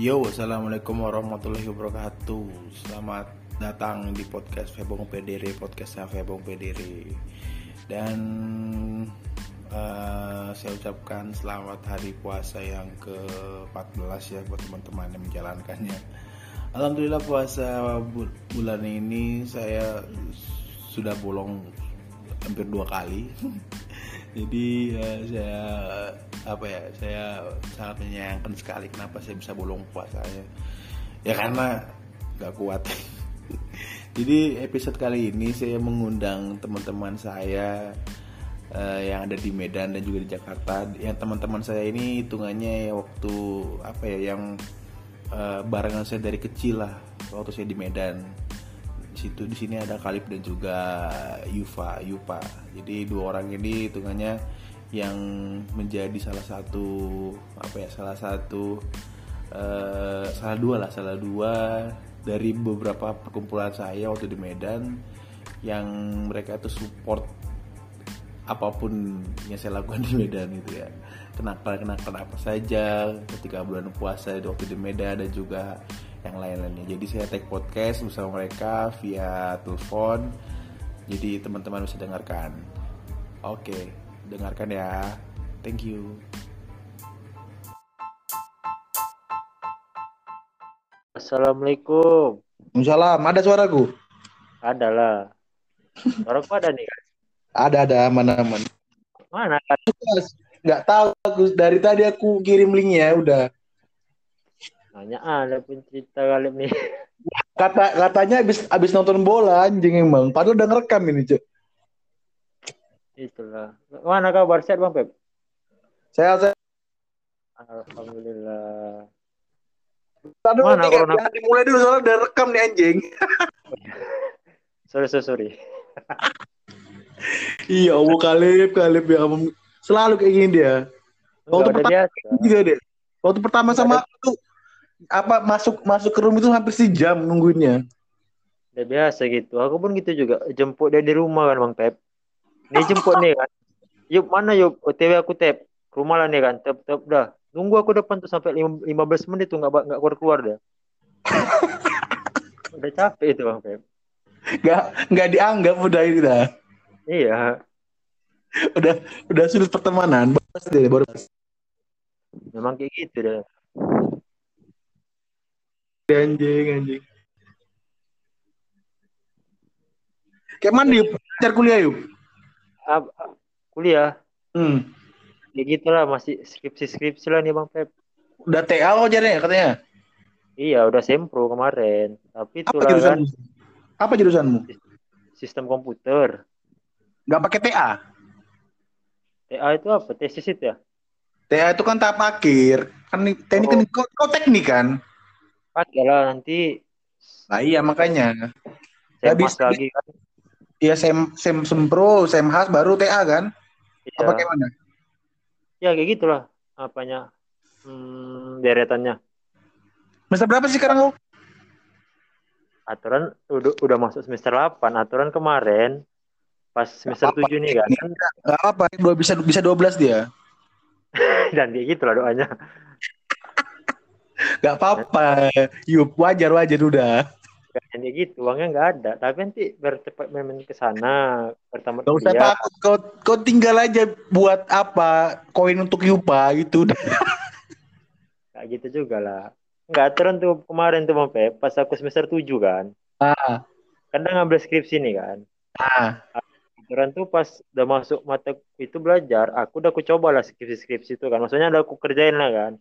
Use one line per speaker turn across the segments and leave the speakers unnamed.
Yo, assalamualaikum warahmatullahi wabarakatuh. Selamat datang di podcast Febong PDR, podcastnya Febong PDR. Dan uh, saya ucapkan selamat hari puasa yang ke-14 ya buat teman-teman yang menjalankannya. Alhamdulillah puasa bulan ini saya sudah bolong hampir dua kali. Jadi uh, saya apa ya saya sangat menyayangkan sekali kenapa saya bisa bolong puasanya ya. Karena nggak kuat. Jadi episode kali ini saya mengundang teman-teman saya uh, yang ada di Medan dan juga di Jakarta. Yang teman-teman saya ini hitungannya ya waktu apa ya yang uh, barengan saya dari kecil lah waktu saya di Medan situ di sini ada Kalib dan juga Yufa Yupa. Jadi dua orang ini hitungannya yang menjadi salah satu apa ya salah satu uh, salah dua lah salah dua dari beberapa perkumpulan saya waktu di Medan yang mereka itu support apa pun yang saya lakukan di Medan itu ya. Kenapa kenapa apa saja ketika bulan puasa waktu di Medan dan juga yang lain-lainnya jadi saya take podcast bersama mereka via telepon jadi teman-teman bisa dengarkan oke okay dengarkan ya. Thank you.
Assalamualaikum.
Waalaikumsalam. Ada suaraku?
Ada lah. Suaraku ada nih kan?
Ada ada mana mana.
Mana?
Gak tahu aku dari tadi aku kirim linknya udah.
Nanya ada pun cerita kali nih.
Kata katanya abis abis nonton bola anjing emang. Padahal udah ngerekam ini cuy.
Itulah. Mana kabar sehat Bang Pep?
Sehat, sehat.
Alhamdulillah.
Aduh, Mana corona? Ya, dimulai dulu soalnya udah rekam nih anjing.
sorry, sorry, sorry.
iya, Abu Kalib, Kalib ya. Selalu kayak gini dia. Waktu pertama juga dia. Waktu pertama sama aku apa masuk masuk ke rumah itu hampir sejam nungguinnya.
Udah biasa gitu. Aku pun gitu juga. Jemput dia di rumah kan Bang Pep. Nih jemput nih kan. Yuk mana yuk OTW aku tap. Rumah lah nih kan. Tap tap dah. Nunggu aku depan tuh sampai 15 menit tuh nggak nggak keluar keluar dah. udah capek itu bang Pep.
Nggak nggak dianggap udah itu dah.
Iya.
udah udah sulit pertemanan. Baru deh baru.
Memang kayak gitu dah.
Anjing anjing. Kayak mana yuk? Cari kuliah yuk?
uh, kuliah.
Hmm.
Ya gitulah masih skripsi-skripsi lah nih Bang Pep.
Udah TA kok jadi ya katanya?
Iya, udah sempro kemarin. Tapi
itu jurusan, kan Apa jurusanmu?
Sistem komputer.
Gak pakai TA?
TA itu apa? Tesis itu ya?
TA itu kan tahap akhir. Kan teknik oh. kan kau, teknik kan?
Pakai lah nanti.
Nah iya makanya.
Saya lagi kan.
Iya sem sem sempro, sem khas baru TA kan? Iya. Apa kayak mana?
Ya kayak gitulah apanya hmm, deretannya.
Semester berapa sih sekarang lu?
Aturan udah, udah masuk semester 8. Aturan kemarin pas semester apa, 7 nih kan.
Enggak apa, dua bisa bisa 12 dia.
Dan kayak gitulah doanya.
Gak apa-apa. Yuk, wajar wajar udah
kayak gitu uangnya nggak ada. Tapi nanti bercepat memang ke sana pertama
Gak usah takut. Kau kau tinggal aja buat apa? Koin untuk Yupa gitu.
Kayak gitu juga lah. Nggak aturan tuh kemarin tuh Bang pas aku semester tujuh kan.
Ah.
Kadang ngambil skripsi nih kan.
Ah.
Aturan tuh pas udah masuk mata itu belajar aku udah aku coba lah skripsi-skripsi itu kan. Maksudnya udah aku kerjain lah kan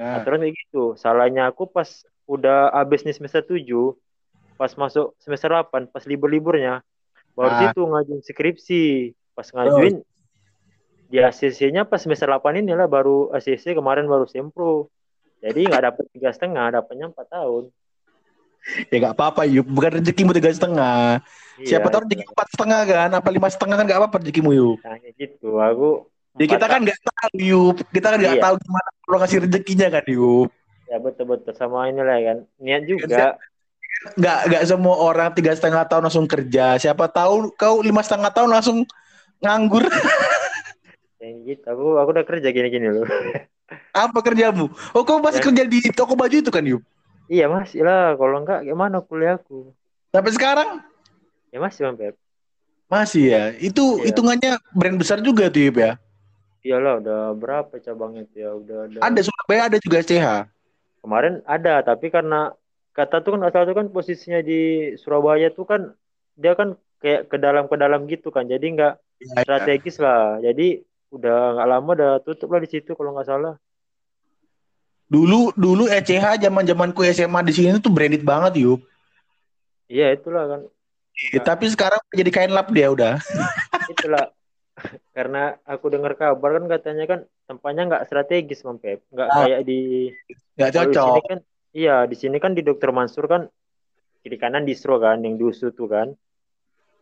ah. aturan kayak gitu. Salahnya aku pas udah habis nih semester tujuh pas masuk semester 8 pas libur-liburnya baru ah. itu ngajuin skripsi. Pas ngajuin oh. di ACC-nya pas semester 8 ini lah baru ACC kemarin baru sempro. Jadi nggak dapat tiga setengah dapatnya empat tahun.
Ya nggak apa-apa yuk bukan rezekimu tiga setengah. Iya, siapa tahu rezeki empat setengah kan? Apa lima setengah kan nggak apa-apa rezekimu yuk
nah, gitu. Aku
ya kita kan nggak tahu yuk kita kan nggak iya. tahu gimana kalau ngasih rezekinya kan yuk
ya betul betul sama inilah kan niat juga
nggak nggak semua orang tiga setengah tahun langsung kerja siapa tahu kau lima setengah tahun langsung nganggur
ya gitu aku aku udah kerja gini gini loh
Apa kerjamu? Oh, kau masih
Ya.
kerja di toko baju itu kan, Yup?
Iya masih lah, kalau enggak gimana kuliahku?
Sampai sekarang?
Ya masih Bang Pep.
Masih ya. Itu
Iya.
hitungannya brand besar juga tuh, Yup ya.
Iyalah udah berapa cabangnya tuh ya? Udah ada.
Ada Surabaya, ada juga SCH.
Kemarin ada, tapi karena kata tuh kan asal tuh kan posisinya di Surabaya tuh kan dia kan kayak ke dalam ke dalam gitu kan. Jadi nggak
iya.
strategis lah. Jadi udah nggak lama udah tutup lah di situ kalau nggak salah.
Dulu dulu ECH zaman zamanku SMA di sini tuh branded banget, Yup.
Iya itulah kan.
Ya, tapi sekarang jadi kain lap dia udah.
Itulah karena aku dengar kabar kan katanya kan tempatnya nggak strategis Bang Pep. Nggak
Ah.
kayak di
Nggak
Kalau di
cocok.
sini kan, iya di sini kan di Dokter Mansur kan kiri kanan distro kan, yang diusu tuh kan.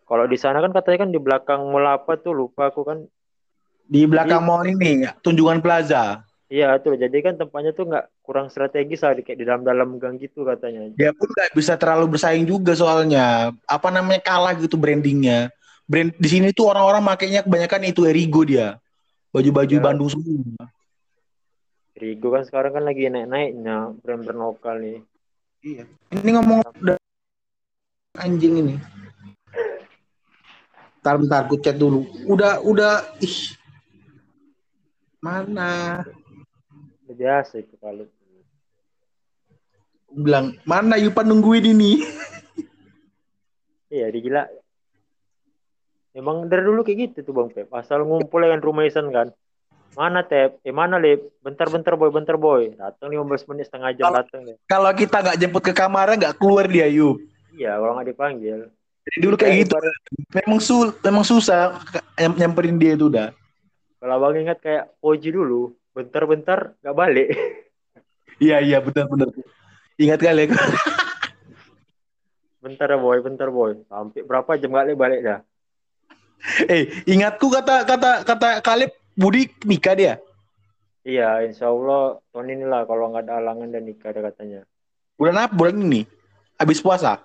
Kalau di sana kan katanya kan di belakang mall apa tuh lupa aku kan.
Di belakang mall ini, Tunjungan Plaza.
Iya tuh, jadi kan tempatnya tuh nggak kurang strategis lah, kayak di dalam-dalam gang gitu katanya.
Dia pun nggak bisa terlalu bersaing juga soalnya. Apa namanya kalah gitu brandingnya. Brand di sini tuh orang-orang makainya kebanyakan itu Erigo dia. Baju-baju
Ya.
Bandung semua.
Rigo kan sekarang kan lagi naik-naiknya brand-brand lokal nih.
Iya. Ini ngomong udah anjing ini. Bentar, bentar, ku chat dulu. Udah, udah, ih. Mana?
Biasa itu kalau
bilang, mana Yupa nungguin ini?
iya digila. Emang dari dulu kayak gitu tuh Bang Pep. Asal ngumpul dengan rumaisan kan. Mana Tep? Eh mana Lip? Bentar-bentar boy, bentar boy. Datang 15 menit setengah jam datang ya.
Kalau kita nggak jemput ke kamarnya nggak keluar dia, Yup.
Iya, kalau nggak dipanggil.
Jadi dulu kayak gitu.
ibarat-
Memang sul, memang susah nyam- nyamperin dia itu udah.
Kalau abang ingat kayak Poji dulu, bentar-bentar nggak balik.
Iya, iya, benar-benar. Ingat kali ya.
bentar boy, bentar boy. Sampai berapa jam nggak balik dah.
eh, ingatku kata kata kata Kalib Budi nikah dia.
Iya, insya Allah tahun ini lah kalau nggak ada halangan dan nikah ada katanya.
Bulan apa? Bulan ini. Habis puasa.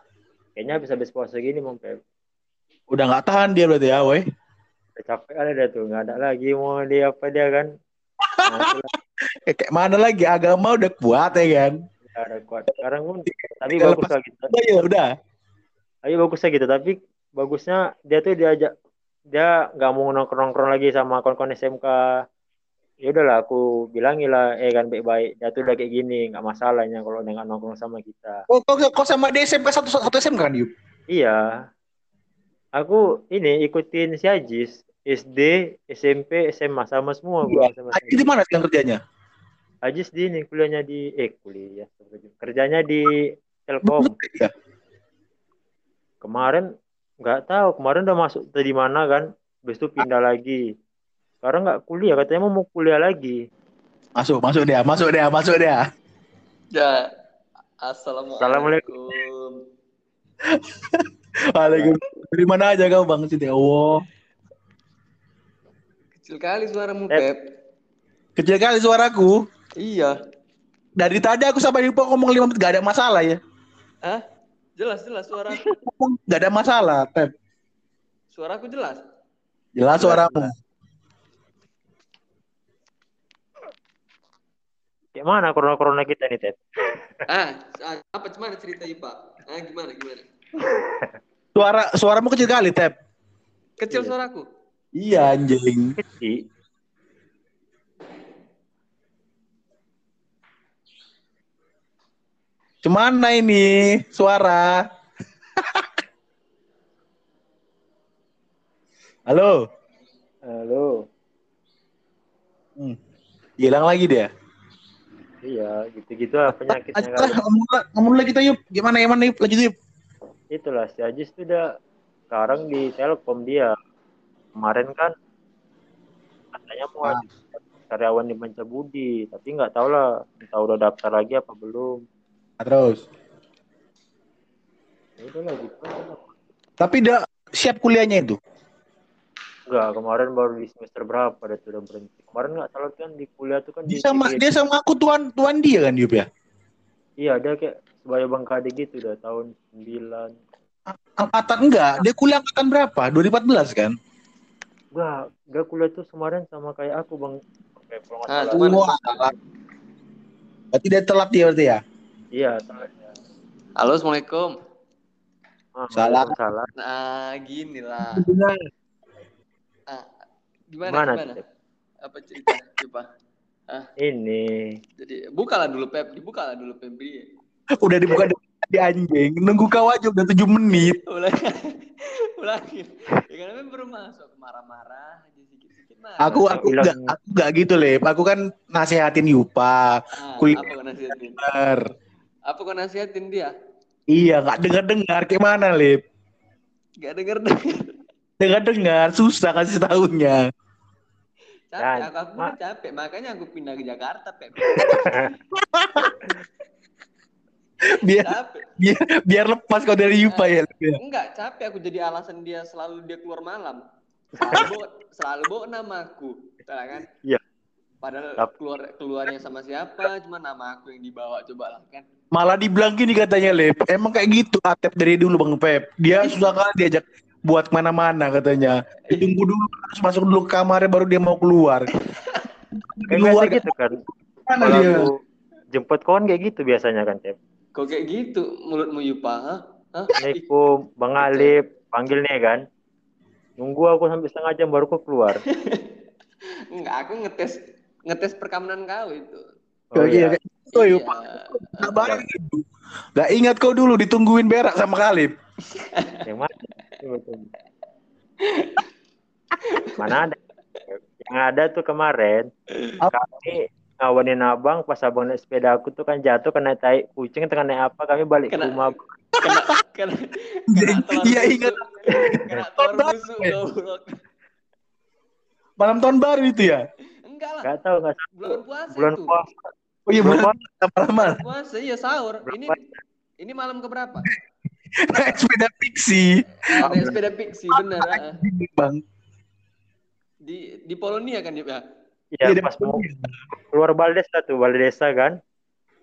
Kayaknya habis-habis puasa gini mau Pep.
Udah nggak tahan dia berarti ya, woi.
Udah capek kali dia tuh, nggak ada lagi mau dia apa dia kan.
Eh, kayak mana lagi agama udah kuat ya kan?
nggak ada kuat. Sekarang pun, tapi bagus lah gitu.
Udah ya udah.
Tapi bagusnya gitu, tapi bagusnya dia tuh diajak dia nggak mau nongkrong-nongkrong lagi sama kawan-kawan SMK. Ya udahlah aku bilangin lah, eh kan baik-baik. Dia tuh udah kayak gini, nggak masalahnya kalau dia nggak nongkrong sama kita.
Kok kok, kok sama di SMK satu satu SMK kan, Yup?
Iya, aku ini ikutin si Ajis, SD, SMP, SMA sama semua gua sama
Aji di mana sekarang kerjanya?
Ajis di ini kuliahnya di eh kuliah kerjanya di Telkom.
Iya.
Kemarin nggak tahu, kemarin udah masuk tadi mana kan, habis itu pindah lagi. Sekarang nggak kuliah, katanya mau mau kuliah lagi.
Masuk, masuk dia, masuk dia, masuk dia.
Ya. Assalamualaikum.
Waalaikumsalam. Dari mana aja kau Bang Siti? Oh,
Kecil kali suaramu,
Eh.
Pep.
kecil kali suaraku.
Iya.
Dari tadi aku sama Yupa ngomong lima menit gak ada masalah ya.
Hah? Jelas jelas suara
gak ada masalah, Tep.
suaraku jelas.
Jelas suaramu.
Kayak mana corona-corona kita nih, Ted?
Ah, ah, apa gimana cerita Pak? Ah, gimana gimana?
Suara suaramu kecil kali, Tep.
Kecil
Iya.
suaraku.
Iya, anjing.
Kecil.
Cemana ini suara? Halo.
Halo.
Hmm. Hilang lagi dia.
Iya, gitu-gitu lah penyakitnya kali.
ngomong, lagi kita yuk. Gimana gimana yuk? Lanjut yuk.
Itulah si Ajis tuh udah sekarang di Telkom dia. Kemarin kan katanya mau
Ah.
ada karyawan di Budi, tapi nggak tahu lah, entah udah daftar lagi apa belum.
Nah, terus.
Ya udah lah gitu.
Tapi udah siap kuliahnya itu.
Enggak, kemarin baru di semester berapa dia tuh udah berhenti. Kemarin nggak salah kan di kuliah tuh kan
Dia
di
sama dia sama aku tuan tuan dia kan Yup ya.
Iya, dia kayak sebaya Bangkade gitu udah tahun 9.
Angkatan enggak, dia kuliah angkatan berapa? 2014 kan?
Enggak, enggak kuliah tuh kemarin sama kayak aku Bang Pep, kalau
Ah.
Berarti dia telat dia berarti ya?
Iya.
Halo, assalamualaikum.
Ah,
Salah.
Salah.
Nah, gini lah.
Benar.
Ah, gimana,
Gimana,
gimana?
Pep?
Apa cerita? Coba.
Ini.
Jadi, bukalah dulu Pep, dibukalah dulu Febri.
Udah dibuka di anjing. Nunggu kau aja udah 7 menit.
Ulang, ulangin. Ya kan memang baru masuk marah-marah, aja sikit-sikit marah.
Aku aku enggak aku enggak gitu, Lep. Aku kan nasehatin Yupa.
Ah, apa kau nasihatin? Apa kau nasihatin dia?
Iya, enggak dengar-dengar kayak mana, Lep?
Gak denger denger.
Dengar-dengar susah kasih tahunya.
Capek,
Dan,
aku, aku
Ma-
capek, makanya aku pindah ke Jakarta, Pep.
Biar
Capek.
biar, biar lepas kau dari Yupa ya, ya?
Enggak, capek aku jadi alasan dia selalu dia keluar malam. Selalu bawa, selalu bawa nama aku, Betul kan?
Iya.
Padahal
Tap-
keluar keluarnya sama siapa, cuma nama aku yang dibawa coba lah kan.
Malah dibilang gini katanya, Lep. Emang kayak gitu Atep dari dulu Bang Pep. Dia susah kali diajak buat ke mana-mana katanya. Ditunggu dulu harus masuk dulu ke kamarnya baru dia mau keluar. Di
Kayak
luar
biasa gitu kan.
mana
Kalau
dia?
jemput kawan kayak gitu biasanya kan, Cep.
Kok kayak gitu mulutmu Yupa, ha?
Assalamualaikum, Bang Alip, panggil nih kan. Nunggu aku sampai setengah jam baru kau keluar.
Enggak, aku ngetes ngetes perkamanan kau itu.
Oh, iya. gitu,
Iya.
Yupa. Gak ingat kau dulu ditungguin berak sama Kalib.
Yang mana? Mana ada? Yang ada tuh kemarin
Apa?
kami ngawanin abang pas abang naik sepeda aku tuh kan jatuh kena tai kucing tengah naik apa kami balik ke
Kena-
rumah
Kena kena kena
Iya, ingat.
Kena goblok.
Malam tahun baru itu ya?
Enggak lah,
nggak tahu nggak
bulan puasa
bulan
itu.
puasa
Oh iya
Belum,
bulan lama-lama.
Puasa iya sahur.
Bulan
Ini
puasa.
ini malam keberapa?
Naik sepeda fiksi.
Ah, naik sepeda pixie bener. ah.
Bang.
Di di Polonia kan ya?
ya
Iya,
pas mau keluar Baldesa tuh Baldesa kan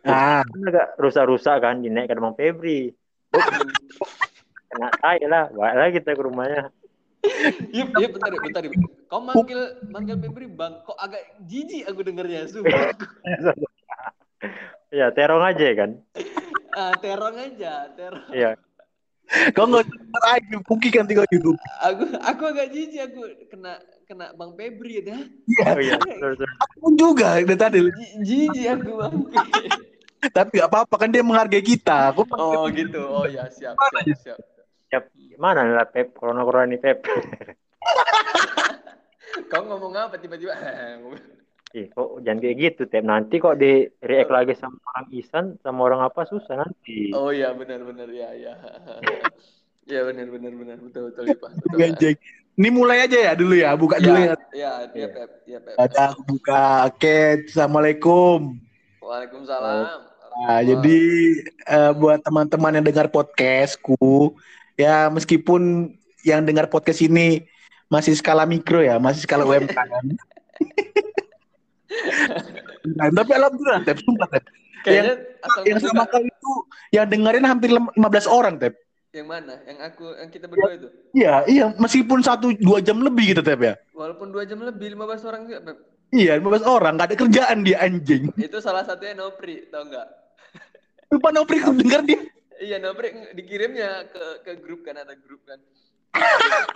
Ah,
kan agak rusak-rusak kan dinaik ke Bang Febri kena tai lah balik lagi kita ke rumahnya
Yup, yup, bentar, bentar, bentar. Kau manggil manggil Febri bang, kok agak jijik aku dengernya, sumpah.
ya terong aja kan
Ah, terong aja, terong.
iya
kau nggak lagi Puki kan tinggal YouTube.
Aku aku agak jijik aku kena kena bang Febri ya.
Iya,
oh iya
aku pun juga dari tadi.
Ji- Jijik aku bang.
Tapi gak apa-apa kan dia menghargai kita. Aku
Oh gitu, oh ya siap siap siap.
Siap. Mana lah Pep corona corona ini Pep
Kau ngomong apa tiba-tiba?
Ih, kok jangan kayak gitu Pep nanti kok di react lagi sama orang Isan sama orang apa susah nanti
Oh iya benar benar ya ya. Ya benar benar benar betul betul ya Pak. Betul.
Anjing. Ini mulai aja ya dulu ya, buka dulu ya.
Ya, ya, ya, Pep, ya, Pep.
Ada aku buka. Oke, assalamualaikum.
Waalaikumsalam.
Nah, jadi eh, buat teman-teman yang dengar podcastku, ya meskipun yang dengar podcast ini masih skala mikro ya, masih skala UMKM. nah, tapi alhamdulillah, Tep, sumpah, Tep.
Kayaknya asal
Yang sama kali itu yang dengerin hampir lem- 15 orang, Tep.
Yang mana? Yang aku, yang kita berdua itu.
Iya, iya, meskipun satu dua jam lebih gitu, Tep ya.
Walaupun dua jam lebih, 15 orang juga, Pep.
Iya, 15 orang, nggak ada kerjaan dia anjing.
Itu salah satunya Nopri, tau nggak?
Lupa Nopri denger dia.
Iya, ng- dikirimnya ke ke grup kan ada grup kan.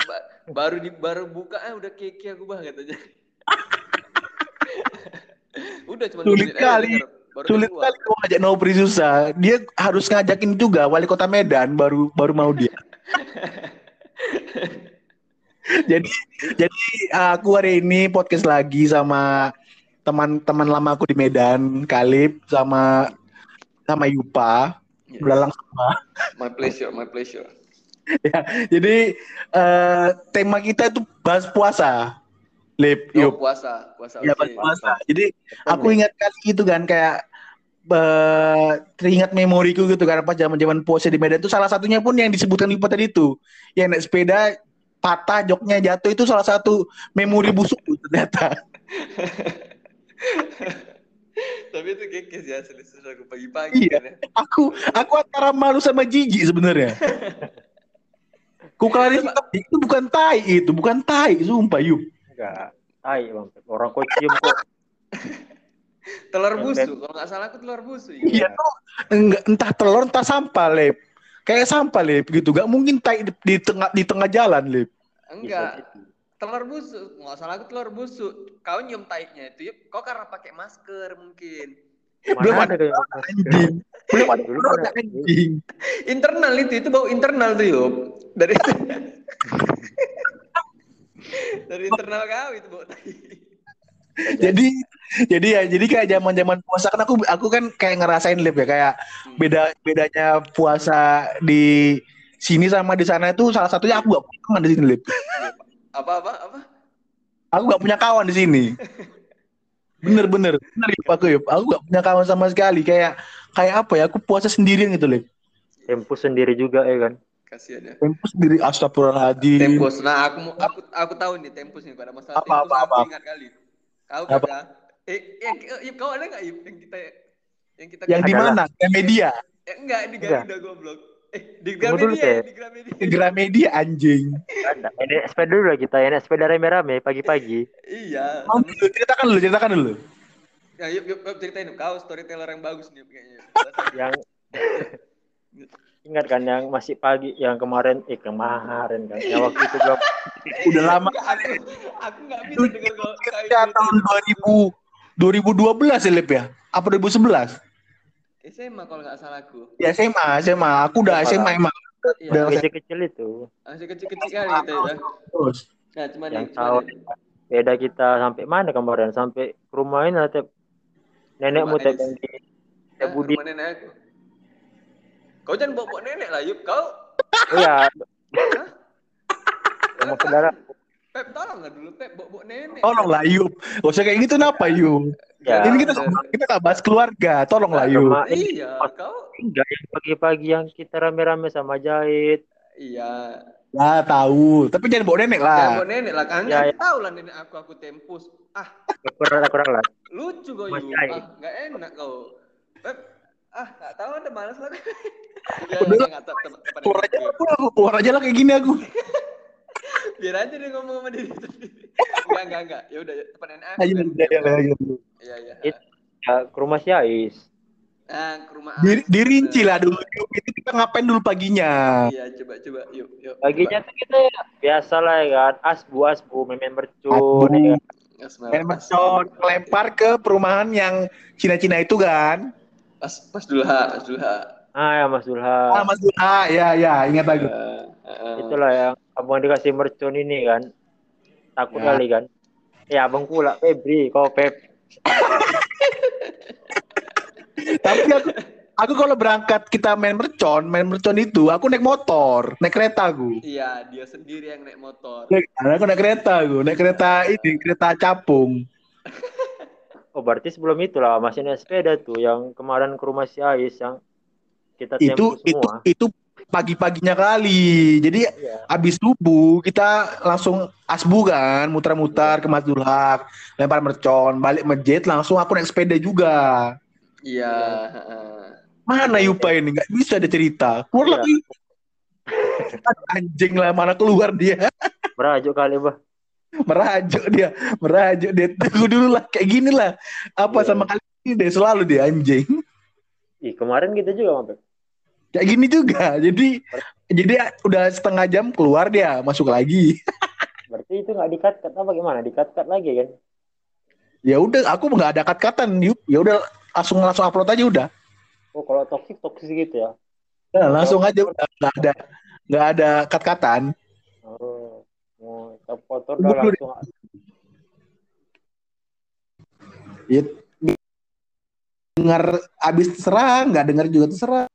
Ba- baru di baru buka ah udah keke aku bah katanya. udah cuma
Sulit
aja
kali.
baru
Sulit
keluar.
kali kalau ngajak Nopri susah. Dia harus ngajakin juga wali kota Medan baru baru mau dia. jadi jadi aku hari ini podcast lagi sama teman-teman lama aku di Medan, Kalib sama sama Yupa.
Yes.
Belalang sama.
My pleasure, my pleasure.
Jadi eh, tema kita itu bahas puasa. Lip,
Oh, puasa, puasa.
Ya, bahas puasa. Jadi aku ingat kali gitu kan kayak eh, teringat memoriku gitu kan pas zaman-zaman puasa di Medan itu salah satunya pun yang disebutkan di tadi itu yang naik sepeda patah joknya jatuh itu salah satu memori busuk ternyata
Tapi itu keke sih asli susah aku pagi-pagi
Iya.
kan ya.
aku aku antara malu sama jijik sebenarnya ku klarifikasi itu bukan tai itu bukan tai sumpah yuk
enggak tai bang orang kok cium kok
telur busuk, kalau nggak salah aku telur busuk.
Iya tuh enggak entah telur entah sampah lip. Kayak sampah lip gitu. Gak mungkin tai di, di tengah di tengah jalan lip.
Enggak, telur busuk. Nggak salah aku telur busuk. Kau nyium taiknya itu, Yup. Kau karena pakai masker mungkin.
Belum
Mana
ada Anjing. Belum ada
Dulu
telur
ada.
anjing.
Internal itu, itu bau internal tuh, Yup. Dari dari internal kau itu bau tai.
Jadi jadi ya jadi kayak zaman zaman puasa kan aku aku kan kayak ngerasain lip ya kayak
Hmm.
beda bedanya puasa di sini sama di sana itu salah satunya aku gak punya kawan di sini lip.
Apa apa apa?
Aku gak punya kawan di sini. Bener bener bener Lip, aku Lip. Aku gak punya kawan sama sekali kayak kayak apa ya aku puasa sendirian gitu lip.
Tempus sendiri juga ya kan.
Kasihan ya.
Tempus sendiri astagfirullahaladzim.
Tempus. Nah, aku aku aku tahu nih Tempus nih pada masalah
Apa,
Tempus
apa,
aku
apa?
ingat kali. Kau
Apa?
kata eh, eh, eh, kau ada nggak yang kita yang kita
Yang di mana? Yang media.
Eh, enggak di. Garuda goblok. Eh, di Gramedia, ya,
Teh.
di Gramedia.
Gramedia anjing.
Ada. Ini sepeda dulu lah kita, ini sepeda rame-rame pagi-pagi.
Iya.
Mau dulu, ceritakan dulu, ceritakan dulu.
Ya, yuk, yuk, yuk, ceritain. Kau storyteller yang bagus nih kayaknya.
Yang ingat kan yang masih pagi yang kemarin eh kemarin kan yang waktu itu belum
Udah lama
Enggak, aku, aku nggak bisa dengar kau. kau
ya tahun 2000 2012 ya Lip ya? Apa 2011?
SMA kalau nggak salah aku.
Ya SMA, SMA. Aku udah
SMA.
SMA emang.
Iya,
Udah
kecil-kecil itu
masih kecil-kecil kali kita ya.
terus.
Nah, cuman
yang tahu beda kita sampai mana kemarin sampai ke rumah ini Tep. nenekmu yang di
Ah,
Tep Budi
rumah nenek aku. Kau jangan bawa-bawa nenek lah, Yup. Kau
oh ya sama saudara
Pep tolonglah dulu Pep bawa-bawa nenek.
Tolonglah Yub. Gak usah kayak gitu kenapa Yub?
ya
Ini kita kita gak bahas keluarga. Tolonglah Yub.
rumah ini
Iya, kau
enggak yang pagi-pagi yang kita rame-rame sama jahit
iya.
Ya tahu. Tapi jangan bawa nenek
Jangan
lah.
bawa nenek lah kan.
Ya,
tahu lah nenek aku aku tempus. Ah,
kurang kurang lah
lucu kau.
Jai.
Ah, enggak enak kau. Pep, ah, enggak tahu ada malas lah. ya,
Udah
ya, tahu
Keluar aja lah, aku. keluar aja lah kayak gini aku.
Biar aja dia ngomong sama diri sendiri. Enggak, enggak, enggak. Ya udah, depan aku.
Ayo,
kan.
ayo, ayo, ayo.
Iya, iya.
It- ya ke rumah si Ais
Ah, ke rumah
dirinci lah dulu Yub. Itu kita ngapain dulu paginya?
Iya, coba coba yuk, yuk.
paginya tuh kita ya, biasa lah ya kan asbu asbu main mercun
Asbu.
ya
Main mercon, lempar ke perumahan yang Cina-Cina itu kan.
Pas pas dulu ha, pas dulu ha.
ah ya Mas Dulha
Ah, Mas Dula. Ya, ya, ingat aku.
Eh, eh,
itulah yang abang dikasih mercon ini kan takut
Ya.
kali kan ya abang pula Febri kau Pep
Tapi aku, aku kalau berangkat kita main mercon, main mercon itu, aku naik motor, naik kereta aku.
Iya, dia sendiri yang naik motor.
Aku naik kereta aku, naik kereta ini, kereta capung.
oh berarti sebelum itu lah masih naik sepeda tuh yang kemarin ke rumah si Ais yang kita
Itu
tempuh
itu
semua
itu pagi-paginya kali. Jadi
Iya.
habis subuh kita langsung asbu kan, muter-muter ke Mas Dulhak, lempar mercon, balik masjid langsung aku naik sepeda juga.
Iya, heeh.
Mana Yupa ini nggak bisa ada cerita. Keluar
Iya.
lagi. Anjing lah mana keluar dia.
merajuk kali bah
merajuk dia merajuk dia tunggu dulu lah kayak gini lah apa
Iya.
sama kali ini deh selalu dia anjing
Ih, kemarin kita juga Pep.
Kayak gini juga. Jadi jadi udah setengah jam keluar dia masuk lagi.
Berarti itu nggak dikat kat apa gimana? Dikat kat lagi kan?
Ya udah aku nggak ada kat-katan. Yuk ya udah langsung langsung upload aja udah.
Oh kalau toksik toksik gitu ya?
Nah, langsung aja udah. Nggak ada nggak ada kat-katan.
Oh mau oh, kotor udah langsung
ya, dengar abis terserah nggak dengar juga terserah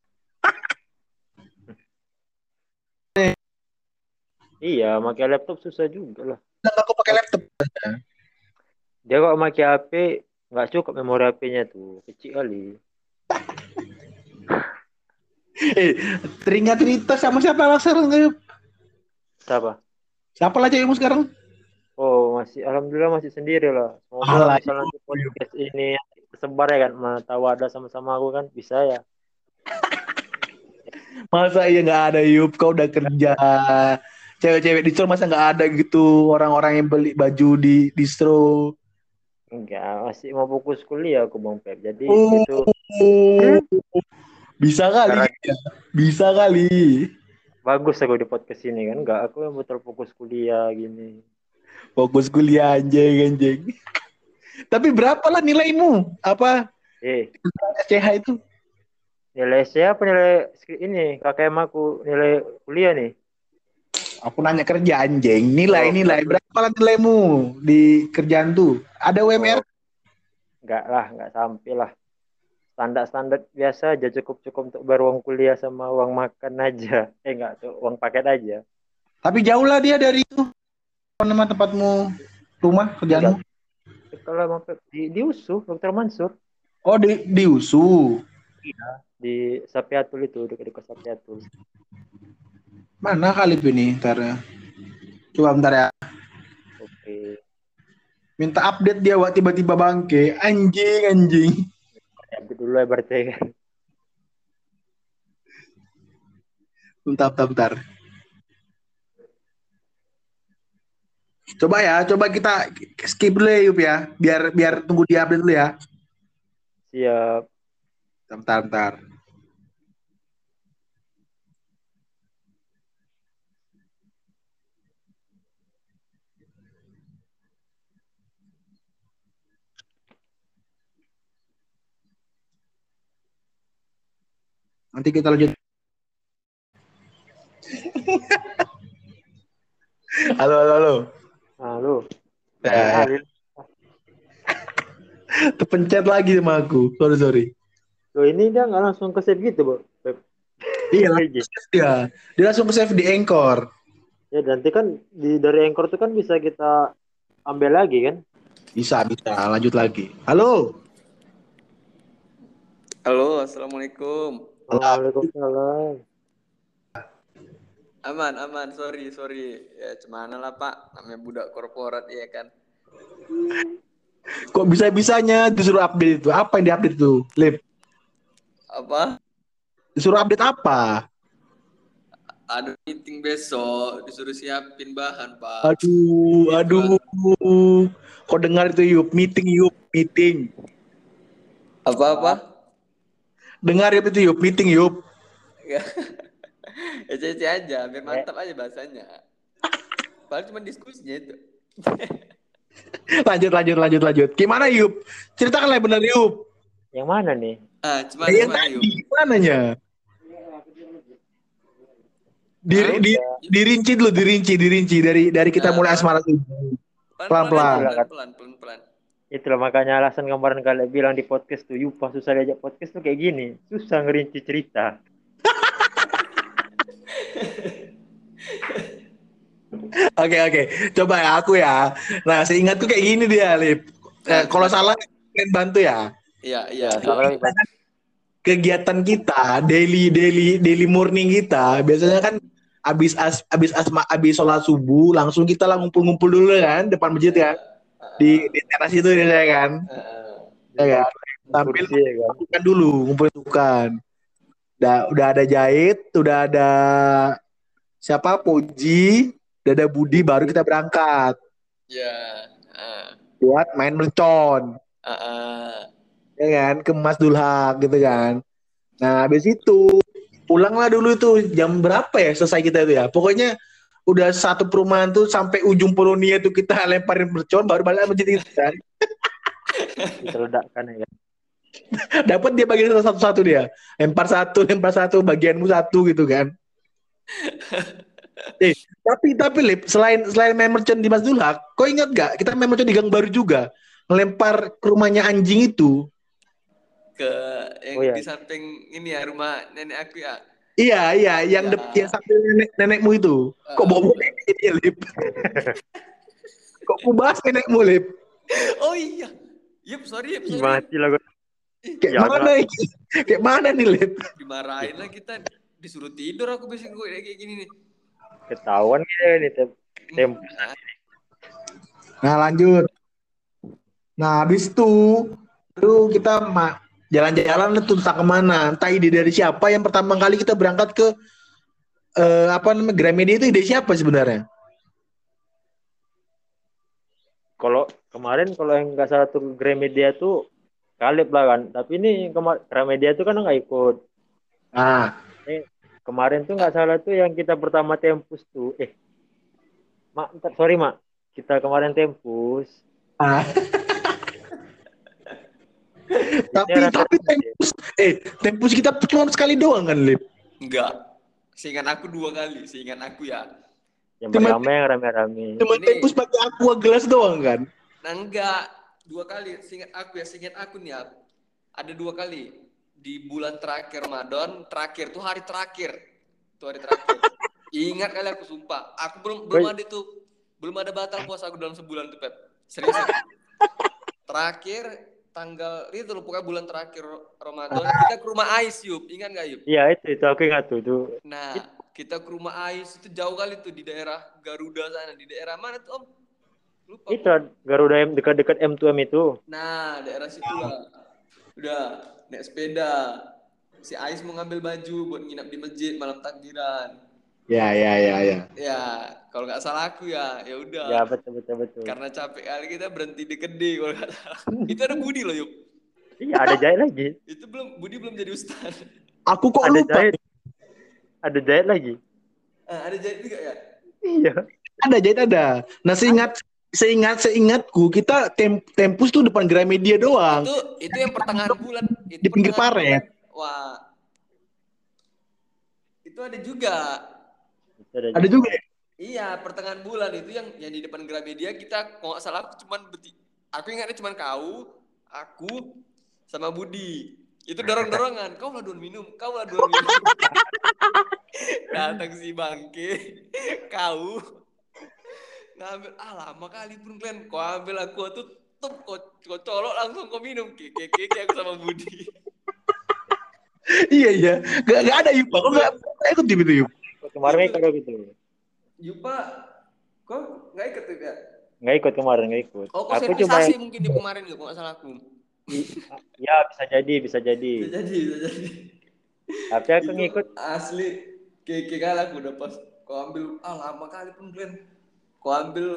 iya pakai laptop susah juga lah.
Dan aku pakai laptop
dia kalau pakai HP nggak cukup memori HP-nya tuh. Kecil kali.
Eh teringat cerita sama siapa lah sekarang
siapa?
Siapa lah cewekmu sekarang?
Oh masih alhamdulillah masih sendiri lah. Semoga misalnya podcast ini tersebar ya kan mana tahu ada sama-sama aku kan bisa ya.
Masa iya nggak ada Yup, kau udah kerja. Cewek-cewek distro masa nggak ada gitu orang-orang yang beli baju di distro.
Enggak, masih mau fokus kuliah aku Bang Pep. Jadi
Oh.
itu
Bisa kali.
Karena-
ya. Bisa kali.
bagus aku di podcast ini kan. Enggak, aku yang betul fokus kuliah gini.
Fokus kuliah anjing anjing. Tapi berapa lah nilaimu? Apa
Eh,
SCH itu?
nilai siapa nilai skri- ini KKM aku nilai kuliah nih.
Aku nanya kerja anjing. Nilai
Oh,
nilai berapa lah nilaimu di kerjaan tuh? Ada UMR?
Enggak lah, enggak sampai lah. Standar-standar biasa aja cukup-cukup untuk bayar uang kuliah sama uang makan aja. Eh enggak tuh, uang paket aja.
Tapi jauh lah dia dari itu. Apa nama tempatmu rumah kerjaanmu?
Kalau Pep di, di USU, Dr. Mansur
Oh di di USU.
di Sapiatul itu dekat-dekat Sapiatul.
Mana kali ini ntar ya. Coba bentar ya.
Oke.
Minta update dia wak tiba-tiba bangke. Anjing anjing.
Ya, dulu ya berarti kan.
Bentar bentar bentar. Coba ya, coba kita skip dulu ya, Yup ya. Biar biar tunggu dia update dulu ya.
Siap.
Bentar bentar. Nanti kita lanjut. halo, halo, halo.
Halo.
Eh, terpencet lagi sama aku. Sorry, sorry.
Loh ini dia nggak langsung ke save gitu, Bu.
Iya, dia. Dia langsung ke save di Anchor.
Ya nanti kan di dari Anchor itu kan bisa kita ambil lagi kan?
Bisa, bisa. Lanjut lagi. Halo.
Halo, assalamualaikum.
Waalaikumsalam.
Aman, aman. Sorry, sorry. Ya, cemana lah Pak. Namanya budak korporat ya kan.
Kok bisa-bisanya disuruh update itu? Apa yang diupdate itu? Lip,
Apa?
disuruh update apa?
Ada meeting besok, disuruh siapin bahan Pak.
Aduh, aduh. Kok dengar itu Yup? Meeting Yup, meeting.
Apa-apa?
Dengar Yup itu Yup, meeting Yup.
Ya, ece aja, biar mantap aja bahasanya. Padahal cuma diskusinya itu.
Lanjut, lanjut, lanjut, lanjut. Gimana Yup? Ceritakanlah yang benar Yup.
Yang mana nih?
Ah, cuma
Eh, yang tadi,
yuk?
gimana nya? Di, di, dirinci dulu, dirinci, dirinci dari dari kita
Nah.
mulai asmara tuh. Pelan-pelan.
Pelan-pelan, pelan-pelan.
Itulah makanya alasan kemarin kalian bilang di podcast tuh, Yupa susah diajak podcast tuh kayak gini. Susah ngerinci cerita.
Oke oke, coba ya aku ya. Nah, seingatku kayak gini dia, Lip. Eh, kalau salah kalian bantu ya.
Iya, iya.
Ya, kalau
Kegiatan kita, daily daily daily morning kita, biasanya kan abis as, abis asma abis sholat subuh langsung kita lah ngumpul-ngumpul dulu kan depan masjid kan di di teras itu ya kan
Heeh.
ya kan
kursi ya kan.
ngumpulkan dulu ngumpulkan udah udah ada jahit udah ada siapa Puji udah ada Budi baru kita berangkat
Iya. Heeh.
buat main mercon
Heeh.
ya kan ke Mas Dulhak gitu kan nah habis itu pulanglah dulu tuh jam berapa ya selesai kita itu ya pokoknya udah satu perumahan tuh sampai ujung Polonia tuh kita lemparin mercon baru balik masjid itu kan
Bisa ledakkan ya.
Dapat dia bagi satu-satu dia. Lempar satu lempar satu bagianmu satu gitu kan. Eh tapi tapi lip selain selain main mercon di Mas Dulhak kau ingat gak kita main mercon di Gang Baru juga? Ngelempar ke rumahnya anjing itu.
Ke yang
Oh, iya.
di samping ini ya rumah nenek aku ya.
Iya, iya, yang
Ya.
yang sambil nenek nenekmu itu. Kok bawa nenek ini, Lip? Kok ku bahas nenekmu, Lip?
Oh iya. Yup, sorry, Yup,
Ih,
sorry.
mati lah gue.
Kayak
Ya,
mana ini? Kayak mana nih, Lip?
Dimarahin lah kita. Disuruh tidur aku biasanya gue kayak gini nih.
Ketahuan gitu ya nih. Tem. Tem.
Nah,
lanjut. Nah, habis itu, aduh kita ma- jalan-jalan tuh entah ke mana. Entah ide dari siapa yang pertama kali kita berangkat ke eh, apa namanya Gramedia itu ide siapa sebenarnya?
Kalau kemarin kalau yang nggak salah tuh Gramedia tuh Kalib lah kan. Tapi ini kemarin Gramedia tuh kan nggak ikut.
Ah,
Eh, kemarin tuh nggak salah tuh yang kita pertama tempus tuh. Eh, mak, sorry mak. Kita kemarin tempus.
ah. tapi tapi tempus eh tempus kita cuma sekali doang kan Lip
Enggak. Seingat aku dua kali, seingat aku ya.
Yang
Cuma-
pertama yang rame-rame.
cuma
Ini-
tempus pakai aqua gelas doang kan
Nah enggak, dua kali. Seingat aku ya, seingat aku nih ya. Ada dua kali di bulan terakhir Ramadan, terakhir tuh hari terakhir. Tuh hari terakhir. Ingat kali aku sumpah. Aku belum belum ada tuh, belum ada batal puasa aku dalam sebulan tuh Pep. Serius. aku. terakhir tanggal itu loh pokoknya bulan terakhir Ramadan kita ke rumah Ais Yup ingat gak Yup?
Iya itu itu aku ingat tuh itu.
Nah kita ke rumah Ais itu jauh kali tuh di daerah Garuda sana di daerah mana tuh Om? Lupa.
Itu Garuda M dekat-dekat M2M itu.
Nah, daerah situ lah. Udah, naik sepeda. Si Ais mau ngambil baju buat nginap di masjid malam takbiran.
Ya ya ya ya
Ya, kalau nggak salah aku ya, ya udah.
Ya betul betul betul.
Karena capek kali kita berhenti di gede kalau nggak salah. Itu ada Budi loh, yuk.
Iya ada jahit lagi.
Itu belum Budi belum jadi ustaz.
aku kok
Ada
lupa
jahit. Ada jahit lagi.
Ah, ada jadi juga ya?
Iya.
ada jahit ada nah seingat seingat seingatku kita tem, tempus tuh depan Gramedia doang
Itu itu yang pertengahan bulan. Itu
Di pinggir paret.
Wah. Itu ada juga.
Ada,
ada juga ya?
Iya, pertengahan bulan itu yang yang di depan Gramedia kita kalau nggak salah aku cuman beti, aku ingatnya cuman kau, aku sama Budi. Itu dorong-dorongan. Kau lah dua minum, kau lah dua minum. Datang si bangke, kau ngambil ah lama kali pun kalian kau ambil aku tutup kau, kau colok langsung kau minum keke keke aku sama Budi
iya iya gak, gak ada Yupa kok gak gak ikut tim itu Yup
Kemarin ikut gitu.
Yupa kau nggak ikut ya
Nggak ikut kemarin nggak ikut.
oh
aku cuma
mungkin di kemarin nggak nggak salah aku.
Ya bisa jadi bisa jadi.
bisa jadi bisa jadi.
Tapi aku
Itu
ngikut.
asli keke kali aku udah pas. Kau ambil ah lama kali pun kalian kau ambil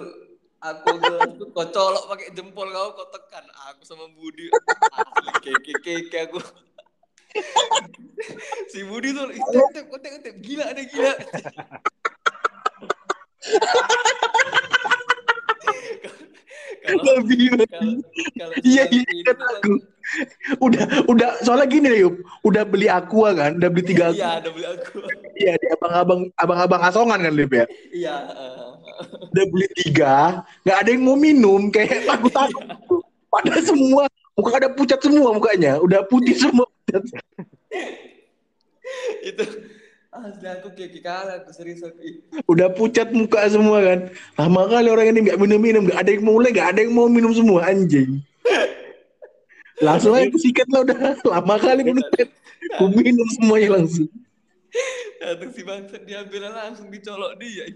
aku tuh kau colok pakai jempol kau kau tekan. Aku sama Budi asli keke keke aku si Budi tuh "Ih, tep tep kau tep tep gila. Ada gila kalau
Lebih Iya, iya, aku. udah udah soalnya gini ya Yup. Udah beli aqua kan? Udah beli tiga
iya ada beli aku
iya di abang-abang abang-abang asongan kan Lip ya?
Iya
udah beli tiga nggak ada yang mau minum kayak takut takut pada semua muka ada pucat semua mukanya. Udah putih semua
itu asli aku kayak kalah aku serius aku
udah pucat muka semua kan? Lama kali orang ini nggak minum minum nggak ada yang mau mulai nggak ada yang mau minum semua anjing. Langsung aja aku sikat lah udah. Lama kali minum aku minum semuanya langsung.
Datang si bangsa diambil langsung dicolok dia.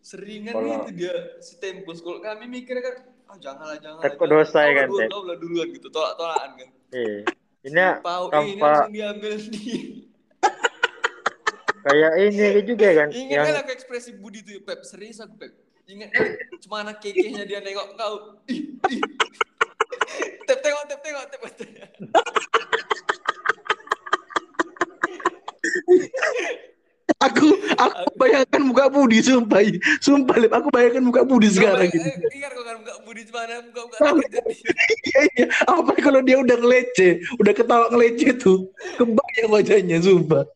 Seringan
Kalau-
itu dia si tempus kalau kami mikirnya kan ah janganlah janganlah
Takut
jangan.
dosa ya kan,
duluan, lah duluan gitu tolak tolakan kan.
Eh ini
pau ini
tanpa
langsung diambil di
kayak ini juga kan
ingat
yang
kan aku ekspresi Budi tuh Pep serius aku Pep ingat cuma anak kekehnya dia nengok kau ih, ih. tep tengok tep tengok tep tep.
Aku aku bayangkan muka Budi sumpah sumpah Lip aku bayangkan muka Budi sekarang gitu
Ingat kau kan muka Budi muka muka
iya iya apa kalau dia udah ngelece udah ketawa ngelece tuh kebayang wajahnya sumpah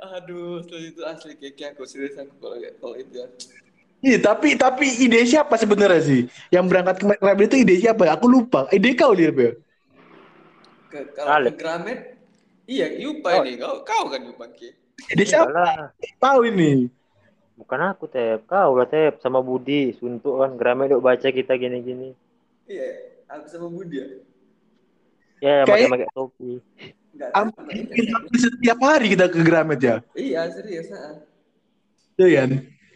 Aduh, itu asli keke aku serius aku kalau kalau itu ya.
Iya, tapi tapi ide siapa sebenarnya sih? Yang berangkat ke Rabbit itu ide siapa? Aku lupa. Ide kau lihat ya?
Ke, kalau ke Gramet, iya Yupa
Oh.
ini kau kau kan Yupa ki.
Ide siapa? Tahu ini.
bukan aku tep kau lah tep sama Budi suntuk kan Gramet duk baca kita gini-gini
Iya, aku sama Budi ya.
ya
Kayak-
pakai pakai topi
ya.
hampir setiap hari kita ke Gramet ya.
Iya, serius.
Iya kan?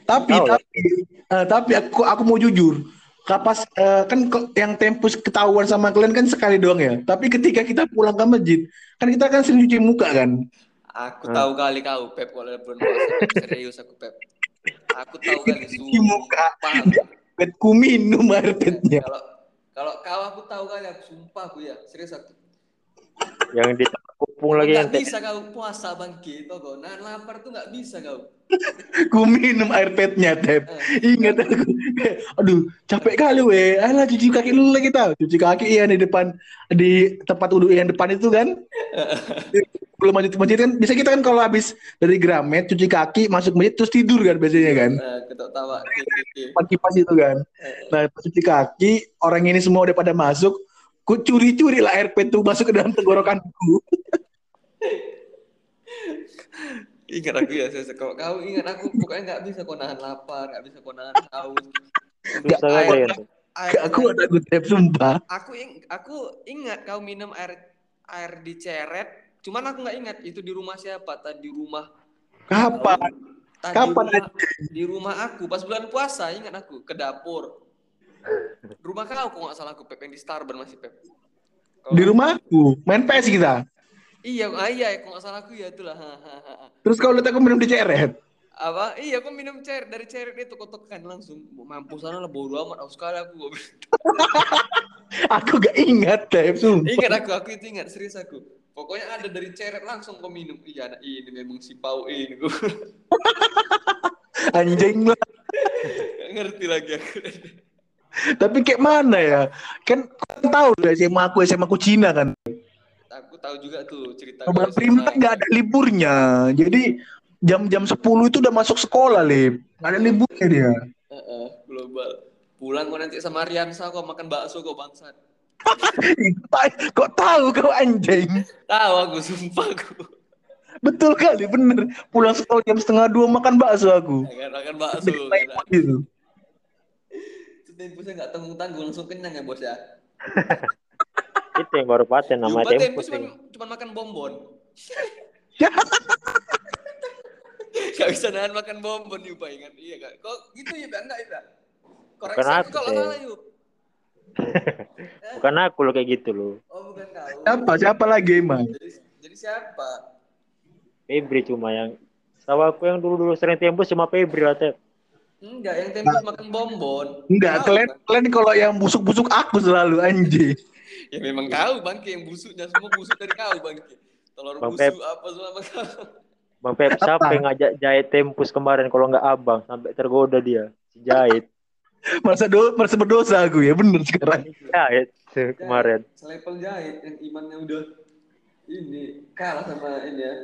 Tapi
lah.
tapi eh, tapi aku aku mau jujur. Kapas eh, kan yang tempus ketahuan sama kalian kan sekali doang ya. Tapi ketika kita pulang ke masjid, kan kita kan sering cuci muka kan.
Aku
Hmm.
tahu kali kau Pep kalau puasa. Serius aku Pep. Aku tahu kali
muka.
Sumpah.
Di, iPad ku minum iPadnya.
Kalau kalau kau aku tahu kali aku sumpah aku ya, serius aku.
Yang di kupung lagi yang
Nggak bisa kau puasa bangki, tau Nah lapar tuh nggak bisa kau.
Ku minum iPadnya, Tep. Ingat aku. Aduh, captek kali weh. Alah cuci kaki dulu lagi tau. Cuci kaki iya di depan di tempat wudhu yang depan itu kan. Belum masjid masjid kan bisa kita kan kalau habis dari Gramet cuci kaki masuk masjid terus tidur kan biasanya kan.
Nah, ketok tawa. Oke, oke, oke.
Depan kipas itu kan. Nah, pas cuci kaki, orang ini semua udah pada masuk. Ku curi-curi lah iPad tuh masuk ke dalam tenggorokanku.
Ingat aku ya, saya kalau kau ingat aku pokoknya nggak bisa kau nahan lapar, nggak bisa kau nahan haus.
susah
Air- air-
Aku ada aku Tep, sumpah.
aku ing- aku ingat kau minum air air diceret, cuman aku nggak ingat itu di rumah siapa. Tadi di rumah
Kapan?
Tadi
Kapan
di rumah, di rumah aku pas bulan puasa ingat aku ke dapur. Rumah kau kok nggak salah aku Pep yang di Starburn masih Pep. Kalau-
Di rumahku. Main PS kita.
Iya, ah, iya kok nggak salah aku ya itulah.
Terus kalau lihat aku minum di ceret.
Apa? Iya, aku minum cair dari cair itu kotokan langsung. Mampus sana lah bodo amat aku sekali aku.
Aku gak ingat, Tep. Sumpah.
ingat aku, aku itu ingat serius aku. Pokoknya ada dari ceret langsung kau minum. Iya, anak ini memang si Pau ini.
Anjing lah.
nggak ngerti lagi aku.
Tapi kayak mana ya? Kan kan tahu ya SMA aku SMA aku Cina kan.
Aku tahu juga tuh cerita. Kau
Prima
SMA.
kan nggak ada liburnya. Jadi jam-jam 10 itu udah masuk sekolah, Lip. Nggak ada liburnya dia.
Heeh, global. Pulang kau nanti sama Riansa kau makan bakso kau bangsat.
Kok tahu kau anjing?
Tahu aku sumpah aku.
Betul kali, bener. Pulang sekolah jam setengah dua makan bakso aku.
Makan makan bakso.
Itu.
Itu tempusnya nggak tanggung tanggung langsung kenyang ya bos ya.
Itu yang baru paten nama tempus
cuma cuma makan bonbon. Gak bisa nahan makan bonbon Yuba ingat iya kan? Kok gitu Yuba enggak Yuba? Koreksi
Bukan
aku kalau
Teh.
salah Yub.
Bukan aku loh kayak gitu loh.
Oh bukan kau.
Siapa? Siapa lagi emang?
Jadi, jadi siapa?
Febri cuma yang Tahu aku yang dulu-dulu sering tembus cuma Febri lah, Tep.
Enggak, yang tempus makan bonbon.
Enggak, kalian, kalian kalau yang busuk-busuk aku selalu anjing.
Ya memang kau bangke yang busuknya semua busuk dari kau bangke. Telur
Bang
busuk
Pep.
apa semua kau.
Bang Pep, siapa yang ngajak jahit tempus kemarin kalau nggak abang sampai tergoda dia si jahit.
Merasa do, merasa berdosa aku ya, bener sekarang.
Jahit kemarin.
Selepel jahit yang imannya udah ini kalah sama ini ya.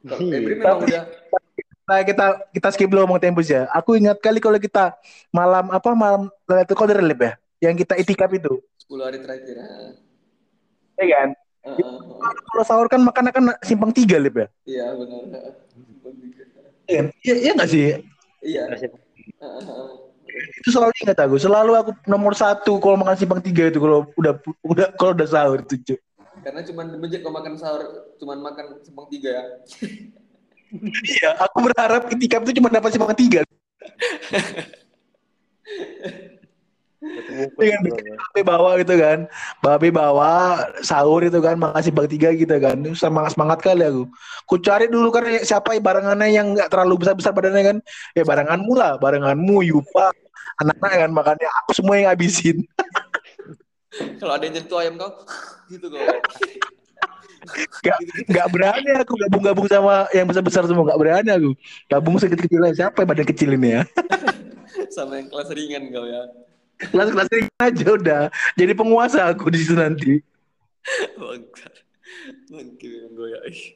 Iya,
Febri memang
tapi-
udah
Nah, kita kita skip dulu ngomong tempus ya. Aku ingat kali kalau kita malam apa malam itu Qadar Lip ya, yang kita itikaf itu.
10 hari terakhir.
Iya kan?
Ah, ah, ah.
Kalau sahur kan makan kan simpang tiga Lip ya.
Iya benar. ah.
Iya, iya, iya nggak sih?
Iya. Ah, ah.
Itu selalu ingat aku. Selalu aku nomor satu kalau makan simpang tiga itu kalau udah udah kalau udah sahur itu. Cuk.
Karena cuma di masjid kalau makan sahur cuman makan simpang tiga ya.
Iya, aku berharap itikaf itu cuma dapat simpang tiga.
Bang.
babe bawa gitu kan. Babe bawa sahur itu kan makasih bang tiga gitu kan. Semangat semangat kali aku. Ku cari dulu kan siapa ya barangannya yang nggak terlalu besar besar badannya kan. Ya baranganmu lah, baranganmu Yupa, anak-anak kan makannya aku semua yang ngabisin.
Kalau ada yang nyentuh ayam kau gitu kau.
Gak, gak berani aku gabung-gabung sama yang besar-besar semua gak berani aku. Gabung sekecil-kecilnya siapa yang badan kecil ini ya?
sama yang kelas ringan kau ya.
Kelas-kelas ini aja udah. Jadi penguasa aku di situ nanti.
Bangkar.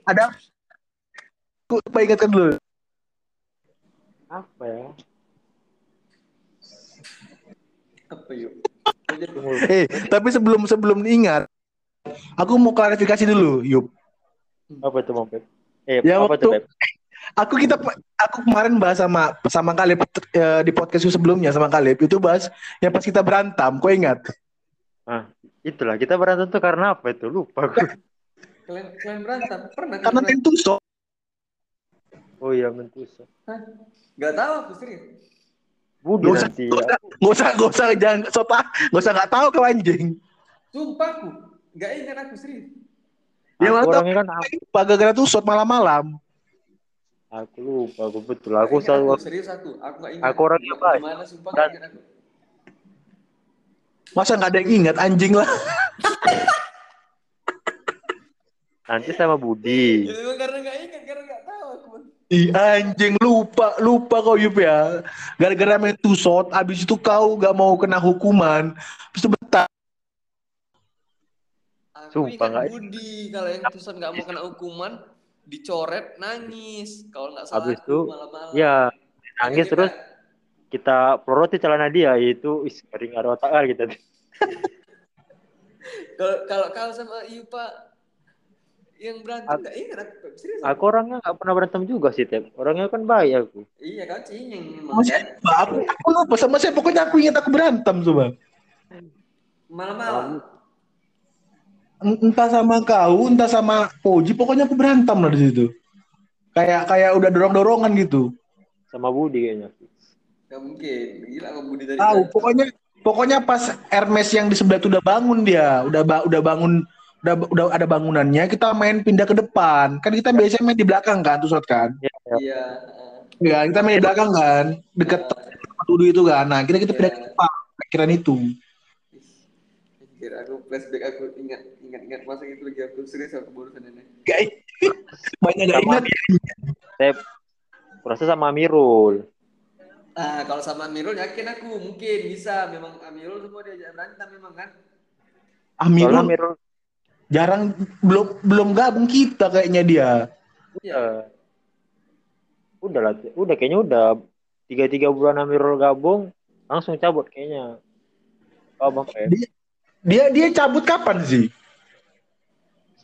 Ada aku lupa ingatkan dulu.
Apa ya?
Apa yuk?
Eh, tapi sebelum sebelum ingat, aku mau klarifikasi dulu, Yup.
Apa itu Pep? Eh,
Ya,
apa tuh
waktu-
Pep?
Aku kita aku kemarin bahas sama sama Kaleb eh, di podcastku sebelumnya sama Kaleb itu bahas yang pas kita berantem, kau ingat?
Ah, itulah kita berantem tuh karena apa itu? Lupa aku.
Kalian kalian berantem pernah
Karena
kalian
tentu so.
Oh iya mentusa.
Gak tahu aku serius.
Budi
Gak usah,
nanti.
gak usah, gak usah, gak usah, jangan sota, gak usah nggak tahu kau anjing.
Sumpah aku. Gak ingat aku serius.
Ya,
aku orangnya kan aku,
Pak gara-gara tuh shot malam-malam.
Aku lupa aku betul. Aku
ingat
selalu
aku, serius aku. Aku gak ingat.
Aku
Gimana-
baik.
Gimana sumpah
Dan-
gak ingat aku.
Masa nggak ada yang ingat anjing lah.
Nanti sama Budi.
Ya, karena nggak ingat, karena nggak tahu aku.
Ih anjing lupa lupa kau Yup ya. Gara-gara main tusot, abis itu kau gak mau kena hukuman. Terus itu betah.
Aku
Sumpah,
ingat
nggak-
Budi kalau yang tulisan nggak mau kena hukuman dicoret nangis kalau nggak salah
Habis itu,
malam-malam.
Ya, nangis terus kita peloroti celana dia itu is kering ada otak kali kita.
Kalau kalau kau sama Iu Pak yang berantem
Aku-
nggak ingat aku serius.
Aku orangnya nggak pernah berantem juga sih, Tep. Orangnya kan baik aku.
Iya kau memang.
Sama siapa? Aku, aku lupa sama saya. Pokoknya aku ingat aku berantem coba.
Malam-malam.
Entah sama kau, entah sama Poji. Pokoknya aku berantem lah di situ. Kayak kayak udah dorong-dorongan gitu.
Sama Budi kayaknya.
Gak mungkin. Gila kau Budi dari
Tahu.
tadi.
Pokoknya pokoknya pas Hermes yang di sebelah itu udah bangun dia. Udah ba- udah bangun udah udah ada bangunannya kita main pindah ke depan kan kita biasanya main di belakang kan tusot kan
Ya, ya.
Iya.
ya kita main di belakang kan deket dulu itu kan nah kita kita pindah ke
Iya.
depan pikiran itu
Anjir, aku flashback aku ingat ingat ingat masa itu lagi aku serius aku barusan ini.
Gak banyak gak ingat ya.
Tep. Kurasa sama Amirul.
Ah, kalau sama Amirul yakin aku mungkin bisa. Memang Amirul semua diajak berantem memang kan.
Amirul
Amirul
jarang belum belum gabung kita kayaknya dia
ya. Udah lah, udah kayaknya udah tiga tiga bulan Amirul gabung langsung cabut kayaknya. Oh, Bang
dia dia, dia cabut kapan sih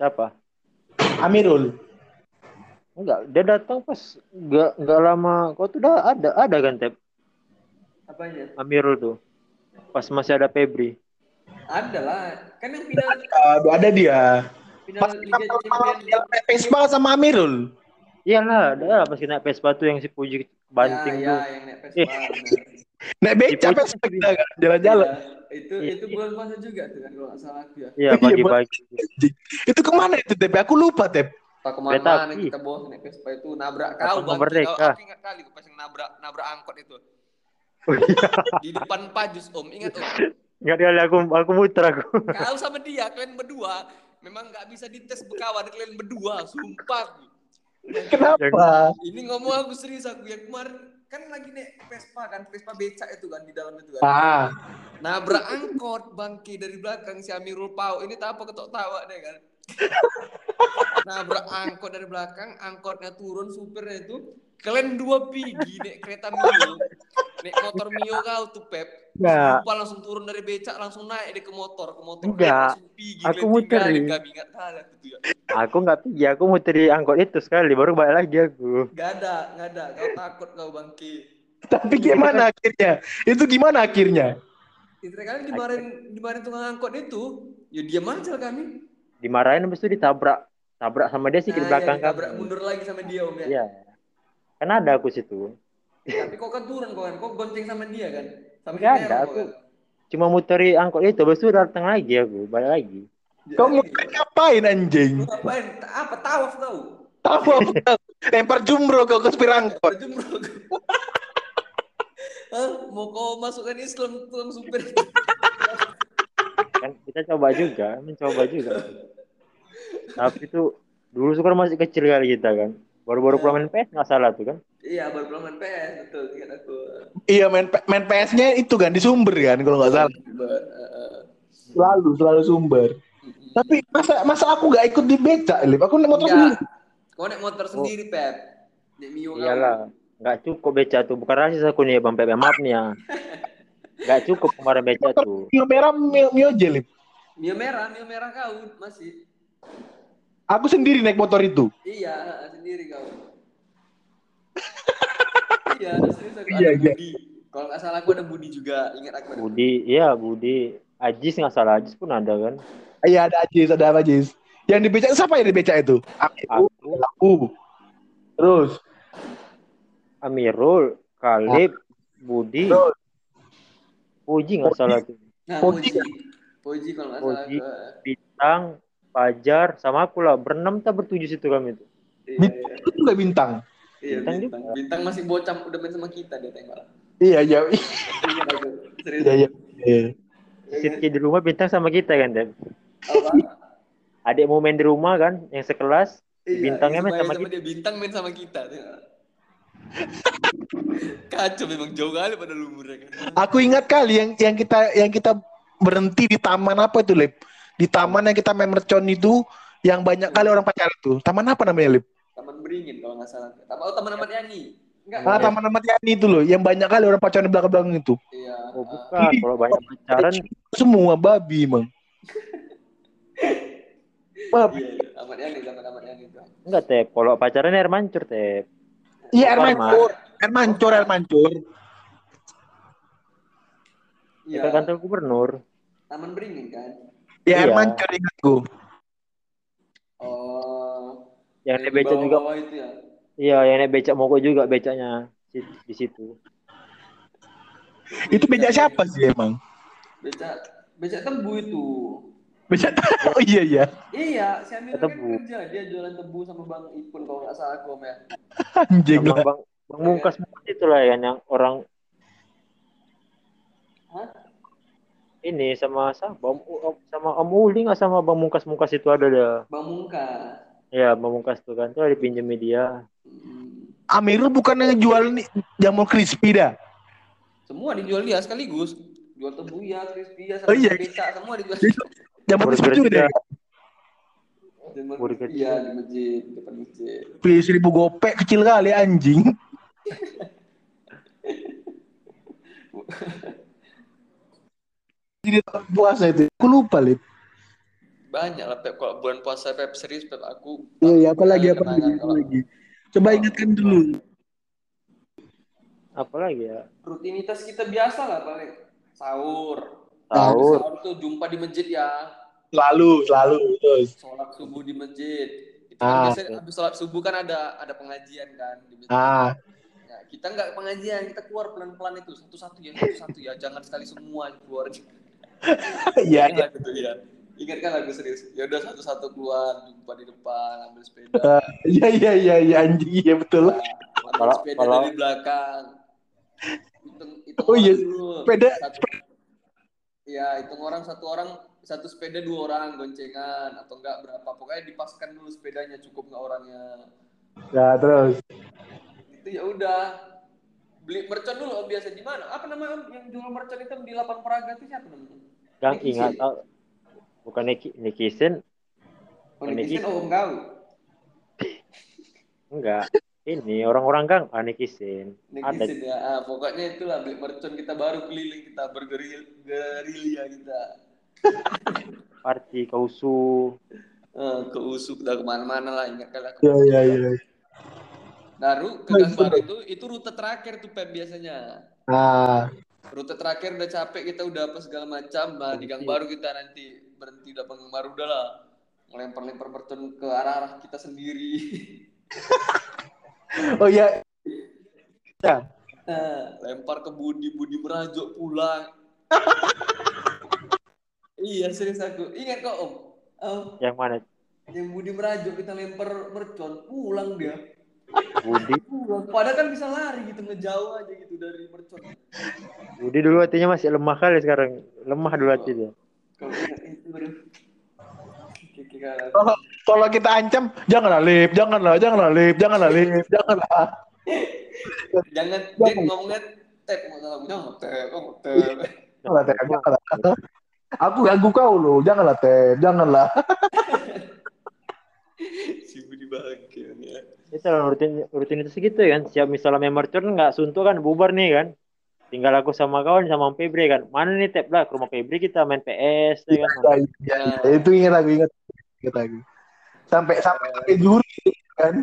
Siapa?
Amirul
Enggak, dia datang pas enggak enggak lama. Kau tuh udah ada ada kan Tep
Apanya?
Amirul tuh. Pas masih ada Febri.
Ada lah. Kan yang final
Aduh, ada dia
final
pas
Liga Champions.
dia main Vespa sama Amirul
Iyalah, ada lah pas kita naik Vespa tuh yang si Puji banting
ya,
tuh.
ya, yang naik Vespa.
Naik beca
Di
Vespa kita kan jalan-jalan
Iya, itu
Iya.
itu bulan puasa juga tuh kan kalau nggak salah aku ya.
Iya,
Iya,
bagi-bagi.
itu ke mana itu Tep aku lupa Tep
Kereta
ke
mana-mana
kita bawa naik Vespa itu nabrak kau bang.
Merdeka?
Aku ingat kali pas yang nabrak nabrak angkot itu
Oh iya.
di depan Pajus Om. Ingat Om.
Enggak kali aku aku muter aku.
Kau sama dia kalian berdua memang nggak bisa dites berkawan kalian berdua sumpah aku.
kenapa
Ini ngomong aku serius aku yang kemarin kan lagi naik Vespa kan Vespa becak itu kan di dalam itu kan.
ah
Nabrak angkot bangki dari belakang si Amirul Pau. Ini tak apa ketok tawa deh kan. Nabrak angkot dari belakang, angkotnya turun supirnya itu. Kalian dua pergi naik kereta Mio. Naik motor Mio kau tuh Pep.
Enggak.
Lupa langsung turun dari becak langsung naik deh ke motor, ke motor
Enggak.
pergi.
Aku
tahu aku tuh ya.
Aku enggak pergi, aku muter di angkot itu sekali baru balik lagi aku.
Gak ada, gak ada. Kau takut kau bangki.
tapi gimana akhirnya itu gimana akhirnya
Itu kali dimarahin dimarahin tukang angkot itu, ya diam aja kami.
Dimarahin habis itu ditabrak. Tabrak sama dia sih di
Nah,
belakang
ya, ditabrak
kami.
mundur lagi sama dia om ya.
Iya. Kan ada aku situ.
Tapi kok kan turun kau kan, kok gonceng sama dia kan?
Nggak
si
ada, aku-
kan?
Cuma muteri angkot itu, habis itu datang lagi aku, balik lagi.
Dia
kau mau
lagi.
ngapain anjing
Lu ngapain? Apa tawaf kau?
tahu aku tahu. lempar jumro kau ke
kau. Hah? Mau kau masukkan Islam tukang supir?
Kan kita coba juga, mencoba juga. Tapi itu dulu kan masih kecil kali kita kan. Baru-baru pulang main PS nggak salah tuh kan.
iya, baru pulang main PS, betul. Ingat aku.
iya main main PS-nya itu kan di sumber kan kalau nggak salah
eh, eh.
selalu selalu sumber tapi masa masa aku gak ikut di beca Lip aku naik motor
Enggak.
sendiri
Kau naik motor sendiri, Pep. Naik Mio.
Iyalah, nggak cukup beca tuh. Bukan rasis aku nih Bang Pepe, maaf nih ya. Nggak cukup kemarin beca tuh.
Mio merah Mio, Mio jelip
Mio merah, Mio merah kau masih.
Aku sendiri naik motor itu
Iya, sendiri kau. iya, serius aku
Iya,
ada
iya.
Budi. Kalau nggak salah aku ada Budi juga. Ingat aku ada
Budi, iya Budi. Ajis nggak salah, Ajis pun ada kan.
iya ada Ajis ada apa Ajis yang di beca siapa yang di beca itu aku
Aku,
aku terus
Amirul, Kalib, Budi,
Terus.
Puji nggak salah tuh.
Nah.
Poji.
Poji kalau nggak salah.
Poji.
aku-
Bintang, Fajar, sama aku lah. Berenam tak bertujuh situ kami tuh.
Iya,
bintang
iya.
itu juga bintang
Iya,
Bintang
bintang.
juga.
Bintang masih bocah udah main sama kita dia tembak.
iya iya.
Serius.
iya iya iya
Sitki di rumah bintang sama kita kan, Dep.
Apa?
Adikmu main di rumah kan, yang sekelas.
Iya,
Bintangnya main sama
sama dia bintang main sama kita. Kacau memang jauh kali pada lumurnya kan.
Aku ingat kali yang yang kita yang kita berhenti di taman apa itu, Lip? Di taman yang kita main mercon itu yang banyak kali orang pacaran itu. Taman apa namanya, Lip?
Taman Beringin kalau nggak salah. Taman oh, Taman Ahmad Yani. Enggak.
Ah, Taman Ahmad Yani itu loh, yang banyak kali orang pacaran di belakang-belakang itu.
Iya.
Oh bukan, kalau banyak pacaran
Semua babi, Mang. Babi.
Iya, iya. Ahmad Yani, Taman Ahmad Yani itu.
enggak Tep. Kalau pacaran air mancur Tep.
Iya, air mancur. Air mancur, air mancur.
Iya.
Dekat kantor gubernur.
Taman Beringin kan.
Iya, air
Iya.
mancur ingatku.
Oh.
Yang
di
naik beca juga.
itu ya.
Iya, yang naik becak mogok juga becaknya di, di situ.
Itu bejak siapa sih emang?
Beca beca tebu itu.
Bejak Oh iya iya.
Iya, si Amir kan
Tebu.
kerja dia jualan tebu sama Bang Ipun kalau nggak salah aku ya.
Anjing lah.
bang, bang Mungkas Mungkas itu lah kan yang orang
Hah?
Ini sama sama sama Om Uli nggak sama Bang Mungkas Mungkas itu ada dah.
Bang Mungkas.
Ya, Bang Mungkas tuh kan tuh dipinjam media.
Hmm.
Amirul bukan yang jual nih jamur crispy dah.
Semua dijual dia sekaligus. Jual tebu ya, crispy ya,
Oh
sama
iya.
beca semua dijual.
Jamur crispy juga deh.
Jamur-
Burger
Iya di masjid, depan masjid.
Beli seribu gopek kecil kali anjing. Jadi puasa itu. Aku lupa lip.
Banyak lah Pep kalau bulan puasa Pep serius Pep aku.
Iya iya apa lagi apa lagi apa lagi. Coba ingatkan dulu.
Apalagi ya?
Rutinitas kita biasa lah paling sahur.
Sahur.
Sahur tuh jumpa di masjid ya.
Selalu selalu terus.
Sholat subuh di masjid. Itu
Ah,
kan biasanya habis sholat subuh kan ada ada pengajian kan di masjid.
Ah
Nah, kita nggak pengajian, kita keluar pelan-pelan itu satu-satu ya, satu-satu ya, jangan sekali semua keluar.
Iya iya.
Ingat gitu ya. Ingat kan lagu serius. Ya udah satu-satu keluar, jumpa di depan, ambil sepeda.
Ah, Iya iya iya iya anjing iya betul.
Nah, ambil
Kalau-
sepeda
kalau-
dari belakang. Hitung, hitung
Oh iya,
dulu.
sepeda-
Satu, ya, hitung orang satu orang satu sepeda dua orang goncengan atau enggak berapa pokoknya dipaskan dulu sepedanya cukup nggak orangnya
Nah terus.
itu ya udah beli mercon dulu Om, biasa di mana apa nama Om, yang jual mercon itu di lapan peraga itu siapa namanya
Gang
Nikisin.
ingat tau. Bukan Niki, Nikisin,
oh
Yang
Nikisin oh Om Kau
enggak. Ini orang-orang gang ah Nikisin. Ada
ya ah, pokoknya itulah beli mercon kita baru keliling kita bergeril gerilya kita
party kausu.
Eh, ke usuk dah ke mana-mana lah ingat kali aku
Iya iya iya.
Baru ke Gang Baru itu itu rute terakhir tuh Pep biasanya.
Ah
Rute terakhir udah capek kita udah apa segala macam. Nah di Gang Baru kita nanti berhenti udah Gang Baru udah lah. Ngelempar-lempar mercon ke arah-arah kita sendiri.
oh iya. Ya.
Eh, lempar ke Budi, Budi merajuk pulang. iya serius aku. Ingat kok Om. Om,
Yang mana?
yang Budi merajuk kita lempar mercon pulang dia.
Budi.
Padahal kan bisa lari gitu ngejauh aja gitu dari mercon.
Budi dulu hatinya masih lemah kali sekarang. Lemah dulu hati dia.
Kalau kan.
Kalau kalau kita ancam janganlah lip, janganlah, janganlah lip, janganlah lip, janganlah.
Jangan dia ngomongnya tep mau salah jangan tep, oh, tep.
Janganlah Tep, janganlah. Aku ganggu kau loh, janganlah Tep, janganlah.
si Budi bangke ya.
Itu lah rutin rutinitas gitu kan. Siap misalnya mercon nggak suntuk kan bubar nih kan. Tinggal aku sama kawan sama Febri kan. Mana nih tep lah ke rumah Febri kita main PS ya kan.
Iya, iya, itu ingat aku, ingat, ingat aku. Sampai sampai sampai juhur gitu kan.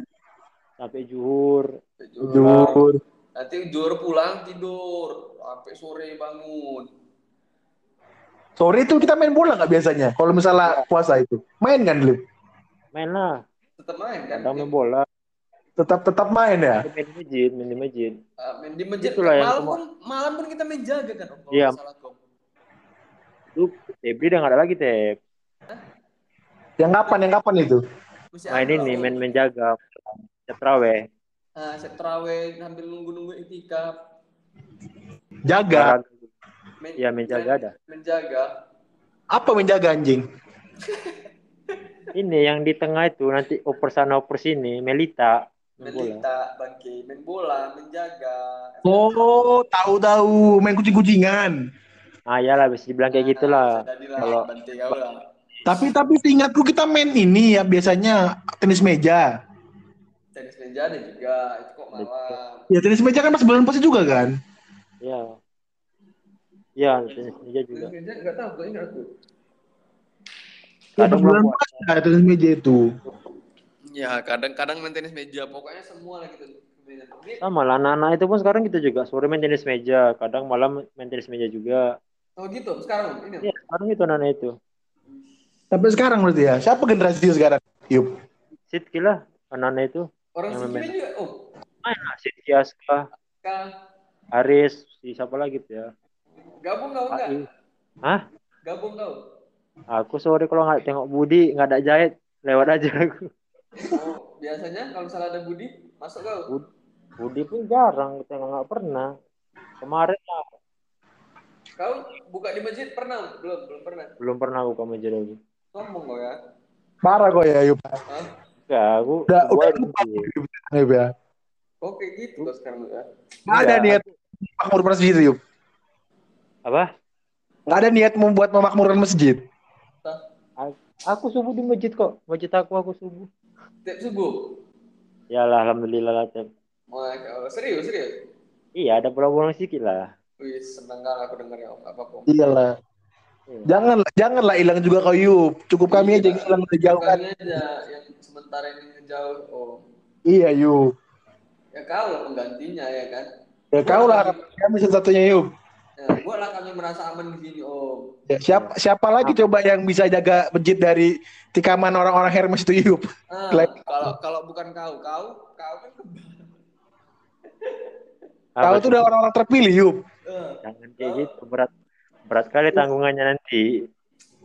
Sampai juhur.
Juhur.
Nanti jor pulang tidur sampai sore bangun.
Sore itu kita main bola nggak biasanya? Kalau misalnya puasa itu, main kan lip?
Main lah.
Tetap main kan?
Kadang main bola.
Tetap tetap main ya.
Main di masjid, main di masjid.
Ah, main di masjid.
Itulah
malam pun malam pun kita main jaga kan Om.
Iya. Itu Febri udah nggak ada lagi tep.
Yang kapan? Yang kapan itu?
Masih
Main ini, main menjaga. Setraweh.
Ah, set terawih sambil nunggu-nunggu itikaf.
Jaga.
Men-
Iya, menjaga ada.
Menjaga.
Apa menjaga anjing?
Ini yang di tengah itu nanti oper sana oper sini, Melita. Main bola.
Melita, bangke, main bola, menjaga.
Oh, tahu-tahu main kucing-kucingan.
Ah, ya lah, bisa dibilang kayak gitulah.
Sudah dilah,
Kalau.
Tapi tapi ingatku kita main ini ya biasanya tenis meja.
Tenis meja ada juga, itu kok malam.
Ya tenis meja kan pas bulan puasa juga kan?
ya. Ya, tenis meja juga.
Tenis meja enggak tahu, enggak ingat aku.
Ya, bulan
bulan
puasa tenis meja itu.
Ya, kadang-kadang main tenis meja, pokoknya semua lah gitu.
Sama lah, anak-anak itu pun sekarang gitu juga. Sore main tenis meja, kadang malam main tenis meja juga.
Oh gitu, sekarang ini.
Ya, sekarang itu anak-anak itu.
Sampai sekarang berarti ya. Siapa generasi sekarang? Yup.
Sidki lah, anak-anak itu.
Orang
main.
juga, oh,
Main lah, Sidki Aska,
kan
Aris, si siapa lagi tuh ya?
gabung kau enggak?
Hah?
Gabung kau?
Aku sore kalau nggak tengok Budi, nggak ada jahit, lewat aja aku.
Oh, biasanya kalau misalnya ada Budi, masuk kau.
Budi pun jarang, tengok nggak pernah. Kemarin lah,
Kau buka di masjid pernah? Belum, belum pernah.
belum pernah aku ke masjid lagi.
Sombong kau ya.
Parah kok ya Yup.
Hah?
Enggak, aku
Udah
gua
udah lupa. Yup ya.
Kok kayak gitu kau sekarang ya?
Nggak ada
Enggak.
niat memakmurkan masjid Yup.
Apa?
Nggak ada niat membuat memakmurkan masjid.
Aku subuh di masjid kok. Masjid aku aku subuh.
Tiap subuh.
Ya lah, alhamdulillah lah. Tem.
Masya Allah. Serius, serius.
Iya, ada pulang-pulang sedikit lah.
Wih, senang kali aku dengar ya, apa-apa.
Iyalah.
Iya.
Janganlah, janganlah hilang juga kau Yup. Cukup kami aja
Iya.
yang hilang jauh kan.
Kami aja yang sementara ini ngejauh. Oh,
Iya Yup.
ya kau lah penggantinya ya kan.
Ya kau lah kami satu-satunya Yup.
Ya, buatlah kami merasa aman di sini, Om.
Ya, siapa siapa lagi coba yang bisa jaga masjid dari tikaman orang-orang Hermes itu Yup?
Ah,
Like-
kalau kalau bukan kau, kau, kau kan
Kau tuh udah orang-orang terpilih Yup.
Eh,
Jangan kayak gitu, berat. Berat kali tanggungannya nanti.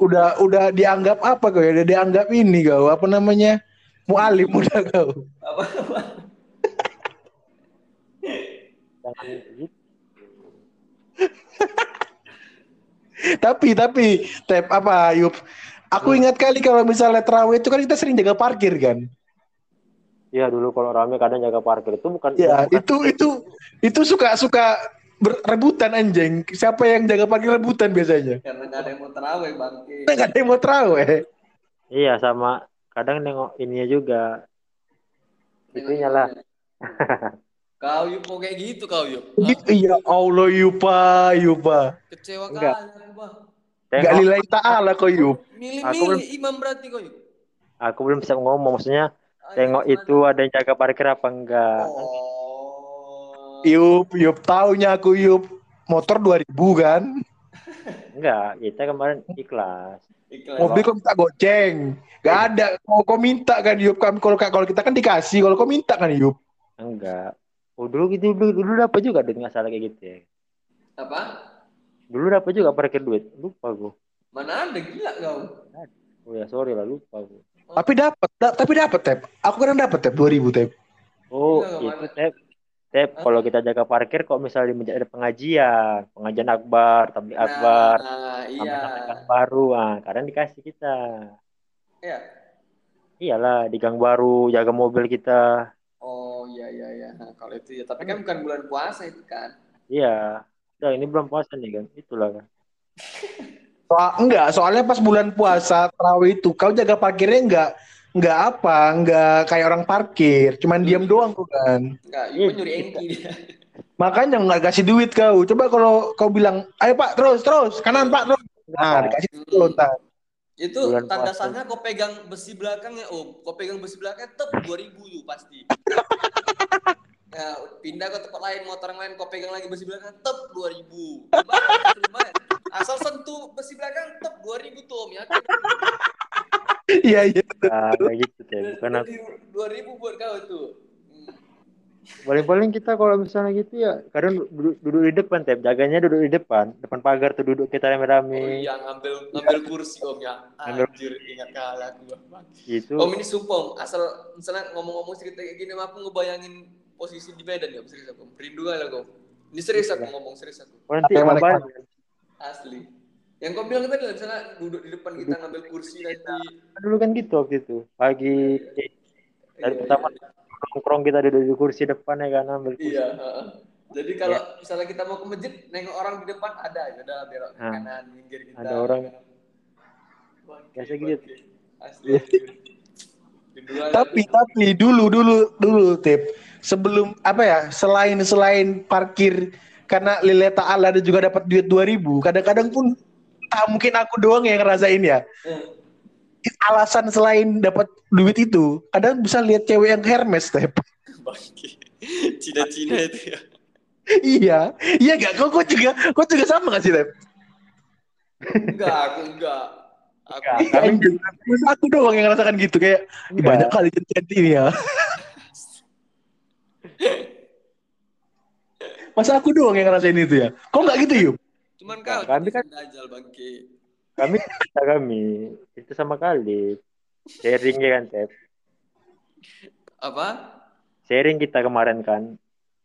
Udah udah dianggap apa kau ya? Udah dianggap ini kau apa namanya? Mualim udah kau.
apa apa?
Jangan kayak gitu.
Tapi tapi tep apa Yup? Aku ingat kali kalau misalnya terawih itu kan kita sering jaga parkir kan.
Iya dulu kalau rame kadang jaga parkir itu bukan
Ya,
bukan-
itu itu itu suka suka berebutan anjing. Siapa yang jaga parkir rebutan biasanya?
Karena nggak ada yang mau terawih, bangke.
Nggak ada yang mau terawih.
Iya sama kadang nengok ininya juga. Itunya lah.
Kau yuk mau kayak gitu kau yuk.
Iya Allah Yupa Yupa.
Kecewa
Enggak.
kali aku, Bang.
Gak
Tengok,
lillahi ta'ala kau Yup.
Aku
Milih-milih imam berarti kau yuk.
aku belum bisa ngomong maksudnya
Ayo,
tengok
gimana?
itu ada yang jaga parkir apa enggak.
Oh.
Yup, Yup taunya aku Yup. Motor 2000 kan.
Enggak, kita kemarin ikhlas.
Ikhlas.
Mobil kau minta goceng. Gak ada. Mau kau minta kan Yup. Kan kalau kalau kita kan dikasih. Kalau kau minta kan Yup.
Enggak. Oh dulu gitu dulu, dulu dapat juga duit nggak salah kayak gitu ya.
Apa?
Dulu dapat juga parkir duit. Lupa aku.
Mana ada gila kau?
Oh ya sorry lah lupa aku.
Tapi dapat, da- tapi dapat tep. Aku kan dapat tep 2000 tep.
Oh
Gila,
itu
mana?
tep. Tep kalau kita jaga parkir kok misalnya ada pengajian, pengajian akbar, tablik akbar,
Nah,
sampai
iya.
gang baru, ah kadang dikasih kita.
Iya.
Iyalah di gang baru jaga mobil kita.
Iya iya iya. Nah, kalau itu ya, tapi kan bukan bulan puasa itu kan.
Iya. Udah ini belum puasa nih kan. Itulah kan.
Soal, enggak, soalnya pas bulan puasa terawih itu kau jaga parkirnya enggak enggak apa, enggak kayak orang parkir, cuman diam doang tuh kan.
Enggak,
Iya,
Ibu nyuri engki dia.
Makanya enggak kasih duit kau. Coba kalau kau bilang, "Ayo Pak, terus, terus, kanan Pak, terus." Nah, dikasih dulu ntar.
Itu
Bulan
tanda
puasa.
sahnya kau pegang besi belakangnya, Om. Kau pegang besi belakangnya tep 2000 tuh pasti. Nah, pindah ke tempat lain, motor yang lain, kau pegang lagi besi belakang, tep 2000. Lumayan, lumayan. Asal sentuh besi belakang, tep 2000 tuh, Om. Ya,
Iya, iya.
Ah, kayak gitu teh. Bukan aku.
2000 buat kau tuh.
Paling-paling kita kalau misalnya gitu ya kadang duduk, duduk di depan teh. Jaganya duduk di depan, depan pagar tuh duduk kita
Oh
rame-rame.
iya, ngambil ngambil kursi Om ya.
Ngambil-
Anjir, ingat kalah. Bang.
Gitu.
Om ini sumpah, Om. asal misalnya ngomong-ngomong cerita kayak gini, aku ngebayangin posisi di Medan ya, serius aku. Rindu kali aku. Ini serius aku ngomong, serius aku.
Oh, nanti
Yang mana.
Asli. Yang kau bilang tadi misalnya duduk di depan kita ngambil kursi nanti.
Dulu kan gitu waktu itu. Pagi dari
Iya,
pertama
iya.
Nongkrong kita duduk di kursi depan ya kan ambil kursi.
Iya. heeh. Jadi kalau misalnya kita mau ke masjid, nengok orang di depan ada, ya udah belok ke
Nah,
kanan, minggir kita.
ada orang. Biasa gitu.
Asli. Dulu ada-
Tapi tapi dulu dulu dulu tip sebelum apa ya selain selain parkir karena lillahi ta'ala ada juga dapat duit 2000 kadang-kadang pun tak mungkin aku doang yang ngerasain ya
Eh,
alasan selain dapat duit itu kadang bisa lihat cewek yang Hermes tep
Bangke. Cina-Cina itu ya.
iya iya gak kau kau juga kau juga sama gak sih tep
Enggak, aku enggak. Aku
Enggak.
Iya. Masa aku doang yang ngerasakan gitu kayak "Ih,
Enggak.
banyak kali cantik ini ya masa aku doang yang ngerasain itu ya kok nggak gitu yuk
cuman kau
Kami kan-
dajal bangke.
Kami kita kami itu sama kali sharing ya kan Tep.
Apa?
Sharing kita kemarin kan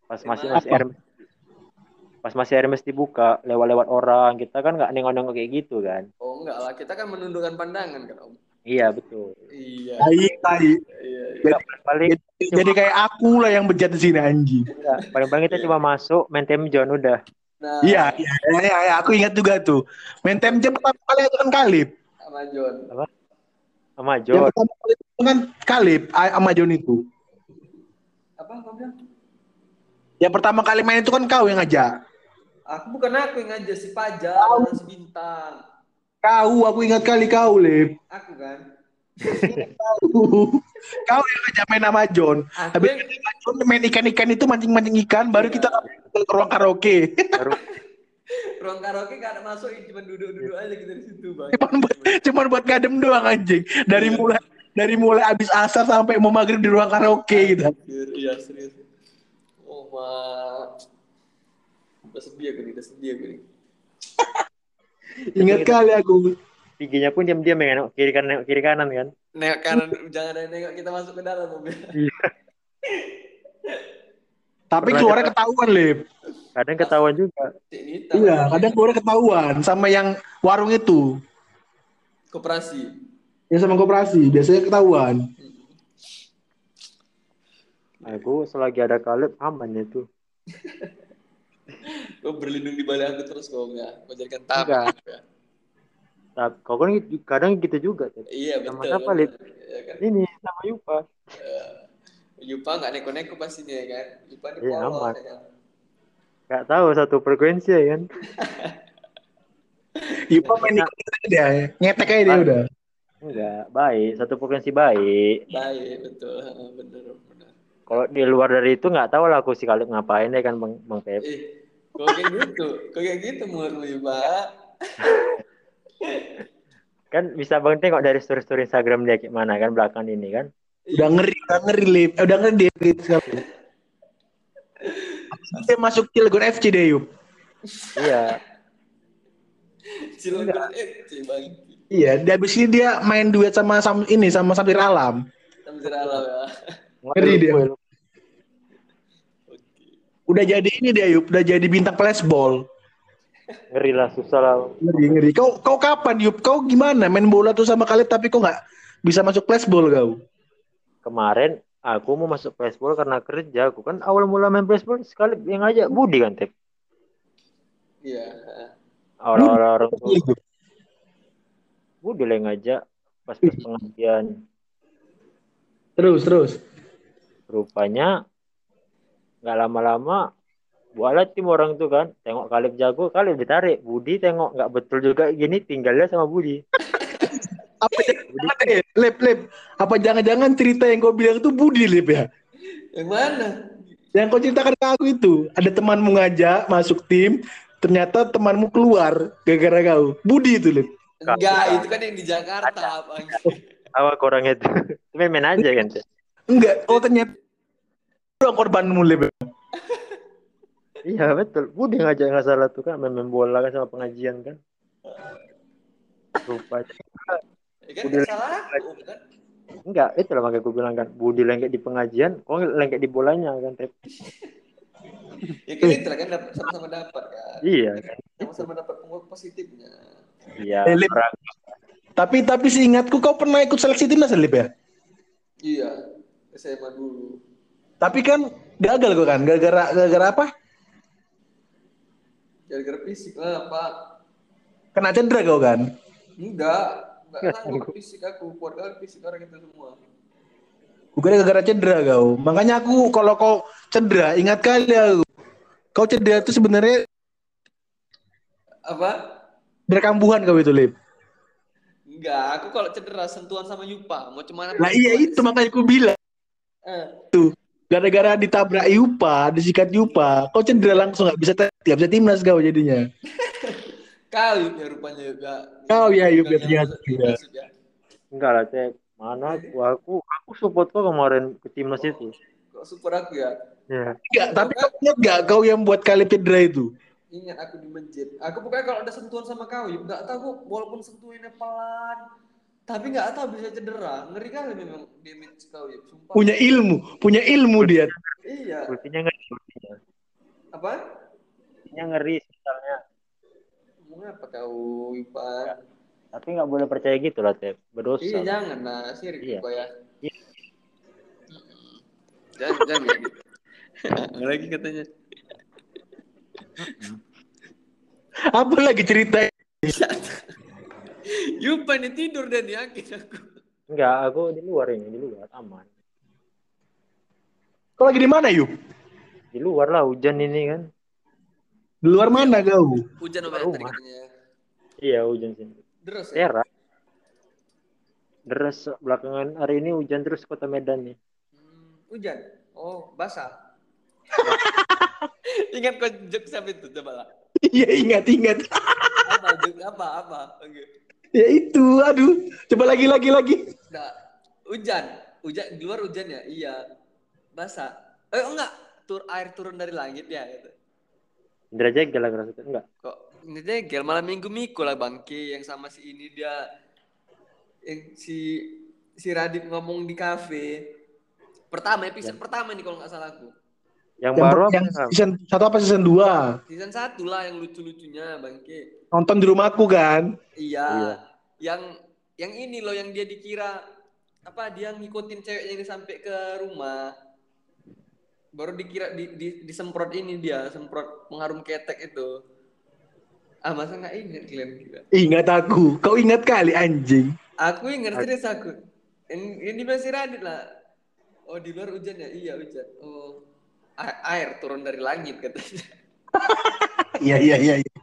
pas masih masih? Hermes pas masih Hermes dibuka lewat-lewat orang kita kan nggak nengok-nengok kayak gitu kan
Oh enggak lah, kita kan menundukkan pandangan kan Om.
iya betul
Iya.
tai tai
Iya, iya.
Paling
jadi kayak aku lah yang bejat di sini anjing
nggak, paling paling kita cuma masuk main time zone udah
Nah,
Iya, iya, iya, iya, iya, aku ingat juga tuh. Main time jam pertama kali itu kan Kalib.
sama John.
sama
Yang
John
pertama kali itu kan Kalib sama John itu.
Apa kau bilang?
Yang pertama kali main itu kan kau yang ngajak.
Aku bukan aku yang ngajak si Pajar si Bintang.
Kau, aku ingat kali kau, Lip.
Aku kan.
Kau yang ngajak main sama John.
Aku
Habis
yang
main sama John main ikan-ikan itu mancing-mancing ikan, baru kita ke ruang karaoke.
ruang karaoke gak ada masuk, cuma duduk-duduk aja kita di situ, Bang.
Cuman buat, cuman buat ngadem doang anjing. Dari
Iya.
mulai dari mulai abis asar sampai mau maghrib di ruang karaoke gitu.
Iya, serius. Oh, mak. Udah sedih aku nih, udah sedih aku nih.
Ingat kali aku.
Tingginya pun diam-diam ya nengok kiri kanan nengok kiri kanan kan
Nengok kanan, jangan ada nengok kita masuk ke dalam mobil.
Tapi
Pernah
keluarnya ketahuan, Lip.
kadang ketahuan juga.
Iya, kadang keluarnya ketahuan sama yang warung itu.
Koperasi.
Ya sama koperasi, biasanya ketahuan.
aku selagi ada kalib aman ya itu
Kau berlindung di balik aku terus kau enggak. Kau jadikan
Tapi kau kan kadang gitu juga Tep.
Iya,
Sama
betul.
siapa,
betul.
Lip?
Iya kan?
ini sama Yupa
Yupa nggak neko-neko pastinya ya kan? Yupa di
Iya, aman.
ya kan?
nggak tahu satu frekuensi ya kan
Ipa main ikut dia, ngetek aja dia
Ah.
udah.
enggak baik satu frekuensi baik
Baik, betul. Bener, bener.
kalau di luar dari itu nggak tahu lah aku si kalib ngapain ya kan bang bang Pep
Eh, kok kayak gitu? Kok kayak gitu menurutmu Yupa?
kan bisa bang tengok dari story story Instagram dia kayak mana kan belakang ini kan
Udah ngeri, udah ngeri, Lip. Eh, udah ngeri dia gitu sekali. Dia masuk Cilegon FC deh, Yup.
iya
Cilegon FC bang.
Iya, dia habis ini dia main duet sama sam, ini sama Samir Alam.
Sambil alam ya.
Ngeri dia. Udah jadi ini dia, Yup. Udah jadi bintang flashball.
Ngeri lah susah lah
Ngeri, ngeri. Kau kau kapan, Yup? Kau gimana main bola tuh sama Khalid tapi kau nggak bisa masuk flashball kau?
kemarin aku mau masuk flashball karena kerja aku kan awal mula main flashball sekali yang ngajak Budi kan Tep
Iya.
Iya, Yup.
Budi lah yang ngajak pas pas pengajian
Terus, terus.
rupanya nggak lama-lama buatlah tim orang tuh kan tengok Kalib jago Kalib ditarik Budi tengok nggak betul juga gini tinggalnya sama Budi
Apa jangan eh, Lip, Lip. Apa jangan-jangan cerita yang kau bilang itu Budi, Lip ya?
Yang mana?
Yang kau ceritakan ke aku itu, ada temanmu ngajak masuk tim, ternyata temanmu keluar gara-gara kau. Budi itu, Lip.
Enggak, itu kan yang di Jakarta,
awal orang itu main aja kan.
Enggak, oh ternyata doang korbanmu, Lip.
Iya betul Budi ngajak nggak salah tuh kan main, bola kan sama pengajian kan rupanya
Ya kan nggak salah kan.
enggak itu lah makanya aku bilang kan Budi lengket di pengajian kok lengket di bolanya kan Tep.
Ya kan itu lah kan sama-sama dapat kan.
iya kan
sama-sama dapat pengaruh positifnya.
Iya.
Eh, Lip. Tapi tapi seingatku kau pernah ikut seleksi timnas Lip ya?
Iya, SMA dulu.
Tapi kan gagal kok kan, gara-gara gara-gara apa?
Gara-gara fisik lah, Pak.
Kena cedera kau kan?
Enggak, enggak sanggup fisik aku. Kuat kali fisik orang itu semua.
Bukan gara-gara cedera kau. Makanya aku kalau kau cedera, ingat kali aku. Kau cedera itu sebenarnya
Apa?
cedera kambuhan kau itu, Lip.
Enggak, aku kalau cedera sentuhan sama Yupa, mau cuman
Lah iya itu makanya aku bilang.
Eh,
Gara-gara ditabrak Yupa, disikat Yupa, kau cedera langsung nggak bisa nggak bisa timnas kau jadinya.
kau ya rupanya juga.
Kau ya, Yup, ya, ya.
ya.
Enggak lah, Cep. Mana aku, aku, aku support kok kemarin ke timnas itu.
Kok support aku ya?
Ya.
Enggak, tapi kau ingat gak kau yang buat kali cedera itu?
Ingat aku di masjid. Aku pokoknya kalau ada sentuhan sama kau, ya nggak tahu walaupun sentuhannya pelan, tapi nggak tahu bisa cedera. Ngeri kali memang damage kau ya. Sumpah.
Punya ilmu, punya ilmu dia.
Iya.
Ultinya ngeri. ultinya.
Apa?
Ultinya ngeri misalnya.
Apa kau, Yupa?
Tapi nggak boleh percaya gitu lah, Cep. Berdosa.
Iya jangan lah, sirik
Iya.
kau ya.
Iya.
Jangan, jangan gitu. Lagi katanya.
Apa lagi cerita?
Yupa ini tidur dan yakin aku.
Enggak, aku di luar ini, di luar aman.
Kau lagi di mana, Yup?
Di luar lah hujan ini kan.
Di luar mana kau?
Hujan apa
Rumah.
tadi katanya?
Iya, hujan sini.
Terus ya?
Deras belakangan hari ini hujan terus kota Medan nih.
Hmm, hujan. Oh, basah. Ingat kok jok siapa itu coba lah.
Iya ingat ingat.
Apa jok apa apa? Oke.
Ya itu, aduh. Coba lagi lagi lagi.
Nah, hujan. Hujan di luar hujan ya? Iya. Basah. Eh enggak, tur air turun dari langit ya gitu.
Indra Jegel lah ngerasa enggak.
Kok ini degel malam minggu Miko lah bangke yang sama si ini dia yang si si Radit ngomong di kafe. Pertama episode pertama nih kalau nggak salah aku.
Yang,
Yang,
baru apa?
yang season satu apa season 2?
Season satu lah yang lucu-lucunya bangke.
Nonton di rumahku kan.
Iya.
Iya.
Yang yang ini loh yang dia dikira apa dia ngikutin ceweknya ini sampai ke rumah. Baru dikira di, di, disemprot ini dia, semprot pengharum ketek itu. Ah masa nggak ingat kalian?
Ingat aku. Kau ingat kali anjing.
Aku ingat serius aku. Ini, ini masih Radit lah. Oh di luar hujan ya? Iya hujan. Oh air turun dari langit katanya.
Iya iya iya. iya.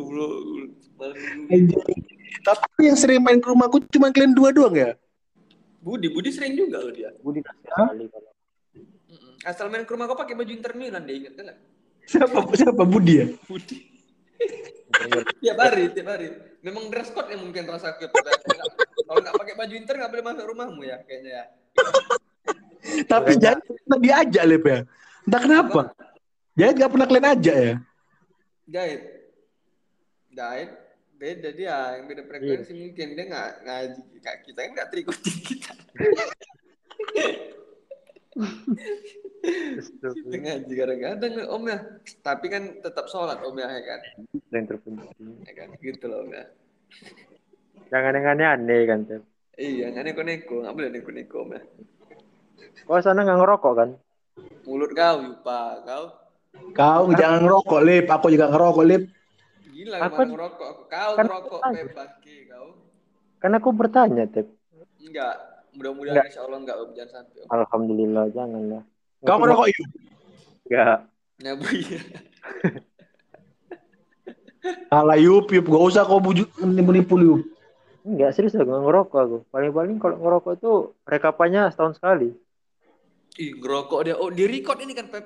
Goblok.
Tapi yang sering main ke rumahku cuma kalian dua doang ya?
Budi, Budi sering juga loh dia.
Budi kali kalau.
Asal main ke rumah kau pakai baju Inter Milan dia ingat kan?
Siapa siapa Budi ya?
Budi. tiap hari, tiap hari. Memang dress code yang mungkin rasa. Kalau nggak pakai baju Inter nggak boleh masuk rumahmu ya kayaknya ya.
Tapi jangan pernah diajak Lep ya. Entah kenapa. Jadi gak pernah kalian ajak ya?
Guide. Guide beda dia yang beda frekuensi mungkin. Dia nggak ngaji kayak kita kan nggak terikuti kita. Kita ngaji kadang-kadang om ya. Tapi kan tetap sholat om ya ya kan?
Yang terpenting.
ya kan? Gitu loh om ya.
Jangan yang aneh-aneh kan, Cep.
iya nggak neko-neko. Nggak boleh neko-neko om ya.
Kau sana nggak ngerokok kan?
mulut kau yupa. Kau?
Kau jangan ngerokok Lip. Aku juga ngerokok Lip.
Gila
Aku-
ngerokok aku kau
kan-
ngerokok bebaki kau
Kan aku bertanya, Cep.
enggak mudah-mudahan insya Allah enggak jangan sampai
Alhamdulillah, jangan lah.
Kau ngerokok yuk.
Enggak.
nah bu iya
Alah Yup, Yup. Gak usah kau bujuk menipu-nipu Yup.
Enggak, serius aku nggak ngerokok aku. Paling-paling kalau ngerokok itu rekapannya setahun sekali.
ih ngerokok dia oh di record ini kan pep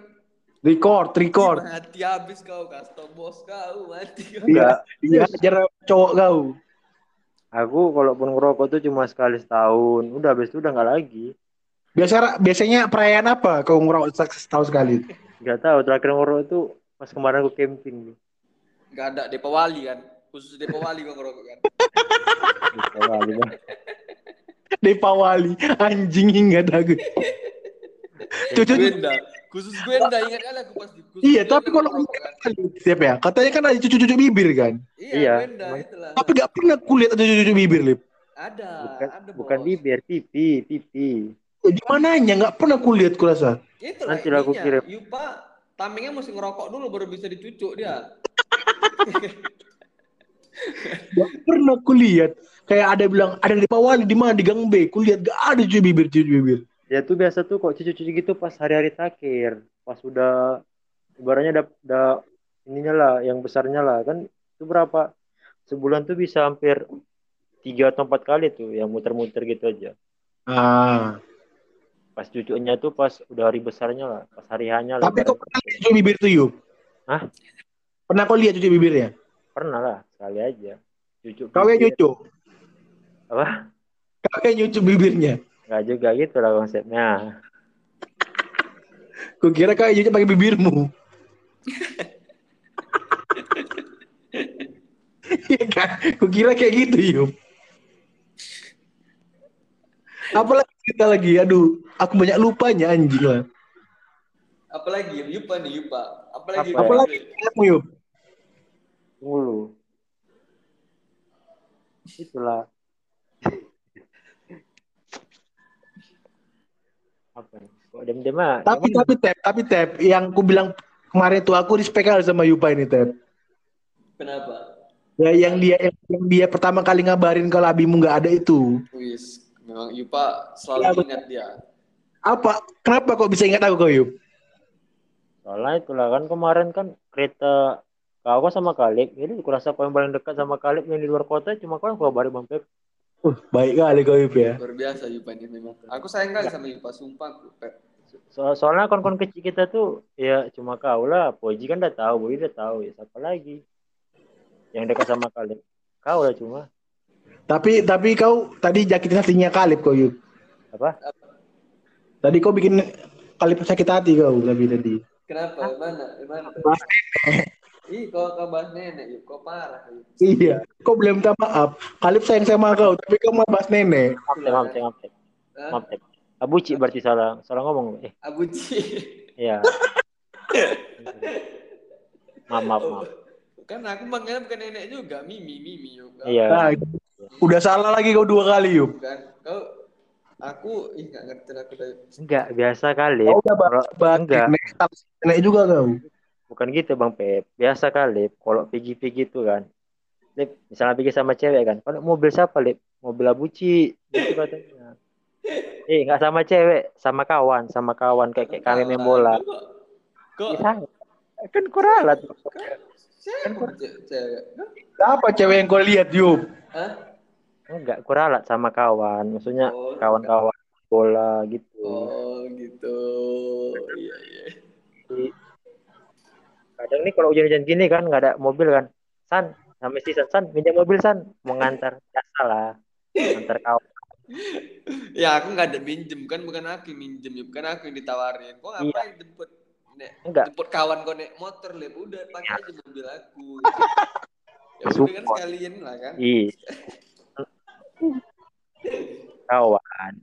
Record, record.
mati habis kau custom bos kau mati kau
Enggak.
Iya, ajar cowok kau.
Aku kalaupun ngerokok tuh cuma sekali setahun. Udah habis itu udah nggak lagi.
Biasa biasanya perayaan apa kau ngerokok setahun sekali?
Nggak tahu terakhir ngerokok itu pas kemarin aku camping.
nggak ada Depa Wali kan khusus Depa Wali gua ngerokok kan
Bisa kali, Bang.
Depa Wali, anjing ingat aku. Cucu
Khusus Gwenda ingat kali aku pasti khusus
Iya, tapi kalau
ngerokok kan.
Ya. Katanya kan ada cucu-cucu bibir kan.
Iya,
Iya.
benda itulah.
Tapi gak pernah kulihat ada cucu-cucu bibir, Lip.
Ada,
bukan
ada
bukan
bos.
bibir pipi pipi
Eh, Di mananya nggak pernah kulihat kurasa.
Itulah
Nanti lah aku kirim.
Yupa tamengnya mesti ngerokok dulu baru bisa dicucuk dia.
Gak pernah kulihat. Kayak ada bilang ada di Pak Wali di mana di Gang B. Kulihat gak ada cucu bibir, cucu bibir.
Ya tuh biasa tuh kok cucu-cucu gitu pas hari-hari terakhir pas udah ibaratnya udah, udah ininya lah yang besarnya lah kan itu berapa sebulan tuh bisa hampir tiga atau empat kali tuh yang muter-muter gitu aja
Ah.
pas cucunya tuh pas udah hari besarnya lah pas hari hanya lah
Tapi
ibaratnya.
pernah lihat cucu bibir tuh, Yuk?
Hah?
Pernah kau lihat cucu bibirnya?
pernah lah sekali aja cucu
Kau yang cucu?
apa
Kau yang cucu bibirnya?
Nggak juga gitu lah konsepnya
Kau kira kau yang cucu pakai bibirmu. Iya kan? Kira kayak gitu, Yuk. Apalagi kita lagi, aduh, aku banyak lupanya anjing lah.
Apalagi Yupa nih Yupa. Apalagi
Apa ya?
Apalagi kamu, Yuk.
tunggu lu itulah apa kok dem-dem ah
Tapi tapi tap, tapi tap, yang ku bilang kemarin tuh aku respect kali sama Yupa ini tap.
Kenapa?
Ya yang dia yang, dia pertama kali ngabarin kalau abimu nggak ada itu.
Wis, memang Yupa selalu
betul.
ingat dia.
Apa? Kenapa kok bisa ingat aku kau Yup?
soalnya itulah kan kemarin kan kereta kau sama Kalib jadi kurasa kau yang paling dekat sama Kalib yang di luar kota cuma kau yang kau kabari bang Pep
Uh, baik kali kau Yup ya.
Luar biasa Yupa ini memang. Aku sayang kali sama Yupa, sumpah.
so soalnya kon-kon kecil kita tuh ya cuma kau lah Poji kan udah tahu Boy udah tahu ya siapa lagi yang dekat sama Kalib kau lah cuma
Tapi tapi kau tadi jakitin hatinya Kalib kau Yup.
apa
Tadi kau bikin Kalib sakit hati kau tapi tadi.
Kenapa? Mana? Mana? Ih, kau kau bahas nenek, Yup. Kau parah. Yup.
Iya. Kau boleh minta maaf. Kalib sayang sama kau tapi kau mau bahas nenek.
maaf maaf maaf maaf Tep. Abuci berarti salah salah ngomong eh
Abuji.
iya maaf maaf maaf
Kan aku manggilnya bukan nenek juga, Mimi, Mimi. Yup.
iya
Nah, udah salah lagi kau dua kali Yup.
Bukan. Kau aku ih nggak ngerti aku dari
enggak biasa kali
Kau udah bahas,
Kalau-
bahas
enggak
nenek, nenek juga kau.
Bukan gitu bang Pep biasa kali kalau pergi-pergi itu kan Lip, misalnya pergi sama cewek kan kalau mobil siapa Lip mobil abuci gitu katanya eh nggak sama cewek sama kawan sama kawan kayak kayak kami main bola
Kok kok
sama. kan kuralat
siapa ce- cewek?
Siapa cewek yang kau lihat Yup?
Hah?
enggak kuralat sama kawan maksudnya
Oh,
kawan-kawan bola gitu
Oh gitu. Iya iya.
Kadang nih kalau hujan-hujan gini kan nggak ada mobil kan. San sama si San San minjem mobil San. Mau ngantar biasa lah. Ngantar kawan.
Ya aku nggak ada minjem. Kan bukan aku yang minjem ya. Bukan aku yang ditawarin. Kok ngapain jemput nek
enggak.
jemput kawan kau naik motor lep? Udah pakai aja mobil aku. Ya udah kan sekalian lah kan.
Ih kawan.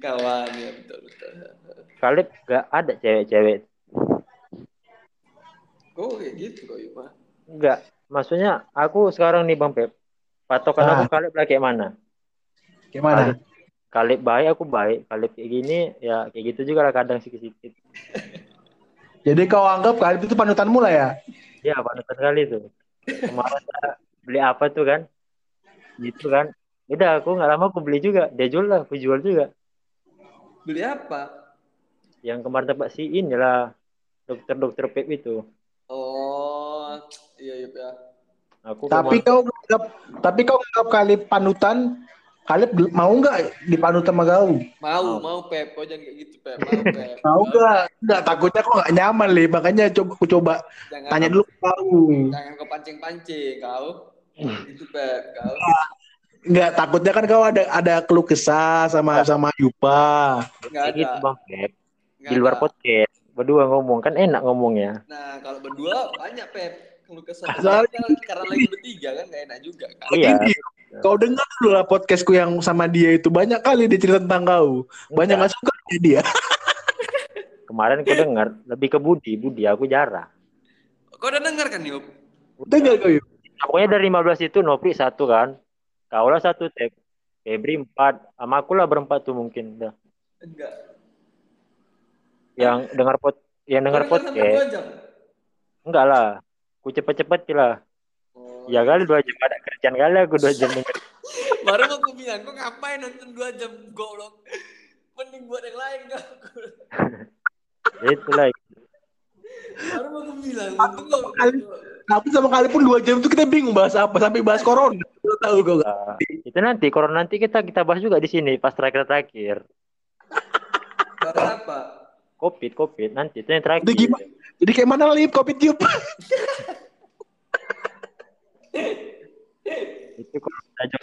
Kawan ya betul betul.
Kalib nggak ada cewek-cewek
Kok kayak gitu kok Yuma?
Enggak, maksudnya aku sekarang nih Bang Pep. Patokan
Ah.
aku Kalib lah kayak mana?
Gimana?
Kalib baik, aku baik. Kalib kayak gini, ya kayak gitu juga lah kadang sedikit-sedikit.
Jadi kau anggap Kalib itu panutanmu lah ya?
Ya, panutan kali tuh. Kemarin beli apa tuh kan? Gitu kan. Udah, aku nggak lama aku beli juga. Dia jual lah, aku jual juga.
Beli apa?
Yang kemarin tempat si inilah dokter-dokter Pep itu.
Oh iya iya ya.
Aku
Tapi kau anggap, tapi kau anggap Kalib panutan, Kalib gel- mau nggak dipanut sama kau?
Mau
Mau.
mau Pep, kau jangan kayak gitu Pep. Mau Pep.
Mau nggak? Nggak, takutnya kok nggak nyaman li, makanya coba aku coba
Jangan
tanya dulu kau.
Jangan kau pancing-pancing kau. Itu Pep kau.
Nggak, takutnya kan kau ada ada keluh kesah sama sama Yupa.
Enggak
kayak
ada.
gitu Bang Pep.
Nggak
Di luar
ada.
podcast. Berdua ngomong kan enak ngomongnya.
Nah, kalau berdua banyak Pep. Kalau kesel
Soalnya-
karena lagi bertiga kan gak enak juga kan.
Iya.
Ini, kau dengar dulu lah podcastku yang sama dia itu banyak kali dia cerita tentang kau. Banyak nggak suka dia.
Kemarin aku dengar lebih ke Budi, Budi aku jarang.
Kau udah dengar kan Yup?
Dengar kau yuk.
Pokoknya dari 15 itu Nopri satu kan. Kau lah satu tek. Febri empat. Sama aku lah berempat tuh mungkin. Dah.
Enggak.
Yang dengar pot yang dengar podcast. Enggak lah. Ku cepet-cepet lah.
Oh.
Ya kali dua jam ada kerjaan kali aku dua jam denger.
Baru mau aku bilang, kok ngapain nonton dua jam goblok? Mending buat yang lain kau.
Ya itulah.
Baru mau aku bilang, untung kau.
kali- Tapi sama kali pun dua jam itu kita bingung bahas apa sampai bahas corona. Lu tahu kau nggak?
Nah, itu nanti corona nanti kita kita bahas juga di sini pas terakhir-terakhir.
Bahas apa?
Covid, Covid nanti itu yang terakhir.
Itu gimana? Jadi kayak mana lip kopi tiup?
Itu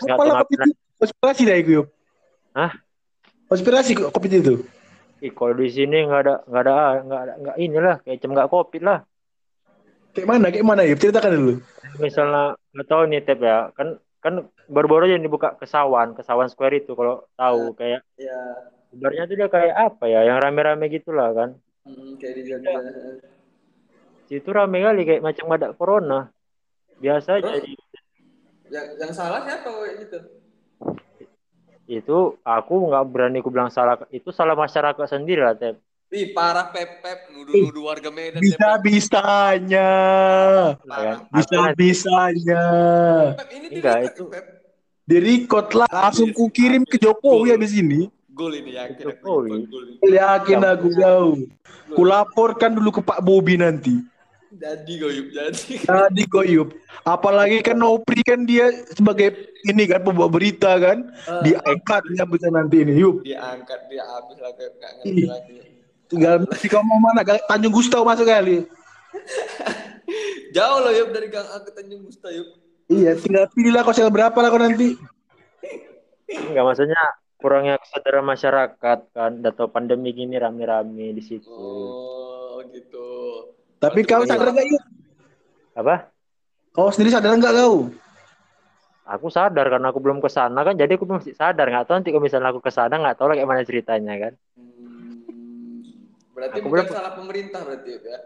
kalau ada
kopi. Konspirasi dah itu.
Hah?
Konspirasi kopi itu.
Ih, kalau di sini nggak ada nggak ada nggak ada nggak inilah kayak cem nggak covid lah.
Kayak mana? Kayak mana Yup? Ceritakan dulu.
Misalnya nggak tahu nih Tep ya kan kan baru-baru aja dibuka kesawan kesawan square itu kalau tahu kayak
Ya,
sebenarnya tuh dia kayak apa ya yang rame-rame gitulah kan.
hmm, kayak dijaga.
Situ rame kali kayak macam ada corona. Biasa
Terus?
di-
Yang yang salah siapa kayak gitu?
itu aku nggak berani ku bilang salah itu salah masyarakat sendiri lah Tep.
Ih, parah Pep Pep nuduh-nuduh warga Medan.
Bisa bisanya.
Parah.
Bisa bisanya.
Pep, ini
Enggak,
di-record,
itu-
Pep.
Di record lah langsung ku kirim ke Jokowi habis ini.
Gol ini yakin aku
Jokowi.
Yakin aku jauh. Ku laporkan dulu ke Pak Bobi nanti.
Jadi Yup, jadi.
Tadi koyup. Apalagi kan Nopri kan dia sebagai ini kan pembawa berita kan.
Ah,
Diangkat dia bisa nanti ini. Yup.
dia angkat dia habis lagi nggak ngerti
Ih.
lagi.
Tinggal mesti kau mau mana? Tanjung Gustau masuk kali.
Jauh loh Yup dari Gang A ke Tanjung Gusta Yup.
Iya, tinggal pilihlah kau sel berapa lah kau nanti.
Enggak maksudnya kurangnya kesadaran masyarakat kan atau pandemi gini rame-rame di situ.
Oh gitu.
Tapi kau sadar nggak yuk?
Apa?
Kau sendiri sadar nggak kau?
Aku sadar karena aku belum ke sana kan jadi aku masih sadar nggak tahu nanti kalau misalnya aku ke sana nggak tahu lagi mana ceritanya kan.
Hmm, berarti
Aku
bukan
belum-
salah pemerintah berarti ya.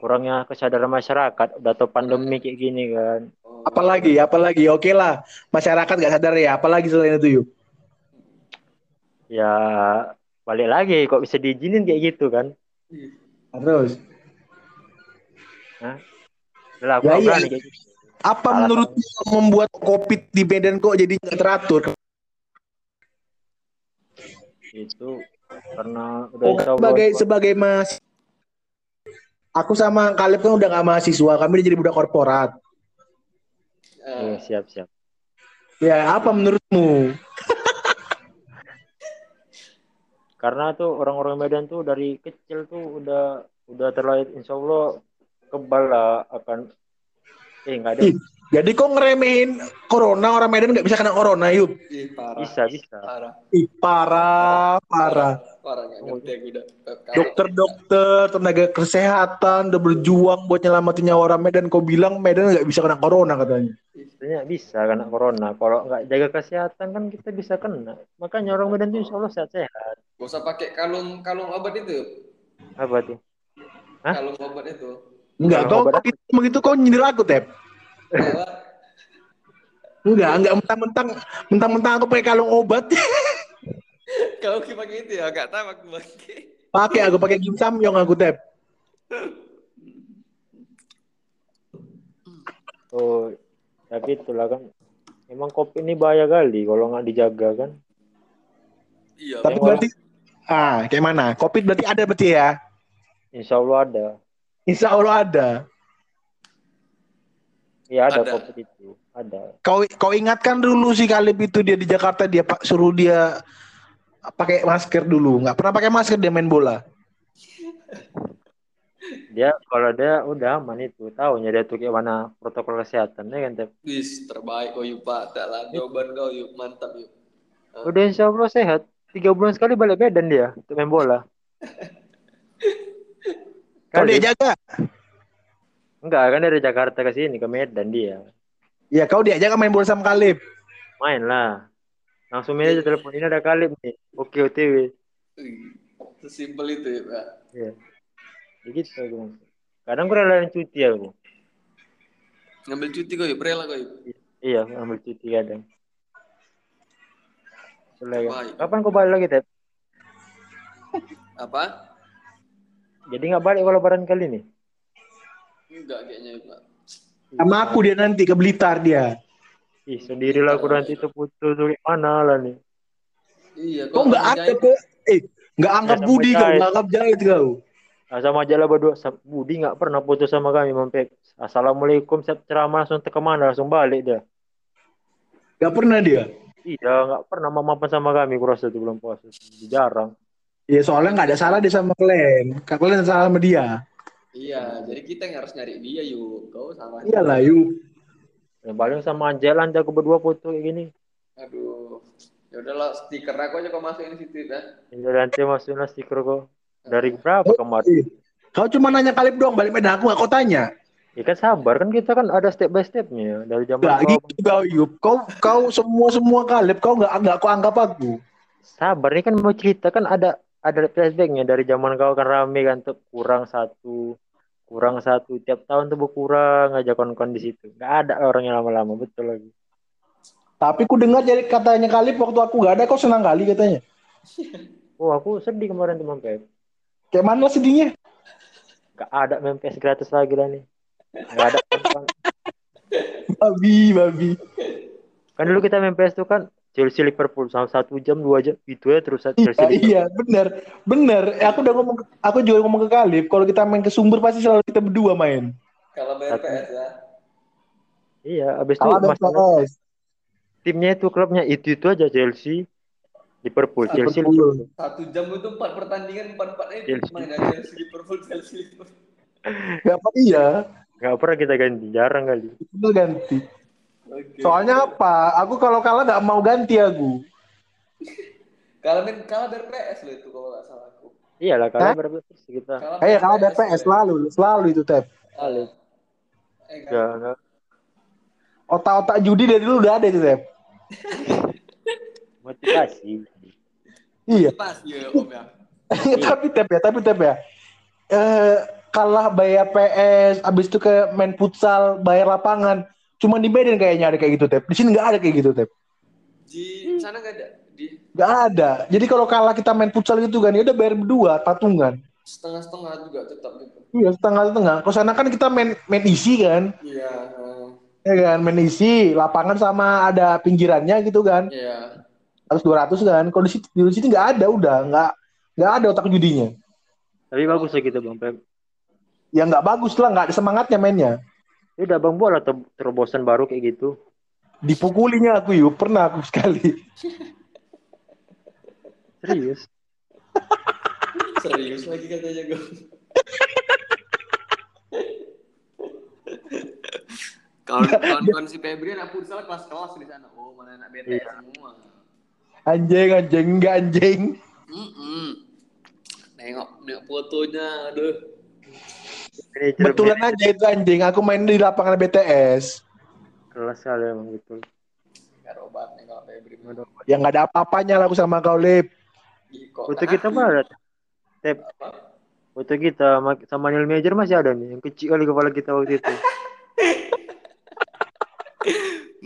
Kurangnya kesadaran masyarakat udah tahu pandemi kayak gini kan.
Oh.
Apalagi, apalagi. Oke lah, masyarakat nggak sadar ya. Apalagi selain itu yuk.
Ya balik lagi kok bisa diizinin kayak gitu kan.
Ih,
Udah lah,
Ya, iya.
berani kayak gitu.
apa
Salah
menurut membuat COVID di Medan kok jadi nggak teratur?
Itu karena udah
Oh,
insya Allah-
sebagai sebagai mas, aku sama Kaleb kan udah nggak mahasiswa, kami udah jadi budak korporat.
Iya,
eh,
siap siap.
Ya, apa menurutmu?
Karena tuh orang-orang Medan tuh dari kecil tuh udah udah terlahir insya Allah kebal lah akan eh nggak ada
Ih, jadi kok ngeremehin corona orang Medan nggak bisa kena corona, yuk?
ih, parah.
bisa bisa.
Parah.
Ih, parah, parah.
Parah udah. Pep, kalau-
Dokter-dokter, tenaga kesehatan udah berjuang buat nyelamatin nyawa orang Medan. Kau bilang Medan nggak bisa kena corona katanya.
Sebenarnya bisa kena corona. Kalau nggak jaga kesehatan kan kita bisa kena. Makanya orang Medan tuh insya Allah sehat-sehat.
Gak usah pakai kalung kalung obat itu.
Apa tuh? Hah?
Kalung obat itu.
Enggak,
Kalau
kau begitu, begitu kau nyindir aku, Tep. Enggak, enggak mentang-mentang mentang-mentang aku pakai kalung obat.
Kau pakai itu ya, gak tahu aku pakai.
pakai aku pakai Kim Samyong aku, Tep.
Oh, tapi itulah kan. Emang kopi ini bahaya kali kalau nggak dijaga kan.
Iya.
Tapi berarti ah, kayak mana? Covid berarti ada berarti ya?
Insya Allah ada.
Insya Allah ada.
Iya ada,
Ada.
itu. Ada.
Kau kau ingatkan dulu sih Kalib itu dia di Jakarta dia pak suruh dia pakai masker dulu. Nggak pernah pakai masker dia main bola.
Dia kalau dia udah aman itu. Tahunya dia tuh kayak mana protokol kesehatan ya kan. Tep?
Wis, terbaik kau yuk Pak. Tak lah jawaban kau yuk mantap yuk.
Udah insya Allah sehat. Tiga bulan sekali balik Medan dia untuk main bola.
Kau
Kali.
dia jaga.
Enggak kan dari Jakarta ke sini ke Medan dia.
Ya kau dia jaga main bola sama Kalib.
Main lah. Langsung main aja telepon ini ada Kalib nih. Oke OTW.
Wih, Sesimpel itu ya Pak.
Iya. Ya gitu aku. Kadang gue relain cuti aku.
Ngambil cuti kau, rela kau.
Iya, ambil cuti kadang. Kan?
Baik.
Kapan kau balik lagi, Tep?
Apa?
Jadi nggak balik kalau lebaran kali ini?
Enggak kayaknya, Pak.
Sama aku dia nanti ke Blitar dia.
Ih, sendirilah aku nanti itu putus tuh mana lah nih.
Iya,
Kau nggak
sama
ada ke eh nggak anggap Budi kau,
Mujahid.
nggak anggap Jahit kau.
Nah, sama aja lah berdua. Budi nggak pernah putus sama kami, Mampek. Assalamualaikum, siap ceramah langsung ke ke mana, langsung balik dia.
Nggak pernah dia.
Iya, nggak pernah mamapan sama kami, kurasa itu belum puasa. Jarang.
Iya soalnya nggak ada salah dia sama kalian. Kak kalian salah sama dia.
Iya, jadi kita yang harus nyari dia yuk. Kau sama.
Iyalah yuk.
Yang paling sama Anjelan aku berdua foto kayak gini.
Aduh. Ya udahlah, stiker aku aja kau masukin situ ya.
Ini nanti masukin stiker kok. Dari berapa kemarin?
Kau cuma nanya kalip doang balik Medan aku nggak kau tanya.
Ya kan sabar kan kita kan ada step by stepnya ya. Dari zaman
Nggak
kau
gitu kau Yup. Kau kau semua semua kalip kau nggak nggak kau anggap aku.
sabar ini kan mau cerita kan ada ada flashbacknya dari zaman kau kan rame kan tuh kurang satu kurang satu tiap tahun tuh berkurang aja kon-kon di situ nggak ada orang yang lama-lama betul lagi
Tapi ku dengar jadi katanya kalip waktu aku nggak ada kau senang kali katanya.
oh aku sedih kemarin tuh Mampes
Kayak mana sedihnya?
nggak ada Mampes gratis lagi lah nih nggak ada
Babi babi.
kan dulu kita Mampes tuh kan Chelsea Liverpool sama satu jam dua jam itu ya terus
Iya,
Chelsea Liverpool.
iya bener bener. Eh, Aku udah ngomong aku juga ngomong ke kalip kalau kita main ke sumber pasti selalu kita berdua main.
Kalau bayar PS ya.
iya abis itu masalah timnya itu klubnya itu itu aja Chelsea Liverpool Chelsea
Liverpool.
Liverpool.
Satu jam itu empat pertandingan empat empat eh
Chelsea.
main aja Chelsea Liverpool Chelsea Liverpool.
Gak apa iya.
nggak pernah kita ganti jarang kali
Itu ganti.
Oke.
Soalnya apa? Aku kalau kalah gak mau ganti aku.
Kalau main kalah dari PS lo itu kalau nggak salah aku.
iyalah
Hah?
kalau berapa terus kita
Kalah
Eh
dari
PS
lo.
selalu selalu itu tap.
kali
Eh, kan?
ya nggak
Otak-otak judi dari dulu udah ada itu tap.
motivasi
Iya.
Pas ya Om ya.
tapi tap ya, tapi tap ya. Eh kalah bayar PS, abis itu ke main futsal, bayar lapangan. Cuma di Medan kayaknya ada kayak gitu tap. Di sini nggak ada kayak gitu tap.
Di sana nggak ada. Di
Nggak ada. Jadi kalau kalah kita main futsal gitu kan, ya udah bayar berdua, patungan.
setengah-setengah juga tetap gitu.
Iya setengah-setengah. Kalau sana kan kita main main isi kan,
Iya.
ya kan main isi, lapangan sama ada pinggirannya gitu kan.
Iya.
100 200 kan. Kalau di situ di situ nggak ada udah, nggak nggak ada otak judinya.
tapi bagus lah kita bang Pep
Ya nggak bagus lah, nggak ada semangatnya mainnya.
Ya udah bang bola ter terobosan baru kayak gitu
Dipukulinya aku yuk, pernah aku sekali.
serius
Serius lagi katanya gue. Kawan kawan si Febri anak futsal kelas-kelas di sana. Oh, mana anak BTS semua.
Anjing, anjing, enggak anjing.
Mm-mm. Nengok, nengok fotonya, aduh.
Betulan aja itu anjing, aku main di lapangan BTS.
kelas kali emang
Gak nengok Febri.
Ya nggak ada apa-apanya lah aku sama kau, Lip.
Foto kita mana Tep foto kita sama, Neil Major masih ada nih yang kecil kali kepala kita waktu itu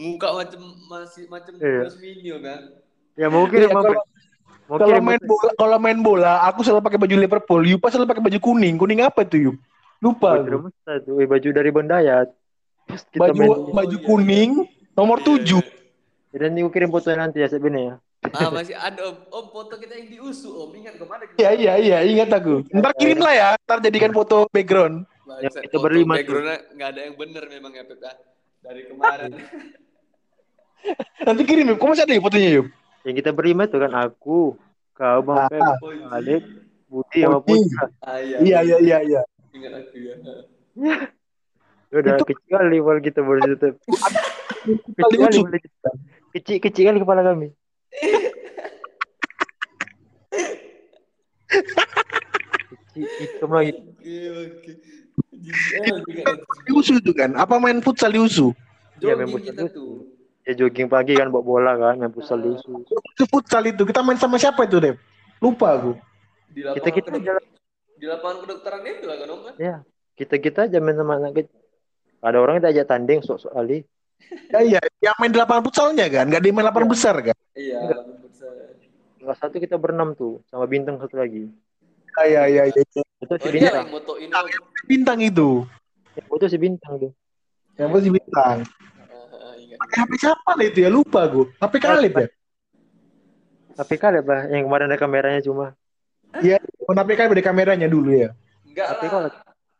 Muka macam masih macam
Iya.
Minion kan.
ya
Iya,
Bang
kalau- Kalau main bola, kalau main bola, aku selalu pakai baju Liverpool. Yupa selalu pakai baju kuning. Kuning apa itu, Yup? Lupa.
Baju tuh, eh, baju dari Bendayat. Kita
Baju
main,
baju
iya.
kuning nomor
Iya,
7.
Ya, dan aku kirim foto nanti ya sebenarnya.
Ah masih ada om. Om foto kita yang diusu om. Ingat ke mana?
Iya, iya, iya, ingat aku. Ntar kirim lah ya, ntar jadikan foto background.
Bangsat,
Yang kita
foto
berlima
backgroundnya nggak ada yang bener memang ya Pep ya. Dari kemarin.
Nanti kirim. Kok masih ada ya fotonya, Yup?
Yang kita berlima itu kan aku, kau, Bang
Ah,
Pep, Alif, Budi, sama
Budi.
Putra.
ah, iya,
Iya, iya, iya, iya.
Ingat aku ya.
Udah
Itu-
kecil kali kepala kita baru itu. Kecil
Kali
kita. Kecil kecil kali kepala kami. Kecil hitam lagi.
Oke oke. Itu.
Di USU itu kan? Apa main futsal di USU?
Iya, main futsal
kita
itu.
tuh.
Ya jogging pagi kan bawa bola kan, main futsal di USU.
Itu futsal itu. Kita main sama siapa itu, Dep? Lupa aku.
Di
Kita kita
kedok-
jalan
di lapangan kedokteran itu lah kan om kan?
ya. kita kita aja main sama anak kecil ada orang yang diajak tanding sok sok ali
Ya iya, yang main di lapangan futsalnya kan, nggak di main lapangan
Iya.
besar kan?
Iya,
Enggak.
besar.
kelas satu kita berenam tuh sama bintang satu lagi
Iya iya iya. iya.
itu si
Oh
bintang
yang motoin
Bintang itu,
itu si bintang tuh
yang pasti bintang.
Ah, ah, ingat.
Pakai HP siapa lah itu ya? Lupa gue. HP Kalib ya?
tapi kali apa yang kemarin ada kameranya cuma
Iya, oh, HP Kalib ada kameranya dulu ya.
Enggak
tapi
lah.
kalau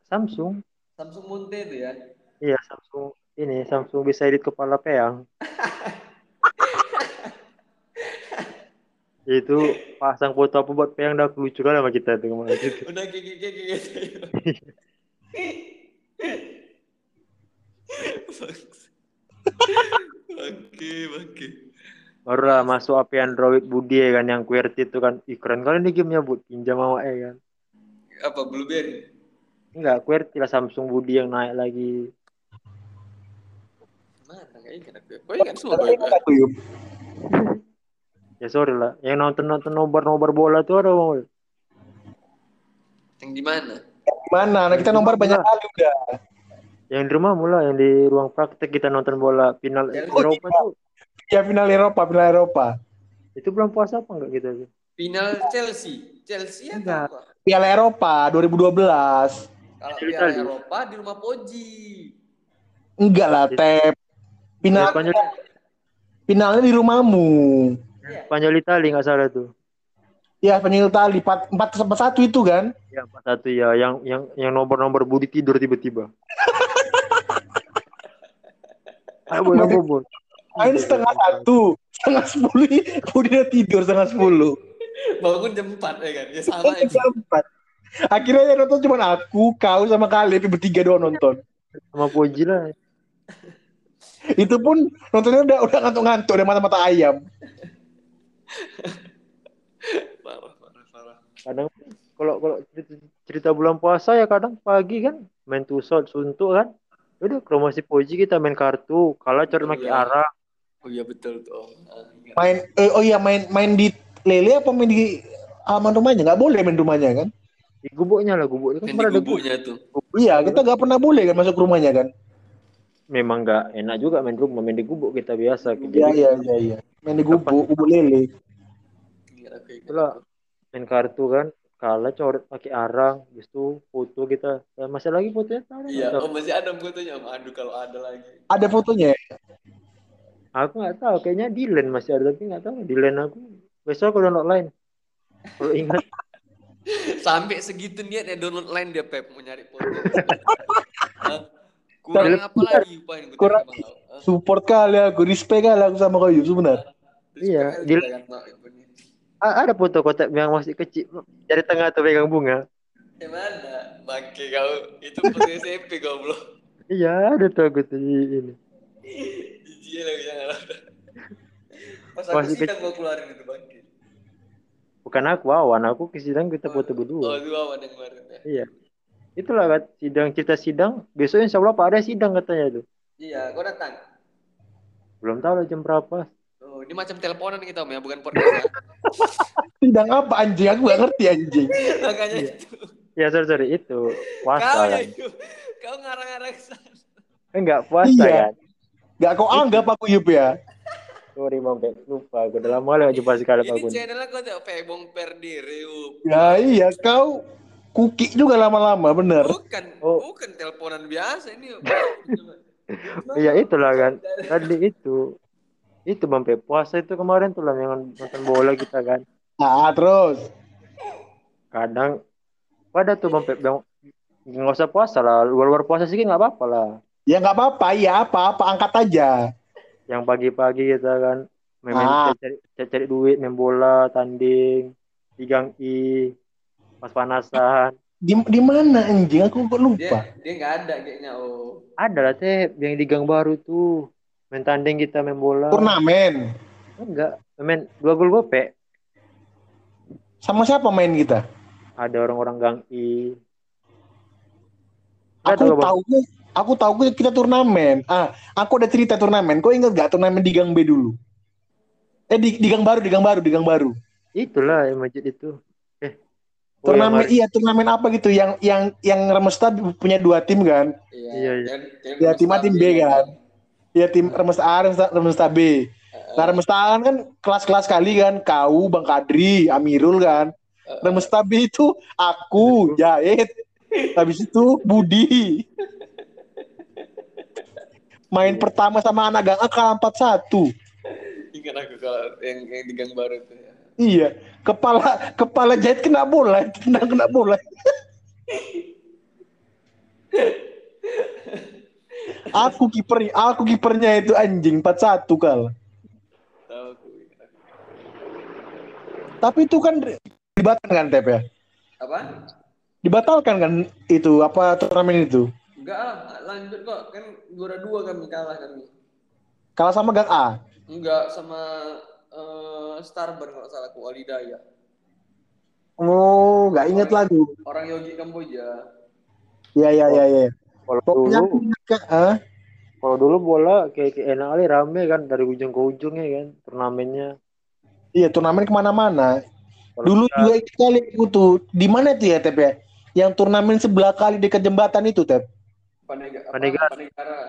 Samsung
Samsung Monte itu ya.
iya Samsung ini Samsung bisa edit kepala peang itu pasang foto apa buat peang dah lucu kali sama kita tuh kemarin itu.
Udah gigi gigi gitu. Oke, oke.
Baru lah masuk HP Android Budi ya kan yang QWERTY itu kan. Ih, keren kali nih gamenya buat pinjam sama ya kan.
Apa Blueberry?
enggak QWERTY lah Samsung Budi yang naik lagi.
Mana. Kau ingat semua
ya sorry lah. Yang nonton nonton nobar nobar bola tuh ada bang
Yang di mana?
Mana? Nah, kita nomor banyak kali udah.
yang di rumah mula yang di ruang praktek kita nonton bola final
Yang-
Eropa tuh
Ya final Eropa, final Eropa.
itu belum puasa apa enggak kita tuh
Final Chelsea. Chelsea
Enggak.
apa?
Piala Eropa 2012.
Kalau Piala. Eropa di rumah Poji.
Enggak lah, Tep. Final
Spanyol
finalnya di rumahmu.
Spanyol Itali nggak salah tuh
Ya, Spanyol Itali 4 4 1 itu kan?
ya empat satu ya yang yang yang nomor nomor Budi tidur tiba-tiba Ayo, boy.
Main setengah satu, setengah sepuluh, udah udah tidur setengah sepuluh.
Bangun jam 4 ya kan? Ya sama.
Jam empat. Akhirnya yang nonton cuma aku, kau sama kali, tapi bertiga doang nonton.
sama Poji lah
Itu pun nontonnya udah udah ngantuk-ngantuk, udah mata-mata ayam.
Parah, parah, parah.
kadang kalau kalau cerita, cerita bulan puasa ya kadang pagi kan main tusot suntuk kan udah ke rumah si Poji kita main kartu kalah cari
Oh,
maki
iya.
arah
Oh iya betul tuh. Ingat.
Main, eh, oh iya main main di Lele apa main di halaman rumahnya? Nggak boleh main rumahnya kan?
di gubuknya lah gubuk itu kan
di
ada
gubuknya tuh.
Iya, kita nggak pernah boleh kan masuk rumahnya kan?
memang nggak enak juga main rumah main di gubuk kita biasa
Iya iya iya iya. Main di gubuk, gubuk lele.
Ingat.
itulah main kartu kan kalah coret pakai arang habis itu foto kita Ya, masih lagi fotonya
Iya, oh masih ada fotonya. Aduh kalau ada lagi.
Ada fotonya.
Aku nggak tahu kayaknya di line masih ada tapi nggak tahu di line aku besok aku download lain kalau ingat
Sampai segitu niatnya download line dia Pep mau nyari foto. Kurang apa lagi gue
Kurang-? Support kali aku, respect kali aku sama kau Yus, sebenarnya.
Terus
Iya. A- ada foto kotak yang masih kecil dari tengah tuh pegang bunga
Eh mana? Bangke kau. Itu pas SMP kau belum.
iya ada tuh aku tuh ini
Jijik lagi jangan ada. Pas aku
Masih
sidang gua keluarin itu bangke.
bukan aku awan aku ke sidang kita foto
Oh,
berdua
itu awan yang kemarin ya.
iya itulah kan sidang cerita sidang besok insya Allah Pak ada sidang katanya tuh
Iya, kau datang.
belum tahu lah jam berapa
Oh, ini macam teleponan kita Om, ya, bukan podcast ya.
Sidang apa anjing? Aku nggak ngerti anjing.
Makanya
Iya.
itu.
ya sorry sorry itu
Kau
puasa
ya,
kan.
Kau ngarang-ngarang sana.
enggak puasa
Iya.
kan
Gak kau anggap aku Yup ya?
sorry bang Pep. lupa aku udah lama nggak jumpa sekali
Ini
aku
channel aku tuh pebong perdiri. Yup.
Ya iya, kau kuki juga lama-lama, bener.
Bukan,
Oh.
bukan teleponan biasa ini. Yup.
iya itulah kan tadi itu itu bang puasa itu kemarin tuh lah yang nonton bola kita kan
Nah, terus.
kadang pada tuh bang Pep yang nggak usah puasa lah luar luar puasa sih nggak apa-apa lah
Ya nggak apa-apa, iya apa-apa, angkat aja.
yang pagi-pagi kita kan main,
Ah.
cari, cari, cari duit main bola tanding di gang I pas panasan
Di, di mana anjing? Aku kok lupa.
dia nggak ada kayaknya. Oh.
ada lah teh yang di gang baru tuh main tanding kita main bola
Turnamen.
enggak main dua gol gope
Sama siapa main kita?
ada orang-orang gang I
Aku
tahu
aku tahu kita turnamen. Ah, aku ada cerita turnamen. Kau ingat gak turnamen di Gang B dulu? Eh di, di Gang Baru, di Gang Baru, di Gang Baru.
itulah yang masjid itu eh Oh,
Turnamen iya turnamen apa gitu yang yang yang Remesta punya dua tim kan?
Iya,
Iya, iya.
Tim- tim
Ya, tim A, tim B kan. Ya tim Remesta A, Remesta, Remesta B. Nah Remesta A kan kelas-kelas kali kan, kau, Bang Kadri, Amirul kan. Remesta B itu aku, Jahit. Habis itu Budi. Main pertama sama anak gang A kalah 4-1.
Ingat aku kalau yang yang di gang baru itu ya.
Iya, kepala kepala Jahit kena bola, tendang kena bola. aku kipernya, aku kipernya itu anjing 4-1 kal. Tapi itu kan dibatalkan kan Tep ya?
Apa?
Dibatalkan kan itu apa turnamen itu?
Enggak ah, lanjut kok. Kan juara dua kami kalah kami.
Kalah sama Gang A.
Enggak sama eh Starburn kalau salah aku Walidaya.
Oh, nggak inget lagi.
Orang Yogi Kamboja.
Iya iya iya iya.
Kalau
Pokoknya
dulu,
Kak, ah.
kalau dulu bola kayak, kayak enak kali rame kan dari ujung ke ujungnya kan turnamennya.
Iya turnamen ke
mana-mana.
Dulu
kita-
juga itu kali aku tuh di mana tuh ya Tep ya? Yang turnamen sebelah kali dekat jembatan itu Tep.
Panega?
Panegara.
Panegara.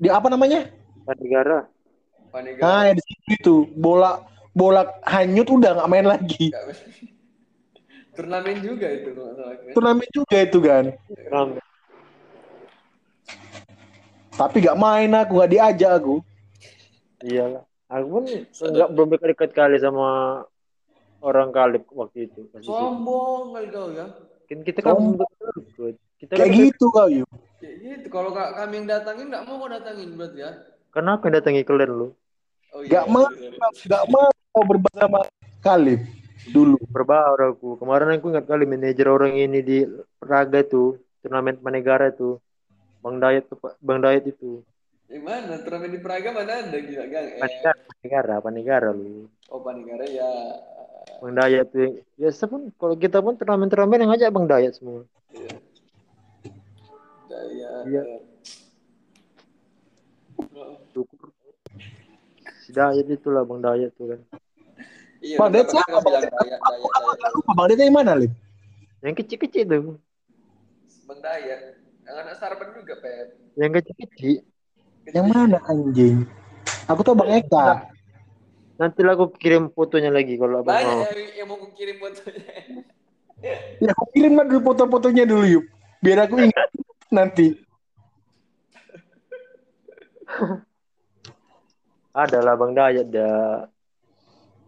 Di apa namanya?
negara
Panegara.
Nah, ya di situ itu bola bola hanyut udah nggak main lagi.
Enggak. Turnamen juga itu kan?
Turnamen juga itu kan.
rame.
Tapi nggak main aku, nggak diajak aku.
Iyalah. Aku pun nggak belum dekat-dekat kali sama orang Kalib waktu itu.
Sombong kali kau ya.
Kan kita kan. Kita
Kayak
kan
gitu kau yuk.
Kayak gitu. Kalau kak kami yang datangin nggak mau kau datangin berarti ya.
Kenapa yang datangi kalian lu?
Oh
Nggak mau,
sorry, sorry.
nggak mau berbahasa sama Kalib dulu.
Berbaur aku. Kemarin aku ingat kali manajer orang ini di Praga tuh, turnamen Manegara tuh. Bang Dayat. Bang Dayat itu.
Di mana? Turnamen di Praga mana ada gila gang? Eh,
Panegara, Panegara, Panegara lu.
oh Panegara ya.
Bang Dayat tuh. yang- Biasa pun kalau kita pun turnamen-turnamen yang ngajak Bang Dayat semua.
Daya.
Iya. Syukur. Si Dayat itulah Bang Dayat tuh kan.
Iya.
Bang Dayat siapa,
kali bilang Daya, Daya, Daya.
Lupa Bang Deta yang mana Lip?
Yang kecil-kecil tuh.
Bang Daya. Yang anak Starburn juga Pep.
Yang kecil-kecil.
Yang mana anjing? Aku tuh Bang Eka.
Nanti lah aku kirim fotonya lagi kalau abang
Banyak
mau.
yang, yang mau aku kirim fotonya.
Ya aku kirim lah dulu foto-fotonya dulu yuk. Biar aku ingat nanti.
Ada lah Bang Dayat dah.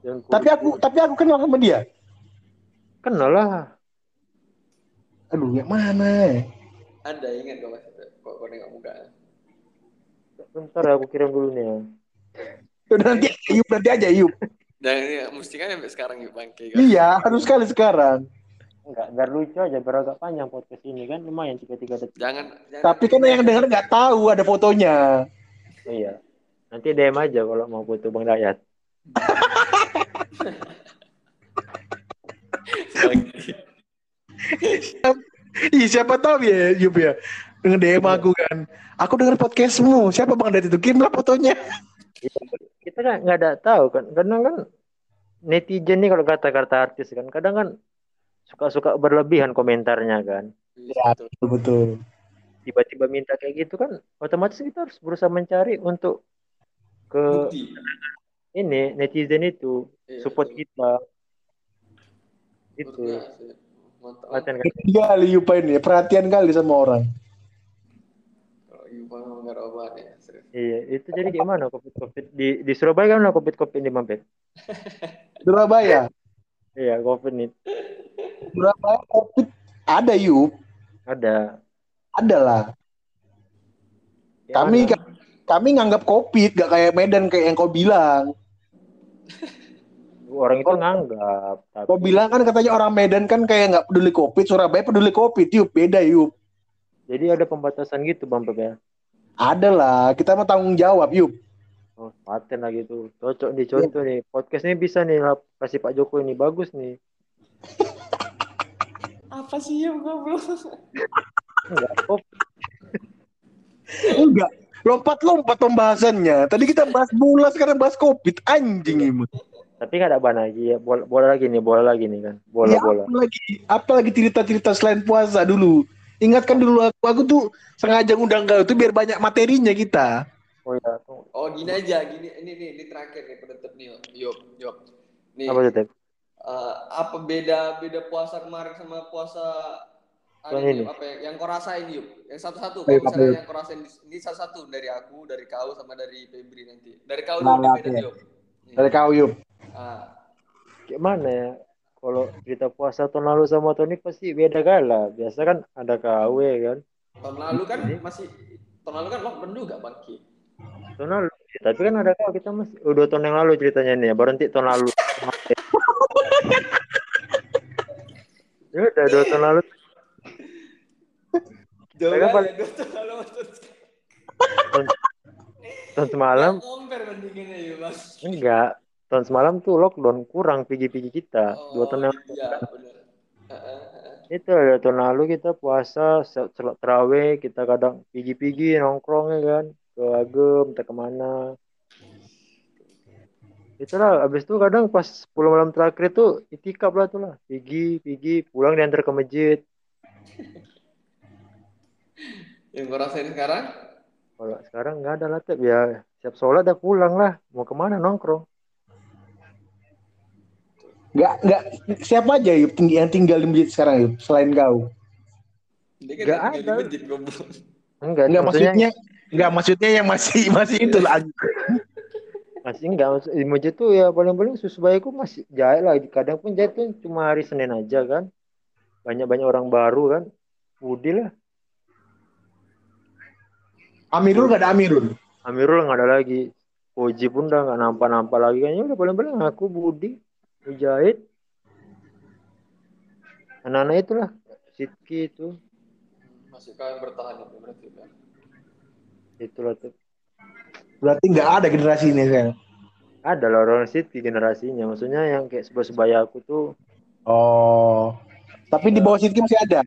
Yang
Tapi aku tapi aku kenal sama dia.
kenal lah.
Aduh, yang mana?
Ada ingat kau mas? Kok kau nengok muka?
Bentar aku kirim dulu nih. ya.
Udah nanti yuk, nanti aja yuk.
Dan ini mesti kan sampai sekarang yuk bangke. Kan?
Iya, harus sekali sekarang.
Enggak, biar lucu aja, biar agak panjang podcast ini kan lumayan tiga-tiga detik.
Jangan. jangan
Tapi kan yang denger nggak tahu ada fotonya.
Oh, iya. Nanti DM aja kalau mau foto Bang Dayat.
Ih, siapa tahu ya, Yup ya. Dengan DM aku kan. Aku denger podcastmu. Siapa Bang Dati itu? Kirimlah fotonya.
Kita kan nggak ada tahu kan, kadang kan netizen nih kalau kata-kata artis kan, kadang kan suka-suka berlebihan komentarnya kan.
Ya,
Betul.
betul.
Tiba-tiba minta kayak gitu kan, otomatis kita harus berusaha mencari untuk ke
Bukti.
ini netizen itu
Iya,
support
betul.
kita. Itu. Latihan kan.
Perhatian kali Yupa ini. Perhatian kali sama orang.
Kalau Yupa nggak obat ya. serius.
Iya, itu jadi gimana covid covid di di Surabaya kan covid covid di mampir.
Surabaya.
Iya, covid nih
Surabaya Covid ada Yup.
ada.
Ada lah. Kami
Gimana?
kami nganggap Covid gak kayak Medan kayak yang kau bilang.
orang itu nganggap. Tapi,
Kau bilang kan katanya orang Medan kan kayak nggak peduli Covid. Surabaya peduli Covid. Yup, beda Yup.
jadi ada pembatasan gitu bang Pep, ya.
Ada lah. Kita mau tanggung jawab Yup.
Oh, paten lah gitu. Cocok nih contoh nih. Podcast ini bisa nih lah, kasih Pak Jokowi ini bagus nih.
Apa sih ya goblok?
Enggak, oh,
Enggak. Lompat-lompat pembahasannya. Tadi kita bahas bola, sekarang bahas Covid. Anjing ini.
Tapi nggak ada ban lagi ya. Bola, bola lagi nih, bola lagi nih kan. Bola
Ya,
bola.
apa lagi apa lagi cerita-cerita selain puasa dulu ingatkan dulu aku aku tuh sengaja undang kau tuh biar banyak materinya kita
Oh iya.
Oh gini aja, gini ini nih, ini terakhir nih penutup nih, yuk, yuk. Nih,
Apa tuh Tep?
eh, apa beda beda puasa kemarin sama puasa
Yang
hari
ini.
apa ya, yang kau rasain yuk, yang satu-satu.
Ayo,
Kalau misalnya yang kau rasain ini satu-satu dari aku, dari kau sama dari Febri nanti. Dari kau
Nah,
dulu beda yuk.
Dari kau yuk
Ah,
Gimana ya? Kalau cerita puasa tahun lalu sama tahun ini pasti beda kala. Biasa kan ada KW kan.
tahun lalu kan masih tahun lalu kan lockdown juga bangki.
Tahun lalu. Tapi kan ada KW kita masih oh, dua tahun yang lalu ceritanya nih. ya. Baru nanti tahun lalu. ya udah dua tahun lalu.
Jauh
paling-
ya, dua tahun lalu.
Tahun, tahun semalam
Ya, mas.
enggak. Tahun semalam tuh lockdown kurang pigi-pigi kita. Dua tahun yang
Iya ah, ah.
itu ada tahun lalu kita puasa sholat terawih kita kadang pigi-pigi nongkrong ya kan ke agem entah ke mana. Itulah abis itu kadang pas 10 malam terakhir itu itikaf lah tuh lah pigi pigi pulang diantar ke masjid.
Yang gue rasain sekarang,
kalau sekarang nggak ada lah ya siap sholat udah pulang lah. Mau ke mana nongkrong?
Nggak nggak. Siapa aja yuk tinggi yang tinggal di masjid sekarang yuk selain kau?
Dia kan
Nggak
tinggal
ada.
di masjid
enggak,
nggak
maksudnya
maksudnya nggak maksudnya yang masih masih itu lah.
Masih enggak maksud- masjid tuh ya paling-paling susu bayiku masih jahit lah. Kadang pun jahit tuh cuma hari Senin aja kan. Banyak-banyak orang baru kan. Budi lah.
Amirul nggak ada Amirul?
Amirul nggak ada lagi. Koji pun udah nggak nampak-nampak lagi kayaknya. Udah paling-paling aku Budi Mujahid anak-anak itulah Sidki itu.
Masih kau yang bertahan itu berarti kan.
Itulah tuh.
Berarti nggak ada generasi ini sekarang
ada lah orang Sidki generasinya. Maksudnya yang kayak sebaya-sebaya aku tuh.
Oh. Tapi di bawah Sidki masih ada?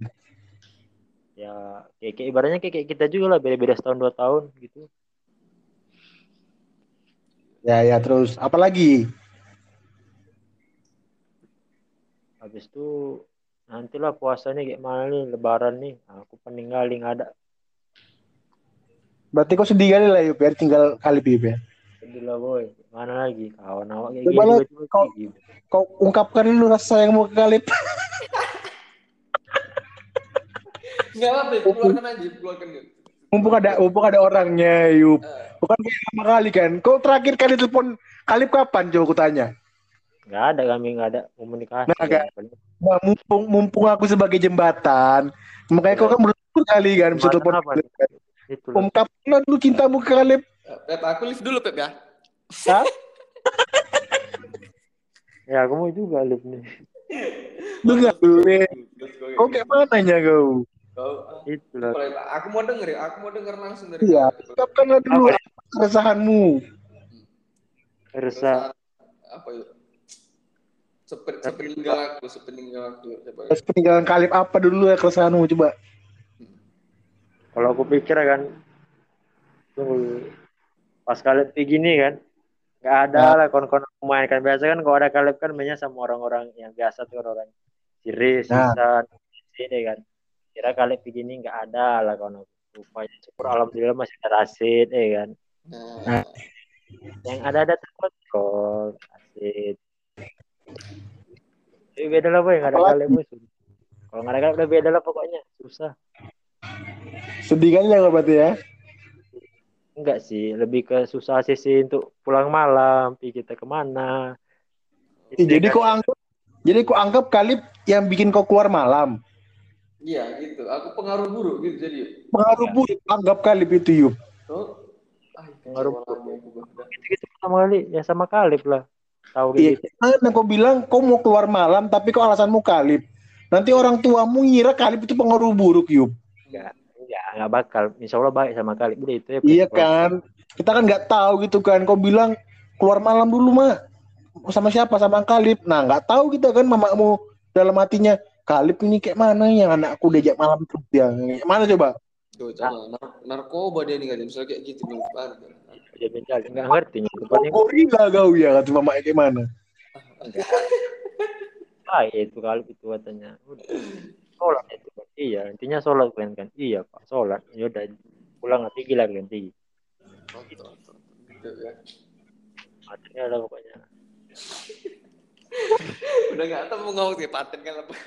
Ya kayak, kayak ibaratnya kayak, kayak kita juga lah. Beda-beda setahun dua tahun gitu.
Ya ya terus. Apalagi?
Habis itu nantilah puasanya kayak mana nih? Lebaran nih. Aku peninggalin nggak ada
berarti kau sedih kali lah yuk biar tinggal kali Yub, ya?
Sedih lah boy. Mana lagi? Kawan awak kayak
Coba
gini
kau-
gitu.
kau ungkapkan dulu rasa yang mau ke Kalip.
Enggak apa-apa, keluarkan aja, keluarkan yuk.
mumpung ada mumpung ada orangnya Yup. Bukan kayak lama kali kan? Kau terakhir kali telepon Kalip kapan coba aku tanya?
Nggak ada kami nggak ada komunikasi
Nah.
Paling-
Nah, mumpung mumpung aku sebagai jembatan makanya kau kan bersyukur kali kan? Bisa telepon
nih? itu lah.
ungkapkan dulu cintamu ke Kalip
Pep, aku lift dulu Pep ya.
ya aku mau juga live nih
lu nggak boleh kau kayak mananya kau
Kau, ah,
itu lah
boleh, Pak. aku mau denger ya, aku mau denger langsung dari
Iya, ungkapkanlah dulu keresahanmu
resah
Keresahan apa yuk? Sepen, sepeninggal aku, sepeninggal aku. Coba.
Terus peninggalan Kalip apa dulu ya keresahanmu coba
kalau aku pikir kan tunggu. Pas kalian kayak gini kan nggak ada
Nah.
lah kon-kon main kan. Biasa kan kalau ada kalian kan mainnya sama orang-orang yang biasa tuh kan orang Siri,
Nah.
Susan, sini kan. Kira kalian begini nggak ada lah kon. Rupanya syukur alhamdulillah masih ada Rasid ya kan.
Nah,
yang ada ada terkontrol Rasid Tapi beda lah boy. Nggak ada musuh kalau nggak ada udah beda lah pokoknya. Susah
sedih kali ya berarti ya
Enggak sih, lebih ke susah sisi untuk pulang malam, pergi kita ke mana.
Ih, jadi kau anggap jadi kau anggap Kalip yang bikin kau keluar malam
Iya gitu, aku pengaruh buruk gitu jadi. yuk.
pengaruh buruk anggap Kalip itu Yup
Oh, ah,
Pengaruh.
Udah.
gitu pertama kali ya sama Kalib lah. Tahu
Iya,
gitu.
karena kau bilang kau mau keluar malam tapi kau alasanmu Kalip. Nanti orang tuamu ngira Kalip itu pengaruh buruk, Yup.
Enggak, enggak bakal. Insya Allah baik sama Kalib. Udah itu ya.
Iya kan? Kita kan nggak tahu gitu kan. Kau bilang keluar malam dulu, mah. Sama siapa? Sama Kalip. Nah, nggak tahu kita kan mamamu dalam hatinya Kalip ini kayak mana yang anakku diajak malam terus dia. Kayak mana coba?
Tuh, coba nar- narkoba dia nih kan, misalnya kayak gitu nih.
Enggak ngerti. Paling
gorila kau ya, kata mama kayak mana?
enggak baik itu kali itu katanya udah sholat itu kan iya intinya sholat kalian kan iya pak sholat ya udah pulang nanti gila tinggi
Mantap, mantap. Gitu ya.
ada pokoknya
Udah nggak tahu mau ngomong kayak paten kan apa.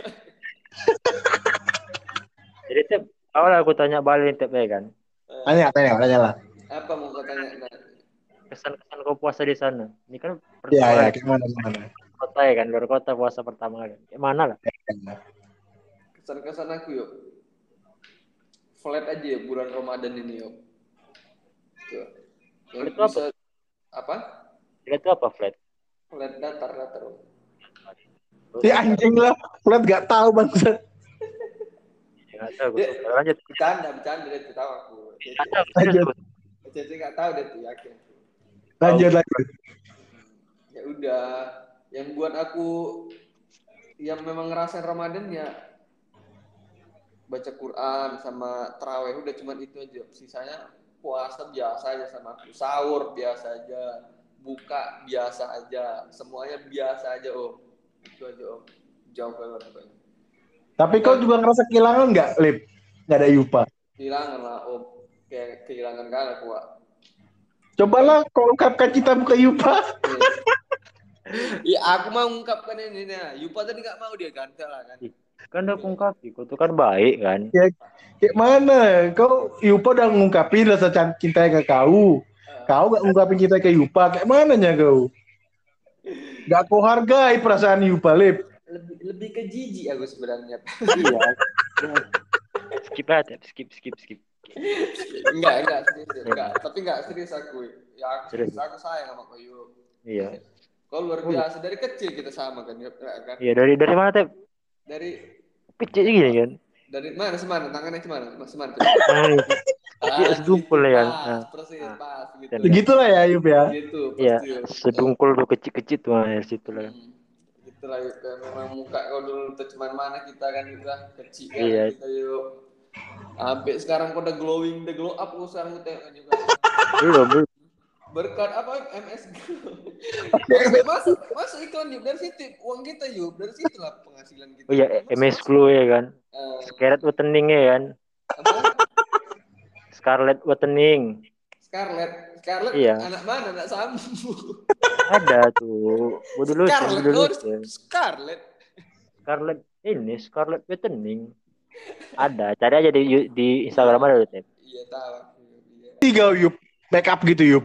jadi tiap awal aku tanya balik tiap ya kan
Tanya, tanya, tanya lah.
Apa mau kau tanya?
Kesan-kesan kau puasa di sana ini kan pertama
ya, gimana, gimana.
kota ya kan luar kota puasa pertama kali kayak mana lah
kesan-kesan aku yuk. Flat aja ya bulan Ramadan ini yuk. Tuh. Yang
Flat itu apa?
bisa apa?
Kita itu apa flat
Flat datar datar.
Si anjing lah, Flat gak tahu bangsat.
Ya, nggak tahu
Dia-
gue lanjut
Bercanda, bercanda dia tuh tahu aku.
Tahu,
Lanjut.
Cece nggak tahu dia tuh yakin.
Lanjut lanjut.
Ya udah, yang buat aku yang memang ngerasain Ramadan ya baca Quran sama terawih udah cuman itu aja. Sisanya puasa biasa aja sama aku. Sahur biasa aja. Buka biasa aja. Semuanya biasa aja, Om. Itu aja, Om. Jauh banget pokoknya.
Tapi kau juga ngerasa kehilangan nggak, Lip? Nggak ada Yupa.
Kehilangan lah, Om. Kayak kehilangan kan aku, Wak.
Cobalah kau ungkapkan cintamu ke Yupa.
Iya, aku mau ungkapkan ini nah. Yupa tadi nggak mau dia kan, lah kan.
Kan udah ungkapi kau tuh kan baik kan
Kayak mana? Kau Yupa udah ngungkapin rasa cintanya ke kau. Kau gak ngungkapin cinta ke Yupa. Kayak mananya kau? Gak kau hargai perasaan Yupa, Lip.
Lebih lebih ke jijik aku sebenarnya.
iya skip aja skip skip skip
enggak, enggak serius, enggak. Tapi enggak serius aku. Ya aku
Serius.
serius, aku sayang sama Koyo.
iya
Kau luar biasa dari kecil kita sama kan, ya kan?
iya dari dari mana tep
Dari
kecil gini kan
dari mana semana tangannya ke mana mas semana
Nah, Iya, sedungkul ya kan.
pas,
Nah.
persis
Nah.
pas gitu
lah ya, Yup ya.
gitu
iya
persis.
sedungkul tuh kecil kecil tuh dari situ lah
Hmm. gitu lah Kayak memang muka kau dulu tuh cuman mana kita kan juga kecil kan
Iya.
kita yuk sampai sekarang kau udah glowing udah glow up kau sekarang kau tengok juga
belum belum
berkat apa? MS masuk masuk masuk iklan yuk. Dari situ uang kita yuk. Dari situ lah penghasilan kita.
Oh iya
Masuk,
MS. Clue ya kan?
Eh,
Scarlet Whitening ya kan?
Apa?
Scarlet Whitening
Scarlett. Scarlett
Iya.
anak mana? Anak sambu
ada tuh. Gua dulu
Scarlett.
dulu
oh,
ya.
Scarlett.
Scarlet ini Scarlet Whitening ada. Cari aja di di Instagram ada tuh
iya tahu iya.
Tiga Yup. Make up gitu Yup.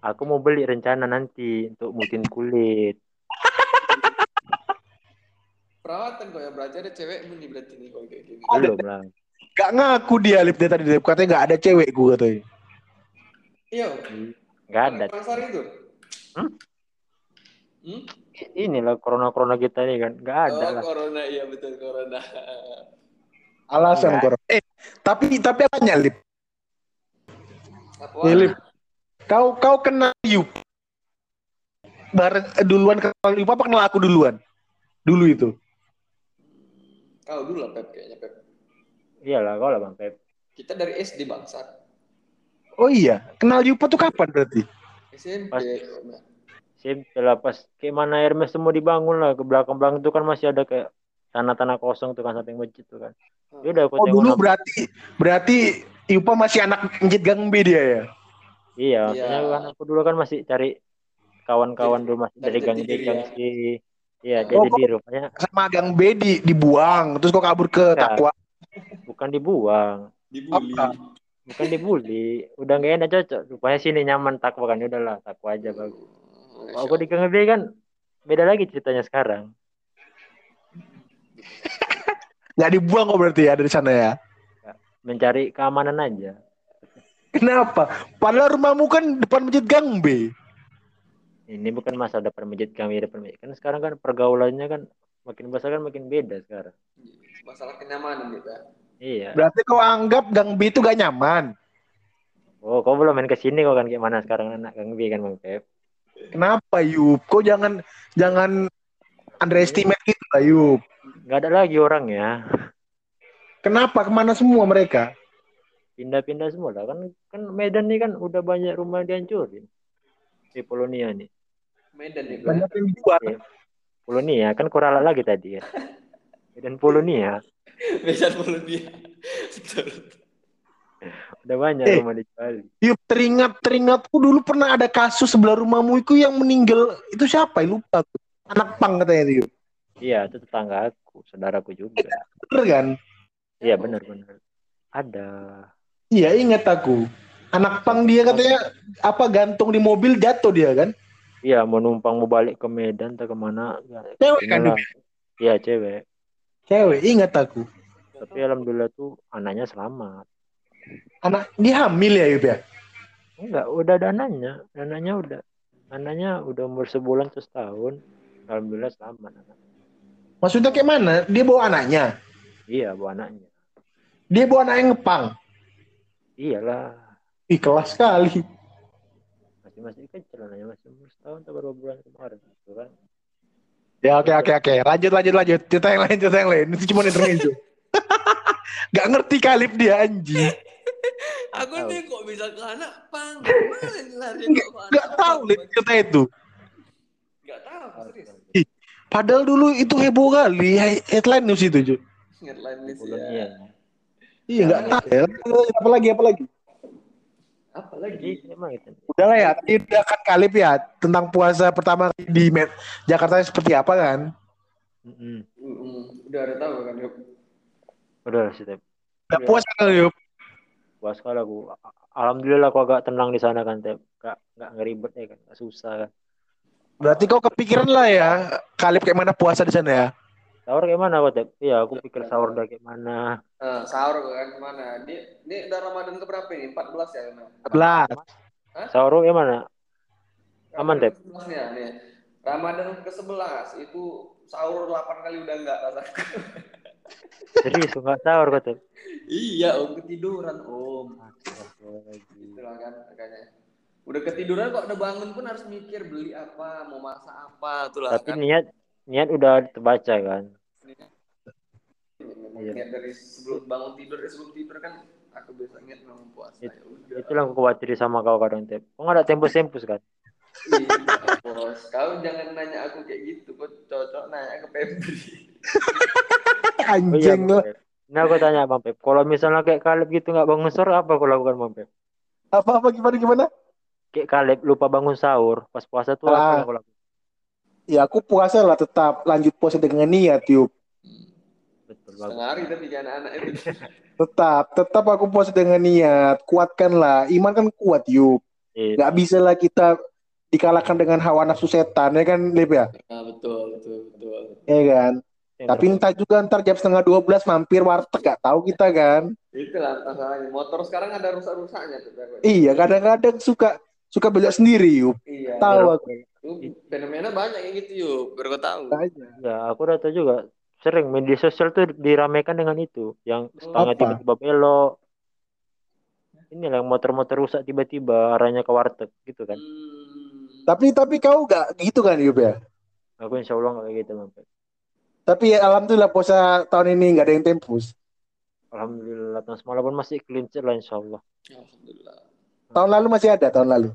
Aku mau beli rencana nanti untuk mutin kulit
perawatan kok ya berarti ada cewek nih berarti nih kalau kayak gini
belum lah
Gak ngaku dia Lip dia tadi Lip. Katanya gak ada cewek gue katanya.
iya
nggak ada
pasar itu
Hmm?
Hmm?
inilah corona corona kita nih kan nggak ada
oh
lah
corona iya betul corona
Alasan
Nggak.
corona. Eh, tapi tapi tanya Lip.
apa
Ya, Lip. Kau kau kenal Yup. Bareng duluan kenal Yup apa kenal aku duluan? Dulu itu.
kau dulu lah Pep kayaknya Pep
iyalah kau lah bang Pep
kita dari SD bangsat
Oh iya, kenal Yupa tuh kapan berarti?
SMP
Pas- SMP lah pas kayak mana Hermes semua dibangun lah ke belakang belakang itu kan masih ada kayak tanah-tanah kosong tuh kan samping masjid tuh kan ya udah aku
Oh dulu
nampak-
berarti berarti Yupa masih anak Njit Gang B dia ya?
Iya
Iya.
makanya kan aku dulu kan masih cari kawan-kawan dulu masih
Dari
dari gang
jati
D
diri
gang
ya.
C iya
Oh,
jadi di rupanya
Sama Gang B di, dibuang, terus kok kabur ke
Enggak.
Takwa.
bukan dibuang.
Dibully.
Bukan dibully. Udah gak enak cocok rupanya sini nyaman takwa kan. Udahlah takwa aja bagus
Masya
Kalau aku di gang B kan beda lagi ceritanya sekarang.
Nggak dibuang kok berarti ya dari sana ya?
mencari keamanan aja
Kenapa? Padahal rumahmu kan depan masjid Gang B.
ini bukan masa depan masjid kami depan masjid kan sekarang kan pergaulannya kan makin besar kan makin beda sekarang
masalah kenyamanan kita
iya
Berarti kau anggap Gang B itu gak nyaman.
oh kau belum main ke sini kau kan gimana sekarang anak gang B kan bang Pep
Kenapa Yup? Kau jangan jangan underestimate gitu lah Yup.
nggak ada lagi orang ya
Kenapa? Ke mana semua mereka?
Pindah-pindah semua lah kan kan Medan nih kan udah banyak rumah dihancurin di Polonia nih
Medan nih
Banyak yang dijual.
Polonia kan kurang lagi tadi ya. Medan Polonia.
Medan Polonia.
Udah banyak
Eh.
rumah di Bali.
Yuk teringat teringatku dulu pernah ada kasus sebelah rumahmu itu yang meninggal itu siapa ya lupa aku. anak pang katanya itu Yuk.
Iya, itu tetangga aku, saudaraku juga.
bener kan
Iya, benar-benar. Ada.
Iya ingat aku anak pang dia katanya apa gantung di mobil jatuh dia kan
Iya, mau numpang mau balik ke Medan atau ke mana.
Cewek kan?
Iya, cewek.
cewek ingat aku
Tapi alhamdulillah tuh anaknya selamat.
anak dia hamil ya Yub ya
Enggak, udah ada anaknya. Anaknya udah. Anaknya udah umur sebulan terus tahun. Alhamdulillah selamat. anak.
maksudnya kayak mana dia bawa anaknya
Iya, bawa anaknya.
dia bawa anak yang ngepang
Iyalah.
ih kelas sekali
Masih masih kecil anaknya masih umur setahun atau beberapa bulan kemarin. Gitu kan.
Ya oke oke oke. Lanjut lanjut lanjut. Cerita yang lain cerita yang lain. Itu cuma intermezzo. Gak ngerti kalip dia anjing.
Aku nih kok bisa ke anak pang?
Gak tahu lihat cerita itu.
Gak tahu, serius.
Padahal dulu itu heboh kali headline news itu cuy.
Headline
Polonia.
ya.
Iya nggak tahu. Ya. Apa lagi apa lagi?
Apa lagi?
emang itu.
Udah lah ya. Tadi udah kan kalip ya tentang puasa pertama di Met Jakarta seperti apa kan?
Mm-mm.
Udah ada tahu kan? Yuk?
Udah sih, Tep.
Udah puas kan yuk.
Puas sekali aku. Alhamdulillah aku agak tenang di sana kan, Tep. Gak, gak ngeribet ya kan, gak susah kan.
Berarti kau kepikiran lah ya kalip kayak mana puasa di sana ya?
Sahur kayak mana kok, Tep? Iya, aku pikir sahur udah kayak mana.
Nah, sahur kan ke mana? Ini, ini udah Ramadan keberapa ini? 14 ya? Nah.
Belas.
Sahur kayak mana? Aman,
ke-11 nya nih. Ramadan ke-11 itu sahur 8 kali udah enggak rasaku.
Serius, nggak sahur kok, Tep.
iya, Om ketiduran, Om. Itulah kan makanya. Udah ketiduran kok udah bangun pun harus mikir beli apa, mau masak apa, itulah
Tapi
kan.
niat niat udah terbaca kan.
Memang
Iya.
niat dari sebelum bangun tidur, eh, sebelum tidur kan aku biasa niat memang puasa.
It-
Ya udah.
Itulah aku khawatir sama kau kadang, Tep. Kau nggak ada tempus-tempus kan?
Iya, bos. Kau jangan nanya aku kayak gitu, kau cocok nanya ke Febri.
Oh iya,
Anjing
Bang
lah.
Pep. Nah, aku tanya Bang Pep, kalau misalnya kayak Kaleb gitu nggak bangun sahur, apa aku lakukan Bang Pep?
Apa apa gimana gimana?
Kayak Kaleb lupa bangun sahur, pas puasa tuh apa
Ah.
yang aku lakukan?
Ya aku puasa lah tetap lanjut puasa dengan niat yuk.
Betul,
Setengah hari tapi jangan anak itu.
Tetap, tetap aku puasa dengan niat. Kuatkanlah. Iman kan kuat yuk.
Eh,
Gak bisa lah kita dikalahkan dengan hawa nafsu setan ya kan Lip ya?
Nah, betul, betul, betul.
Ya kan?
yang
Tapi entah juga ntar jam setengah 12 mampir warteg gak tahu kita kan.
Itulah masalahnya. Motor sekarang ada rusak-rusaknya tuh.
Iya kadang-kadang suka suka belok sendiri yuk.
Iya.
Tahu aku.
Itu fenomena banyak yang gitu yuk. Biar kau tahu.
Ya, aku udah tahu juga. Sering media sosial tuh diramaikan dengan itu, yang setengah
Apa?
tiba-tiba belok. Ini lah motor-motor rusak tiba-tiba arahnya ke warteg gitu kan.
Hmm.
Tapi tapi kau gak gitu kan Yup ya?
Aku insya Allah nggak kayak gitu Bang Pep.
Tapi ya, alhamdulillah puasa tahun ini nggak ada yang tempus.
Alhamdulillah tahun semalam pun masih clean sheet lah insya Allah.
Alhamdulillah.
Tahun lalu masih ada tahun lalu.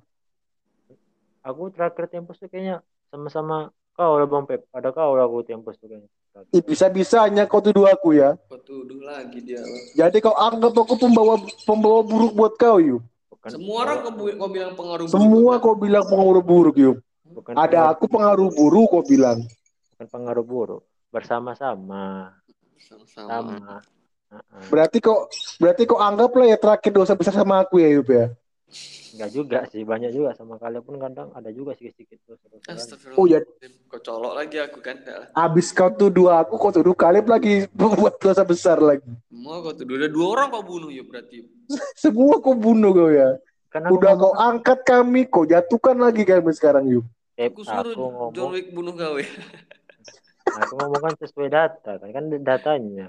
Aku terakhir tempus tuh kayaknya sama-sama kau lah Bang Pep. Ada kau lah aku tempus tuh kayaknya.
Ih, bisa-bisanya kau tuduh aku ya.
Kau tuduh lagi dia.
Jadi kau anggap aku pembawa pembawa buruk buat kau Yup.
Bukan,
Semua orang kau, bilang pengaruh buruk,
Semua kau bilang pengaruh buruk Yup.
bukan
Ada aku pengaruh buruk kau bilang.
bukan pengaruh buruk. Bersama-sama.
sama-sama.
Sama. Heeh.
Berarti kau berarti kau anggaplah ya terakhir dosa besar sama aku ya Yup ya.
Enggak juga sih, banyak juga sama kalian pun kadang ada juga sedikit tuh.
Astagfirullah.
Oh, ya.
Kau colok lagi aku kan.
Abis kau tuduh aku, kau tuduh Kalib lagi membuat dosa besar lagi.
Semua kau tuduh. Udah dua orang kau bunuh yuk berarti.
Semua kau bunuh kau ya.
Aku
Udah kau angkat kami, kau jatuhkan lagi kami sekarang yuk.
Pep,
Aku suruh
aku ngomong,
John Wick bunuh kau ya.
aku ngomong kan sesuai data kan, kan datanya.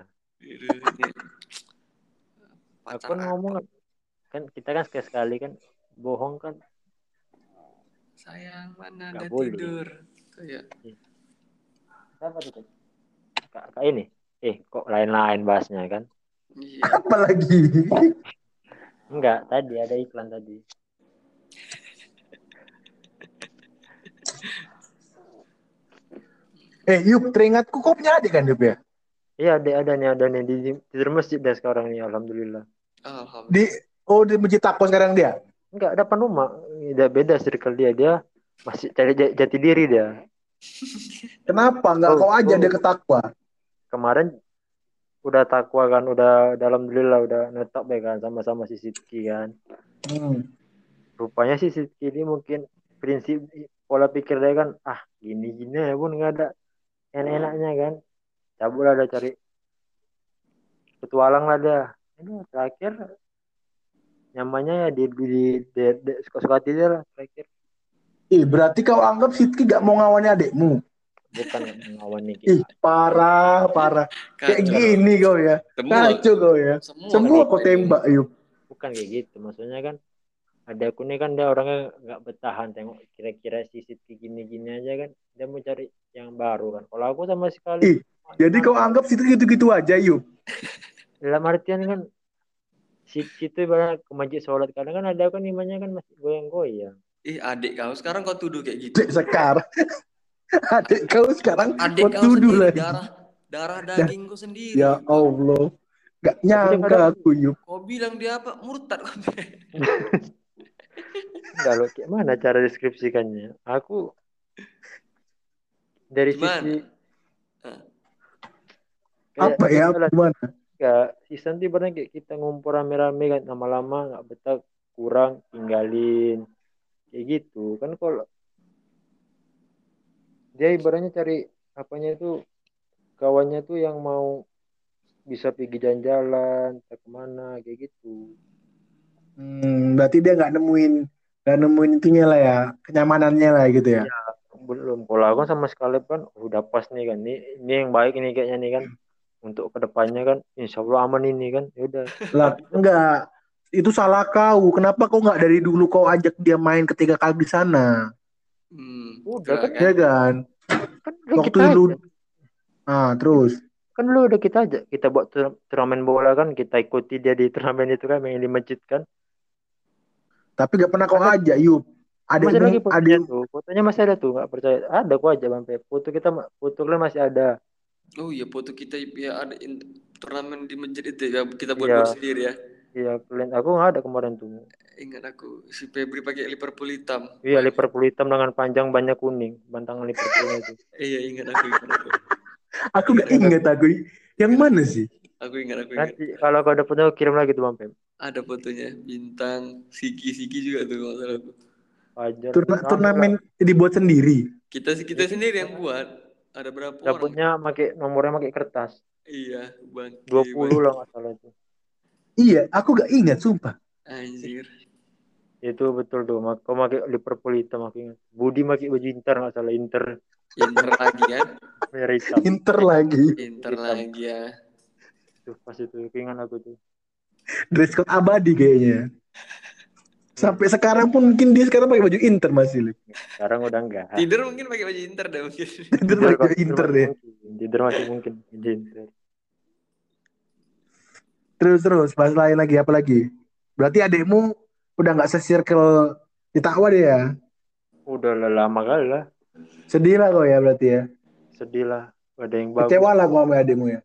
Aku
Pacar
kan ngomong kan kita kan sekali sekali kan bohong kan
Sayang mana ada
boleh.
tidur. Tuh ya.
apa tuh kak, kak ini eh kok lain-lain bahasnya kan
Iya.
Apalagi.
enggak tadi ada iklan tadi
Eh, Yup, teringatku kau punya adik kan, Yup ya?
Iya ada ada nih ada nih di di masjid dah sekarang nih alhamdulillah.
Alhamdulillah.
Di oh di masjid takwa sekarang dia.
Enggak depan rumah. Udah beda circle dia dia masih cari ja- jati diri dia.
Kenapa nggak
Oh,
kau aja
oh.
dia ke takwa?
Kemarin udah takwa kan udah udah alhamdulillah udah netap ya kan sama-sama si Sidki kan.
Hmm.
Rupanya si Sidki ini mungkin prinsip pola pikir dia kan ah gini-gini ya pun nggak ada enak-enaknya kan. Cabut lah dia cari petualang lah dia. Ini terakhir nyamannya ya di di, di, di suka-suka dia lah terakhir.
Ih, berarti kau anggap Sidki gak mau ngawani adikmu?
Bukan mengawani
Ih,
kita.
parah, parah. Kayak gini kau ya.
Semua,
Kacau kau ya.
semua,
kau tembak, Yup.
Bukan kayak gitu. Maksudnya kan ada aku nih kan dia orangnya nggak bertahan tengok kira-kira si Sidki gini-gini aja kan dia mau cari yang baru kan kalau aku sama
Ih,
sekali
Jadi kau anggap Sidki gitu-gitu aja, Yup.
dalam artian kan si itu ibarat ke masjid sholat kadang kan ada kan imannya kan masih goyang-goyang
Ih, adik kau sekarang kau tuduh kayak gitu.
Sekarang. Adik kau sekarang
Adik
kau
kau
tuduh lagi.
darah darah daging kau sendiri.
Ya Allah. Gak nyangka aku, Yup.
Kau bilang dia apa? Murtad.
enggak loh kayak mana cara deskripsikannya aku dari
Gimana?
sisi kayak
Apa ya? Gimana?
Enggak, season tuh ibaratnya kayak kita ngumpul rame-rame kan lama-lama nggak betah kurang tinggalin. Kayak gitu. Kan kalau dia ibaratnya cari apanya itu kawannya tuh yang mau bisa pergi jalan-jalan entah ke mana kayak gitu.
Hmm, berarti dia nggak nemuin nggak nemuin itunya lah ya kenyamanannya lah gitu ya.
belum. Kalau aku sama sekali kan udah pas nih kan. Ini ini yang baik ini kayaknya nih kan untuk ke depannya kan insya Allah aman ini kan ya udah
Lah enggak itu salah kau. Kenapa kau nggak dari dulu kau ajak dia main ketiga kali di sana?
Hmm,
Udah kan,
kan?
Ya kan?
kan udah
Waktu
kita
lu
aja.
ah terus
kan lu udah kita aja kita buat tur- turnamen bola kan kita ikuti dia di turnamen itu kan main di masjid kan
tapi gak pernah kau
Ada-
ajak Yup.
masih lagi fotonya
adik
tuh fotonya masih ada tuh nggak percaya ada kok aja bang Pep. foto kita foto kalian masih ada
Oh iya, foto kita ya ada in- turnamen di masjid itu ya kita buat
Iya.
buat sendiri ya.
iya kalian aku nggak ada kemarin tuh
Ingat aku si Febri pakai Liverpool hitam.
iya Liverpool hitam dengan panjang banyak kuning bantangan Liverpoolnya itu
Iya ingat aku ingat aku.
aku gak inget aku yang mana sih?
Aku ingat aku ingat.
nanti kalau kau ada foto kirim lagi tuh bang Pep.
Ada fotonya bintang Siki Siki juga tuh kalau salah.
Turna- turnamen dibuat sendiri.
Kita kita sendiri yang buat. Ada berapa
lah.
orang?
dapatnya pakai nomornya pakai kertas
Iya, bang.
20 lah nggak salah itu
Iya, aku gak ingat sumpah.
Anjir.
itu betul tuh mak- kau pakai Liverpool hitam aku ingat Budi pakai baju Inter nggak salah Inter
Inter lagi kan?
hitam
Inter lagi.
Inter
Hitam.
lagi ya.
tuh pas itu keingat aku tuh
Dress code abadi kayaknya. Sampai sekarang pun mungkin dia sekarang pakai baju Inter masih.
Sekarang udah enggak
Tidur mungkin pakai baju Inter deh mungkin.
Tidur pakai baju Inter deh.
mungkin. tidur masih mungkin Inter
Terus terus, bahas lain lagi apa lagi? Berarti adikmu udah nggak se-circle di takwa dia ya?
udah lah lama kali lah
Sedih lah kau ya berarti ya.
sedih lah ada yang bagus
Kecewa lah kau sama adikmu ya.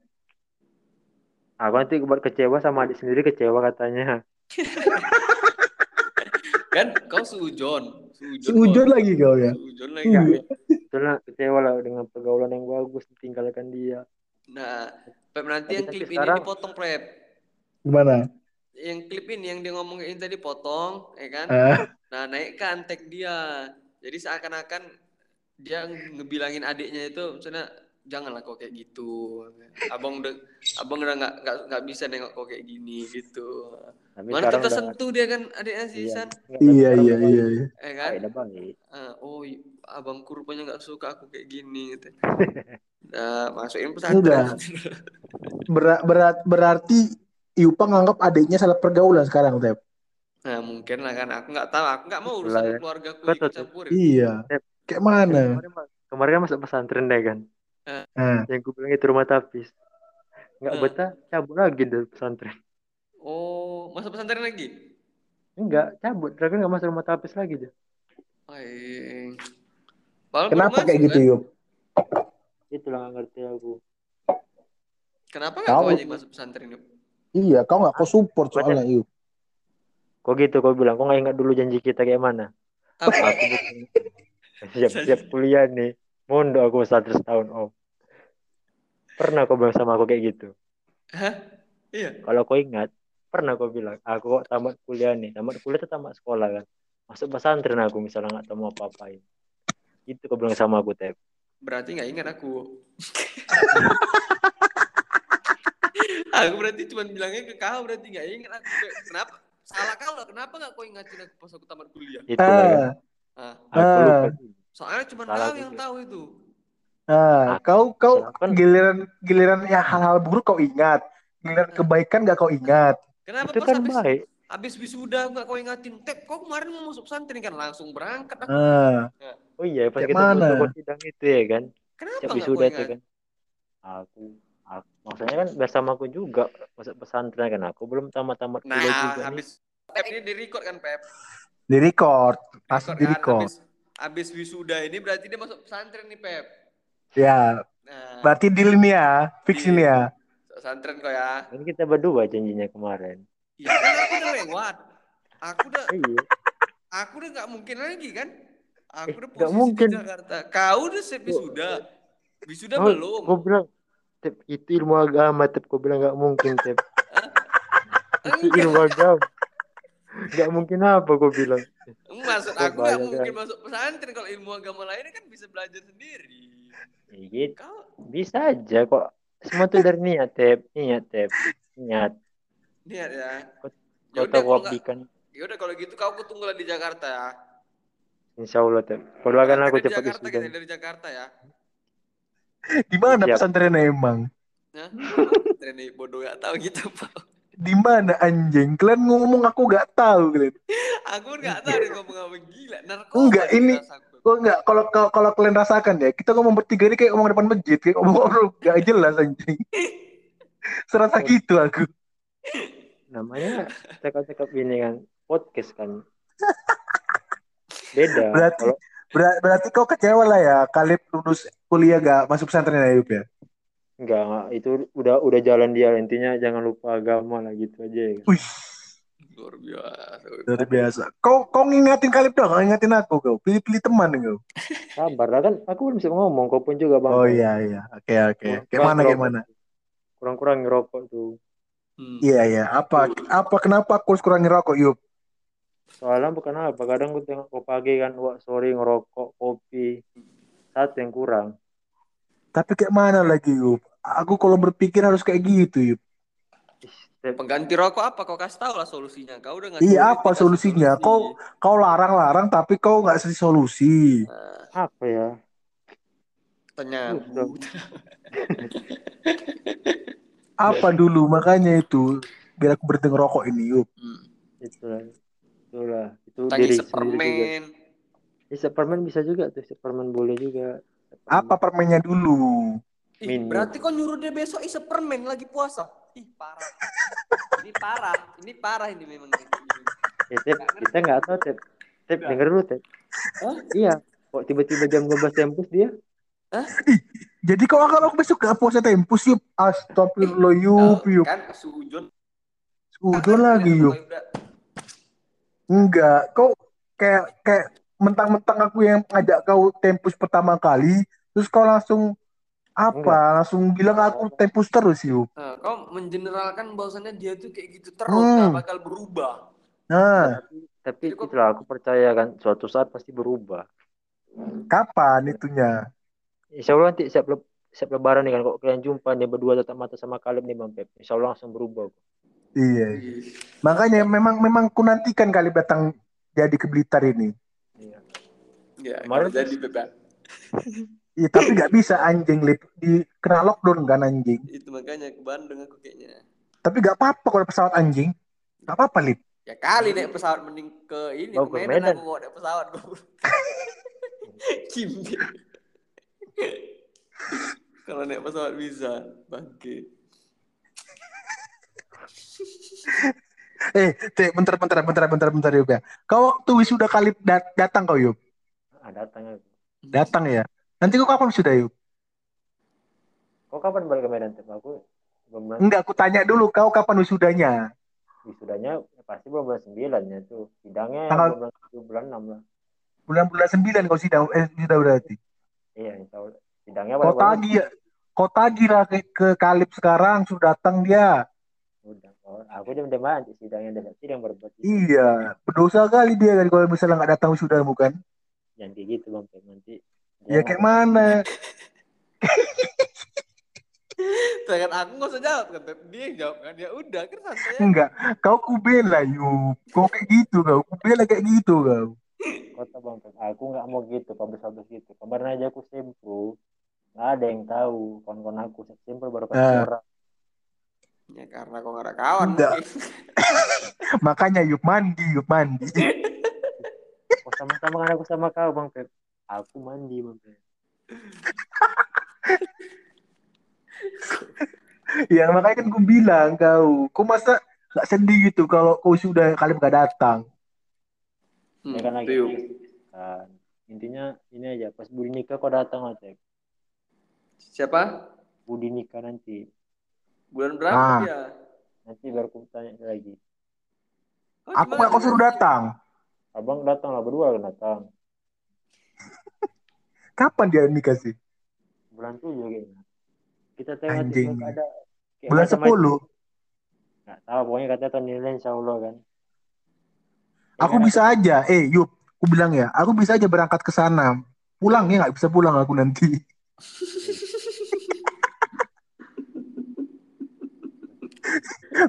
aku nanti buat kecewa sama adik sendiri kecewa katanya
kan kau sujon. Sujon.
Seujon
kau.
lagi kau ya.
Sujon lagi.
Iya.
Itulah kecewa lah dengan pergaulan yang bagus ditinggalkan dia
Nah, Pep nanti
Tapi-
yang klip
sekarang-
ini dipotong Pep.
Gimana?
Yang klip ini yang dia ngomongin tadi potong, ya kan?
Ah,
Nah, naikkan tag dia. Jadi seakan-akan dia ngebilangin adiknya itu misalnya janganlah kok kayak gitu. Abang udah abang udah nggak nggak nggak bisa nengok kok kayak gini gitu.
tapi
Mana
udah
tersentuh dia kan adiknya si
iya,
San,
Nggak,
iya
sekarang
iya iya.
baik.
iya.
eh kan?
Ah,
Ah, oh, abangku rupanya nggak suka aku kayak gini gitu. Nah, masukin pesantren.
Berat, berat berarti Iupa nganggap adiknya salah pergaulan sekarang, Tep.
Nah, mungkin lah kan. Aku nggak tahu. Aku nggak mau urusan
ya.
keluarga ikut
tuh.
campurin.
Iya. Kayak mana?
kemarin, kemarin kan masuk pesantren deh kan
Nah,
yang gue bilang itu rumah tapis nggak
Hmm.
betah cabut lagi dari pesantren
Oh, masuk pesantren lagi?
enggak cabut terakhir nggak masuk rumah tapis lagi dia
kenapa kayak
masuk,
gitu,
kan?
Yup?
Itulah nggak ngerti aku.
Kenapa nggak kau aja masuk pesantren yuk?
Iya, kau nggak kau support soalnya yuk.
Kok gitu kau bilang, kok nggak ingat dulu janji kita kayak mana?
Apa?
Aku siap-siap kuliah nih. Mondok aku satu setahun om. Pernah kau bilang sama aku kayak gitu?
Hah? Iya.
Kalau kau ingat, pernah kau bilang, aku kok tamat kuliah nih. Tamat kuliah itu tamat sekolah kan. Masuk pesantren aku misalnya nggak tahu mau apa-apain. Itu kau bilang sama aku, Tep.
Berarti nggak ingat aku. aku berarti cuma bilangnya ke kau berarti nggak ingat aku. Kenapa? Salah kau lah. Kenapa nggak kau ingatin aku pas aku tamat kuliah?
Itu lah kan.
Ah,
Ah,
Aku
Ah.
lupa.
soalnya cuma kau yang tahu itu.
Ah, kau kau
Silakan.
giliran giliran ya hal-hal buruk kau ingat, giliran kebaikan gak kau ingat.
Kenapa
Itu kan
habis,
baik.
habis wisuda nggak kau ingatin? Tep, kau kemarin mau masuk pesantren kan langsung berangkat. Aku.
Ah,
Oh iya, pas
Kayak
kita foto sidang itu ya kan.
Kenapa kau
wisuda itu kan. Aku, aku maksudnya kan bersama aku juga masuk pesantren kan aku belum tamat-tamat
Nah,
kuliah juga nih.
habis Pep ini di record kan Pep?
di record, pas
Record
di
kan? Habis, habis wisuda ini berarti dia masuk pesantren nih Pep.
Ya,
Nah,
berarti deal ini ya, fix ini ya.
pesantren kok ya.
Kan kita berdua janjinya kemarin.
Ya kan aku udah lewat. Aku udah
Iya.
aku udah nggak mungkin lagi kan. Aku
Eh,
udah posisi
mungkin.
di Jakarta. Kau udah siap wisuda. Wisuda
Oh,
belum.
Kau bilang, Tep, itu ilmu agama, Tep. Kau bilang nggak mungkin, Tep. Itu ilmu agama. Nggak mungkin apa kau bilang.
Maksud aku
bayangkan.
mungkin masuk pesantren kalau ilmu agama lainnya kan bisa belajar sendiri.
Ya, gitu.
Kau
Bisa aja kok. Semua tuh dari niat, Tep. Niat, Tep. Niat.
niat ya.
Kau
Ya
tahu
kalau nggak,
abdikan.
ya udah kalau gitu kau aku tunggulah di Jakarta ya.
Insya Allah, Tep. Kau doakan aku cepat
Jakarta
wisuda.
kita dari Jakarta ya.
Di mana
Siap.
pesantrennya emang?
Nah, Treni bodoh gak tahu gitu pak.
Di mana anjing? Kalian ngomong aku gak tahu kalian.
Aku nggak tahu ngomong apa gila. Narkoba
Enggak, ini-
rasaku.
Kok enggak kalau kalau kalau kalian rasakan ya, kita ngomong bertiga ini kayak ngomong depan masjid, kayak ngomong gak jelas anjing. Serasa gitu aku.
Namanya cakap-cakap ini kan. Podcast kan. Beda.
Berarti-
Kalau
Ber- berarti kau kecewa lah ya, kali lulus kuliah gak masuk pesantren ya, Yup ya?
Enggak, enggak. itu udah udah jalan dia intinya jangan lupa agama lah gitu aja ya.
Wih,
Luar biasa.
luar biasa. Kau kau ngingatin kali dong, kau ngingatin aku kau. Pilih-pilih teman kau.
Sabar lah kan aku belum bisa ngomong kau pun juga bang.
Oh iya iya. Oke oke. Kayak mana kayak mana?
Kurang-kurang ngerokok tuh.
Hmm.
Iya iya. Apa apa kenapa aku harus kurangi rokok, Yup?
Soalnya bukan apa, kadang gue tengok kau pagi kan, wah sorry ngerokok, kopi. Satu yang kurang.
Tapi kayak mana lagi, Yup? Aku kalau berpikir harus kayak gitu, Yup.
Pengganti rokok apa? Kau kasih tahu lah solusinya. Kau udah ngasih
Iya, apa solusinya?
solusi.
Kau- Kau larang-larang tapi kau nggak kasih solusi.
Nah,
Apa ya?
tanya.
Udah.
Apa dulu makanya itu biar aku berhenti ngerokok ini, Yup.
Hmm.
Itulah. Itulah. Itu
Tanya sepermen.
Ya, sepermen bisa juga tuh, sepermen boleh juga. Sepermen.
Apa permennya dulu?
Ih, berarti kau nyuruh dia besok isi permen lagi puasa. Ih, parah. ini parah. Ini parah ini memang.
Ya, Tep, kita nggak tahu, Tep. Tep, denger dulu, Tep.
Hah?
Iya. Kok tiba-tiba jam 12 tempus dia?
Jadi kau kalau aku besok gak puasa tempus, Yup. Astagfirullah, Yup,
Kau
Yup.
kan sujon.
Udah lagi, Yup. Enggak, kau kayak kayak mentang-mentang aku yang ngajak kau tempus pertama kali, terus kau langsung apa?
Enggak.
Langsung bilang aku tempus terus, Yup.
Nah, kau mengeneralkan bahwasannya dia tuh kayak gitu terus
Hmm.
gak bakal berubah.
Nah,
Tapi
Jadi kok-
itulah aku percaya kan suatu saat pasti berubah.
kapan itunya?
Insya Allah nanti siap, le- siap lebaran nih kan kok kalian jumpa nih berdua tatap mata sama Kaleb nih Bang Pep. Insya Allah langsung berubah.
Iya. Makanya memang memang ku nantikan kali datang jadi ke Blitar ini.
Iya.
Ya,
Kemarin-
jadi bebas.
Iya, tapi nggak bisa anjing lip di kena lockdown kan anjing.
Itu makanya ke Bandung aku kayaknya.
Tapi nggak apa-apa kalau pesawat anjing. Nggak apa-apa lip.
Ya kali naik pesawat mending ke ini
Oh,
ke Medan,
Medan.
aku mau naik pesawat. Kalau naik pesawat bisa, bangke.
Eh, teh, bentar, bentar, bentar, bentar, bentar, Yup ya. Kau waktu wisuda kali dat- datang kau Yup?
Ah, datang aku.
Datang ya. Nanti kau kapan sudah Yup?
Kau kapan balik ke Medan? Aku belum
Enggak, aku tanya dulu kau kapan wisudanya?
wisudanya ya pasti bulan sembilan ya tuh. Sidangnya
Tanggal-
bulan bulan enam lah.
Bulan-bulan sembilan kau sidang eh sudah berarti.
Iya, insya Allah. Sidangnya
Kau tagih ya. Kau tagih lah ke, ke Kalib sekarang sudah datang dia.
udah. Oh, aku jam jam nanti sidangnya ada sidang baru buat
Iya, berdosa kali dia kalau misalnya nggak datang wisudamu kan.
Jangan gitu bang nanti.
Ya kayak mana?
Sedangkan aku nggak usah jawab kan. Dia yang jawab kan. Ya udah, kan santai.
Enggak, kau kubela yuk. Kau kayak gitu kau, kubela kayak gitu kau.
Kota bang Pep. Aku nggak mau gitu, pabrik-pabrik gitu. Kemarin aja aku sempro. Nggak ada yang tahu. Kawan-kawan aku sempro baru kasih
Ah.
orang.
Ya karena kau nggak ada kawan.
Makanya yuk mandi, yuk mandi.
Oh sama-sama kan aku sama kau bang Pep. Aku mandi Pep.
ya makanya kan gue bilang kau, kau masa nggak sedih gitu kalau kau sudah kali nggak datang.
Hmm,
Ya kan lagi.
tuh.
Kan. Intinya ini aja. Pas Budi nikah kau datang aja.
Siapa?
Budi nikah nanti.
Bulan berapa
Ah.
dia?
Nanti baru aku tanya lagi.
Oh,
Aku nggak kau suruh datang.
Abang datang lah berdua kan datang.
Kapan dia nikah sih?
Bulan tujuh kayaknya. Kita tengok
Anjing.
ada.
Bulan sepuluh.
Nggak tahu pokoknya katanya tahun ini insya Allah kan.
Aku
Kayaknya
bisa aja, eh Yup, aku bilang ya, aku bisa aja berangkat ke sana. Pulang ya nggak bisa pulang aku nanti.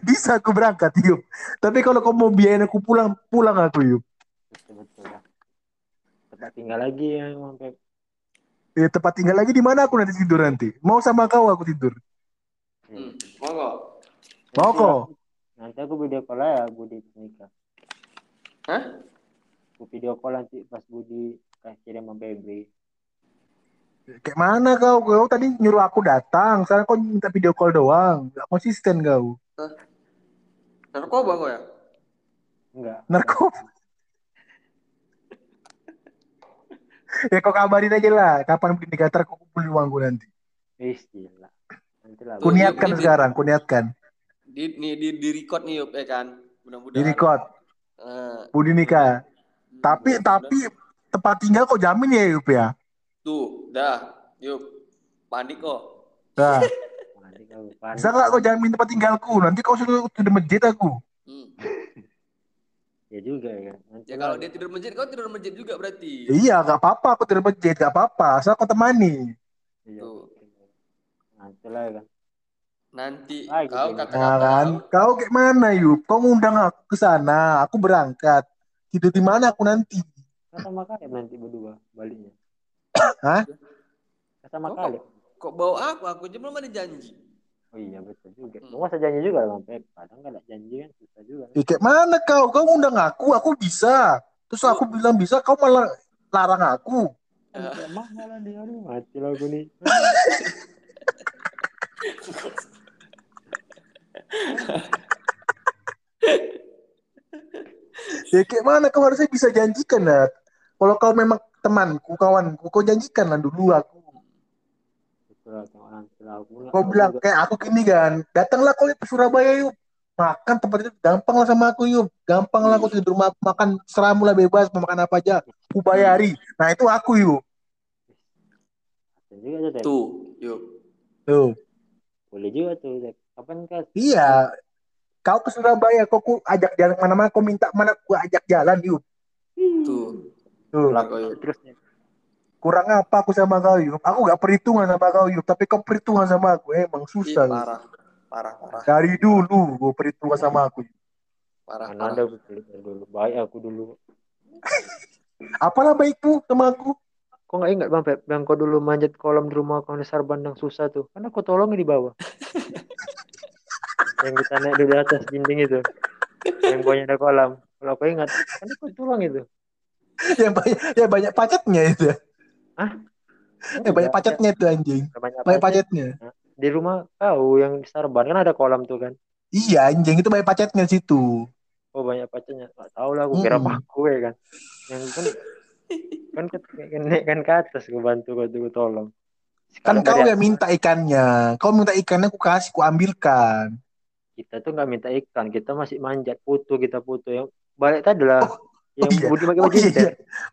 bisa aku berangkat Yup. Tapi kalau kau mau biayain aku pulang, pulang aku Yup.
Betul-betul lah. Tempat tinggal lagi yang sampai
Eh, tempat tinggal lagi di mana aku nanti tidur nanti? Mau sama kau aku tidur.
Hmm, monggo.
Mau kok?
Nanti aku video call ya Budi nikah.
Hah?
Aku video call nanti pas Budi kasih kirim sama Febri.
Kayak mana kau? Kau tadi nyuruh aku datang, sekarang kau minta video call doang. Gak konsisten kau.
Narkoba kok ya?
Enggak.
Narkoba. ya kau kabarin aja lah, kapan begini ntar aku kumpulin uangku nanti.
Wis gila. Nanti lah.
Kuniatkan sekarang, kuniatkan.
Di nih di di record nih Yup, ya kan.
Di
Mudah-mudahan.
record,
Eh,
Budi nikah.
hmm,
Tapi
mudah-mudahan.
tapi tempat tinggal kau jamin ya Yup ya?
tuh, dah. Yup. Panik kok.
Panik.
bisa nggak kau jamin tempat tinggalku? Nanti kau suruh tidur masjid aku.
Hmm.
Ya juga ya. Nanti
Ya kalau dia tidur masjid, kau tidur masjid juga berarti.
Iya, gak apa-apa aku tidur masjid, gak apa-apa. Asal kau temani.
Iya. Nanti lah kan.
Nanti
Ah, gitu
kau
ya.
kata
Nah kan, kau kayak mana Yup? Kau ngundang aku ke sana, aku berangkat. Tidur di mana aku nanti?
Kata sama Kaleb nanti berdua baliknya.
Hah?
Kata sama
Oh,
Kaleb.
kok bawa aku? Aku aja belum ada janji.
Oh iya betul juga.
Hmm.
Lu masa janji juga lah Pep. Kadang kan ada janji kan susah juga.
Ya, kayak mana kau? Kau ngundang aku, aku bisa. Terus aku bilang bisa, kau malah larang aku.
Kan emang malah dia aduh mati lah aku nih.
Ya kayak mana kau harusnya bisa janjikan Nat. Kalau kau memang temanku, kawanku, kau janjikan lah dulu aku.
Orang
Kau bilang kayak aku gini kan, datanglah kau ke Surabaya yuk. Makan tempat itu gampang lah sama aku yuk. Gampang lah aku tidur rumah makan seramu lah bebas, mau makan apa aja. Aku bayari. Nah itu aku yuk.
Tuh Tep.
Tuh.
Boleh juga tuh. Kapan kan?
Iya. Kau ke Surabaya, kau ku ajak jalan mana-mana, kau minta mana aku ajak jalan yuk.
Tuh.
Tuh.
Yup.
Terus nih.
Kurang apa aku sama kau yuk? Aku gak perhitungan sama kau yuk, tapi kau perhitungan sama aku. Emang
Ih,
susah.
Parah. Parah, parah.
Dari dulu gue perhitungan sama aku. Yuk.
Parah,
Mana
parah.
ada dulu. Baik aku dulu.
Apalah baikmu sama aku?
Kok nggak ingat bang Pep? Yang kau dulu manjat kolam di rumah kau dasar bandang susah tuh. Kan aku tolongin di bawah. yang kita naik di atas dinding itu. Yang bawahnya ada kolam. Kalau kau ingat, kan aku tolong itu.
yang banyak, ya banyak pacetnya itu.
Hah?
Ya banyak pacetnya itu anjing.
Banyak
Banyak
pacet.
pacetnya.
Di rumah kau yang di Sarban kan ada kolam tuh kan.
Iya anjing itu banyak pacetnya di situ.
Oh banyak pacetnya. Gak tahu lah aku kira
Mm-mm.
paku ya kan. Yang kan kan kan naik kan ke atas gue bantu gue tuh tolong.
Kan kau yang minta ikannya. Kau minta ikannya aku kasih, aku ambilkan.
kita tuh nggak minta ikan, kita masih manjat foto kita foto yang balik tadi lah yang
iya.
Budi pakai
Oh
baju
iya,
inter
iya.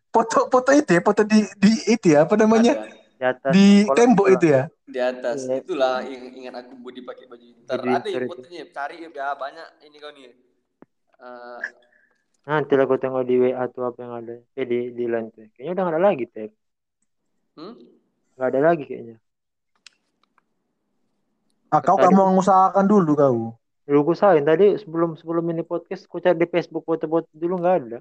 Foto-foto itu ya, foto di di itu ya, apa namanya?
Ada
di atas
Di tembok itu ya.
di atas
Iya.
itulah yang ingat aku Budi pakai baju Inter ada ya
itu.
fotonya cari ya banyak ini kau nih Eh,
Nanti lah aku tengok di WA tuh apa yang ada. Eh di di tuh. Kayaknya udah nggak ada lagi teh.
hmm?
Nggak ada lagi kayaknya.
Ah, kau
Tadi-
gak mau mengusahakan dulu kau.
Dulu aku sahin tadi sebelum sebelum ini podcast aku cari di Facebook foto-foto dulu nggak ada.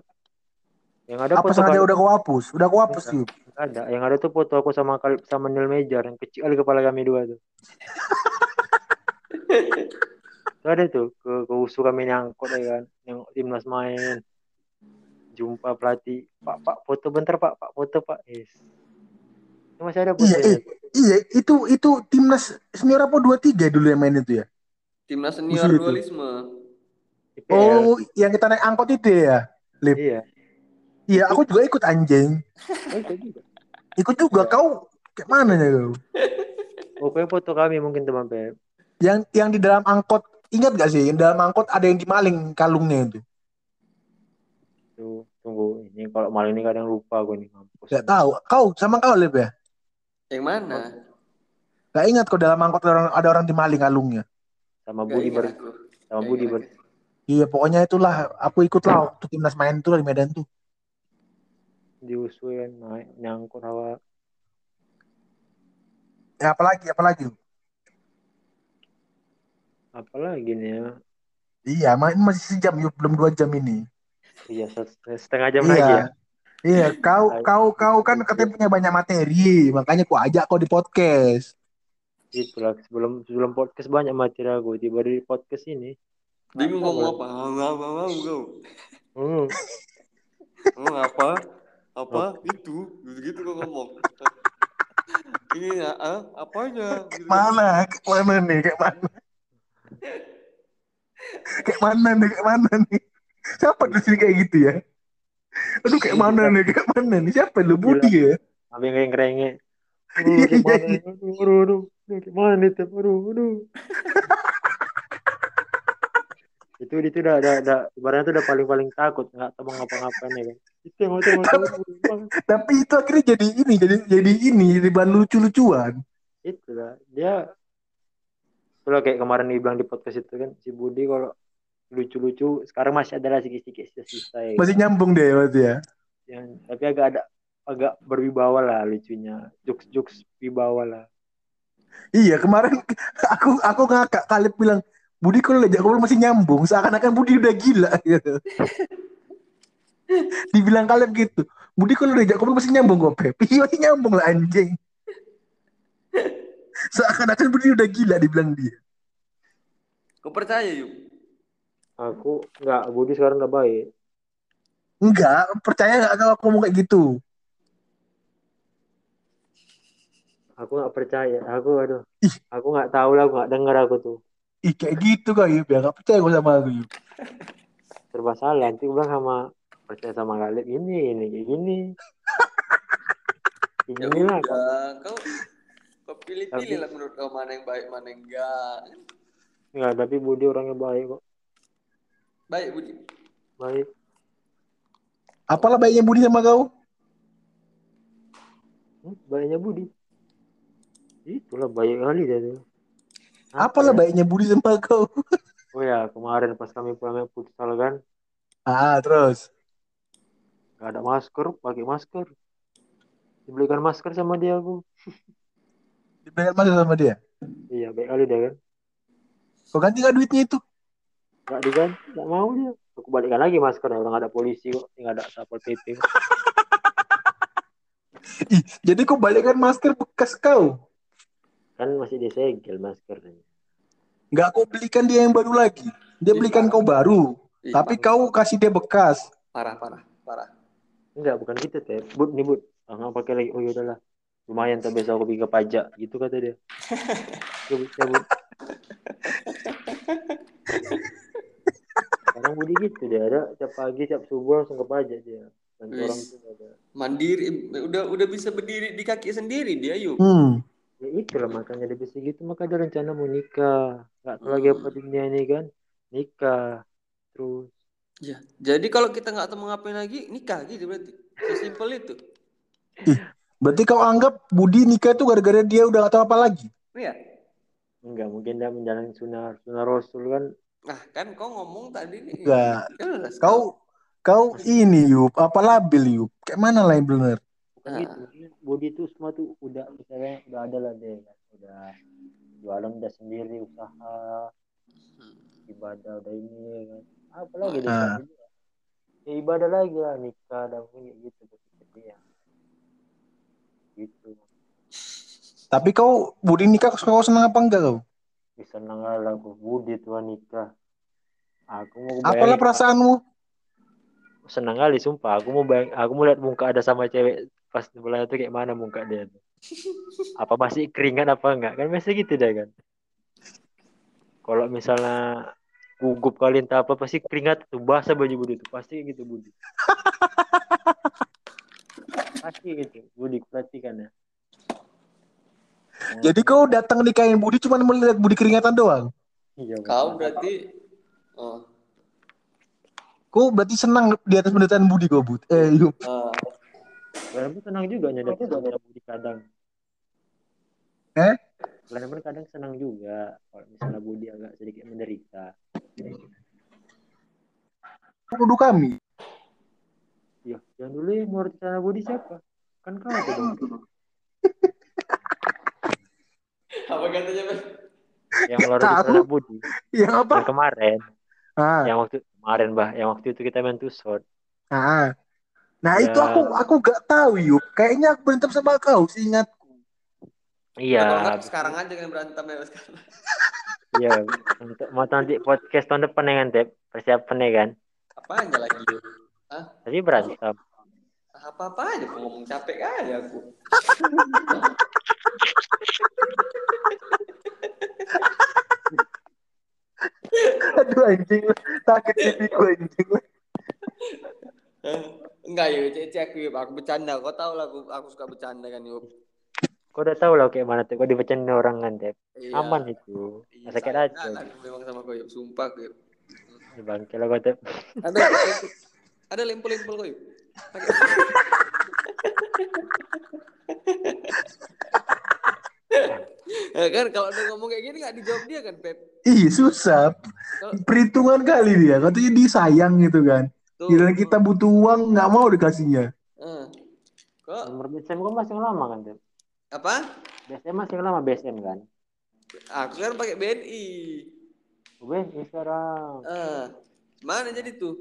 Yang ada
Apa
foto
sengaja
kali-
udah kau hapus? Udah kau hapus
nggak ada. Yang ada tuh foto aku sama kal- sama Neil Major yang kecil kali kepala kami dua tuh. Tuh ada tuh ke ke usu kami nyangkut ya kan, yang timnas main. Jumpa pelatih, Pak Pak foto bentar Pak, Pak foto Pak. Yes. Masih ada
Iya,
fotonya.
eh, iya, itu itu timnas senior apa 23 dulu yang main itu ya?
timnas senior dualisme.
Oh, yang kita naik angkot itu ya? Lip.
Iya.
Iya, aku juga ikut anjing.
Oh, itu juga.
Ikut juga kau kayak mana ya kau?
Pokoknya foto kami mungkin teman Pep.
Yang yang di dalam angkot ingat gak sih? Yang dalam angkot ada yang dimaling kalungnya itu.
Tuh, tunggu. Ini kalau malam ini kadang lupa gue nih mampus.
Gak tahu. Kau sama kau Lip ya?
yang mana
Gak ingat kok dalam angkot ada orang, ada orang dimaling kalungnya.
Sama Budi ber sama Budi ber.
Iya, pokoknya itulah. Aku ikut lah waktu timnas main tuh di Medan tuh.
Diusuin naik nyangkut hawa.
Ya, apalagi, apalagi?
Apalagi nih ya.
Iya, main masih sejam yuk, belum dua jam ini.
Iya, set- setengah jam
iya.
lagi ya.
Iya, kau kau kau kan katanya punya banyak materi, makanya ku ajak kau di podcast.
Itulah sebelum sebelum podcast banyak materi aku tiba di podcast ini.
bingung
Apa,
ngomong apa mau mau mau kau
Hmm.
Oh, apa apa itu gitu gitu kau ngomong ini ya ah, apanya gitu.
Mana? Kayak mana nih? Kayak mana? Kayak mana nih? Kayak mana nih? Siapa di sini kayak gitu ya? Aduh, kayak mana nih? Kayak mana nih? Siapa lu Budi ya?
Sampai yang kerenge. Aduh, kayak mana? Aduh, aduh, Kayak mana nih, Tep? Aduh, aduh. itu itu udah ada ada ibaratnya itu udah paling paling takut nggak tahu mau ngapa-ngapain ya kan itu yang
Tapi itu akhirnya jadi ini, jadi jadi ini, jadi bahan lucu-lucuan.
itu lah dia kalau kayak kemarin dibilang di podcast itu kan si Budi kalau lucu-lucu sekarang masih ada lah sedikit-sedikit sisa-sisa ya
Masih nyambung deh berarti ya.
yang tapi agak ada agak berwibawa lah lucunya jokes-jokes wibawa lah
Iya, kemarin aku aku ngakak kali bilang Budi kalau diajak ngobrol masih nyambung, seakan-akan Budi udah gila gitu. Dibilang kalian gitu. Budi kalau diajak ngobrol masih nyambung kok, Pep. Iya, nyambung lah anjing. Seakan-akan Budi udah gila dibilang dia.
kau percaya yuk
aku nggak Budi sekarang udah baik
Enggak, percaya nggak kalau aku ngomong kayak gitu?
aku nggak percaya aku aduh
Ih.
aku nggak tahu lah aku nggak dengar aku tuh
Ih, kayak gitu kok, Yub. Ya, nggak percaya gue sama aku, Yub.
serba salah nanti bilang sama percaya sama kalian ini ini kayak gini.
Ya udah kau kau pilih-pilih
Tapi-
lah menurut kau mana yang baik mana yang enggak.
Nggak tapi Budi orangnya baik kok.
Baik Budi.
Baik.
Apalah baiknya Budi sama kau?
Hmm, baiknya Budi. Itulah baik kali dia tuh
Apalah
ya?
baiknya Budi sama kau?
oh ya kemarin pas kami pulang futsal kan.
Ah, terus.
Ada masker pakai masker dibelikan masker sama dia aku
Dibayar masuk sama dia.
iya baik kali dia kan
Kau ganti nggak duitnya itu?
nggak diganti nggak mau dia aku balikan lagi masker orang ada polisi kok nggak ada satpol pp kok.
Ih, jadi kau balikkan masker bekas kau.
kan masih disegel maskernya
Nggak kau belikan dia yang baru lagi. Dia
Ih,
belikan
parah.
kau baru.
Ih,
Tapi kau kasih dia bekas.
parah parah parah
enggak bukan gitu teh bud nih bud. Ah, nggak pakai lagi. Oh ya udahlah lumayan tuh besok aku pergi ke pajak. Gitu kata dia. Ya bud ya bud. Sekarang Budi gitu dia ada tiap pagi tiap subuh langsung ke pajak dia. Dan orang tuh ada.
Mandiri udah udah bisa berdiri di kaki sendiri dia yuk.
Hmm.
ya itu lah makanya dia bisa gitu. Maka ada rencana mau nikah. Nggak tahu lagi apa dunia ini kan? Nikah. Terus
Ya, jadi kalau kita nggak tahu ngapain lagi, nikah gitu berarti. Sesimpel itu.
Berarti kau anggap Budi nikah itu gara-gara dia udah gak tahu apa lagi?
Iya.
enggak mungkin dia menjalani sunnah sunnah rasul kan
Nah, kan kau ngomong tadi nih.
Enggak.
Jelas,
Kau kau ini Yup, apa labil Yup? Kayak mana lah yang bener?
Nah.
gitu body itu semua tuh udah misalnya udah ada lah deh kan udah jualan udah sendiri usaha ibadah udah ini kan apa lagi deh
Ah.
ya. Ibadah lagi lah nikah dan kayak gitu berpikir dia. Gitu.
Tapi kau Budi nikah kau senang apa enggak kau?
bisa nangal aku budi tuh nikah. Aku mau
Apalah
bayangin-
perasaanmu?
senang kali sumpah. Aku mau bayang aku mau lihat muka ada sama cewek pas sebelah itu kayak mana muka dia tuh apa masih keringat apa enggak? Kan biasa gitu deh kan. Kalau misalnya gugup kali entah apa pasti keringat tuh basah baju budi tuh pasti gitu budi. Pasti gitu budi perhatikan ya.
Jadi kau datang nikahin Budi cuma melihat Budi keringatan doang.
iya,
Kau berarti oh,
Kau berarti senang di atas penderitaan Budi kau Bud. Eh
ah,
Kalian pun senang juga nyadar budi kadang.
Eh?
Kalian pun kadang senang juga kalau misalnya budi agak sedikit menderita
Kau nuduh kami.
Iya, yang dulu yang mau rencana Budi siapa? Kan kau tuh
apa katanya Ben?
Yang luar rencana Budi.
Yang apa?
Yang kemarin,
Ah,
yang waktu kemarin bah, yang waktu itu kita main tusot.
ah. Nah
Ya.
itu aku aku gak tahu Yup. Kayaknya aku berantem sama kau seingat.
Kalau
Iya,
enggak, sekarang aja kan berantem ya sekarang.
iya. Untuk mau nanti podcast tahun depan ya kan, Tep? Persiapan ya kan?
Apa aja lagi yuk?
Tapi berantem.
Apa-apa aja kok ngomong capek kali aku.
Aduh anjing lah. Sakit pipiku anjing lah.
Eh, Enggak yuk, cek aku yuk. Aku bercanda. Kau tahu lah aku, aku suka bercanda kan yuk.
Kau udah tahu lah kayak mana, Tep? Kau dibacain orang kan, Tep?
Iya.
Aman itu.
Iya,
Sakit hati.
lah aku memang sama kau yuk. Sumpah kau yuk.
Di bangke lah kau, Tep.
Ada ada lempel-lempel kau yuk. Ya kan kalau dia ngomong kayak gini nggak dijawab dia kan Pep.
Ih susah. Perhitungan kali dia. Katanya dia sayang gitu kan.
Tuh.
Kita butuh uang nggak mau dikasihnya.
Eh. Kok
Nomor BSM kau masih lama kan, Tep?
Apa?
BSM masih lama BSM kan?
Aku kan pakai BNI.
Ini sekarang.
Eh. Mana jadi tuh?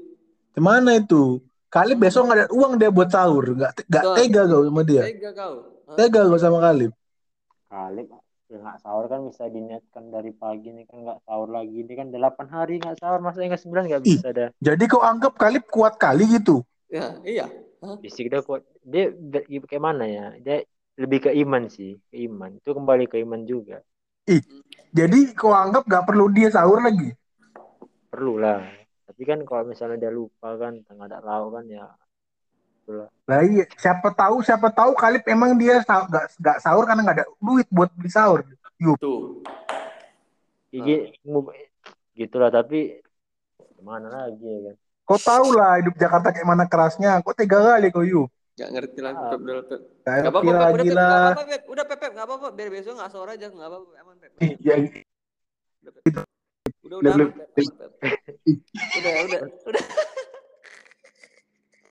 Ke mana itu? Kali besok nggak ada uang dia buat sahur. Nggak nggak tega kau sama dia.
Tega kau. Hah?
Tega kau sama Kalib.
kali ya nggak sahur kan bisa diniatkan dari pagi nih kan nggak sahur lagi ini kan delapan hari nggak sahur masa nggak sembilan nggak
Ih.
bisa dah
Jadi kau anggap Kalib kuat kali gitu.
Ya, iya.
fisik dia kuat dia kayak mana ya dia lebih ke iman sih ke iman itu kembali ke iman juga
Jadi kau anggap nggak perlu dia sahur lagi.
perlu lah tapi kan kalau misalnya dia lupa kan tengah ada lauk kan ya itulah
Lah iya, siapa tahu siapa tahu Kalib emang dia sa- nggak nggak sahur karena nggak ada duit buat beli sahur.
Tuh.
Gigi, gitulah tapi gimana lagi ya kan
Kau tahu lah hidup Jakarta kayak mana kerasnya. Kok tega kali kau yuk.
Gak ngerti lah
Ah.
Pep udah Pep.
Gak
Gak apa-apa Pep, udah Pep, gak apa-apa Pep. Udah Pep, Pep, gak apa-apa. Biar besok gak sore aja, gak apa-apa. Aman Pep.
Ya,
Udah, udah, Pep. Udah, udah, udah.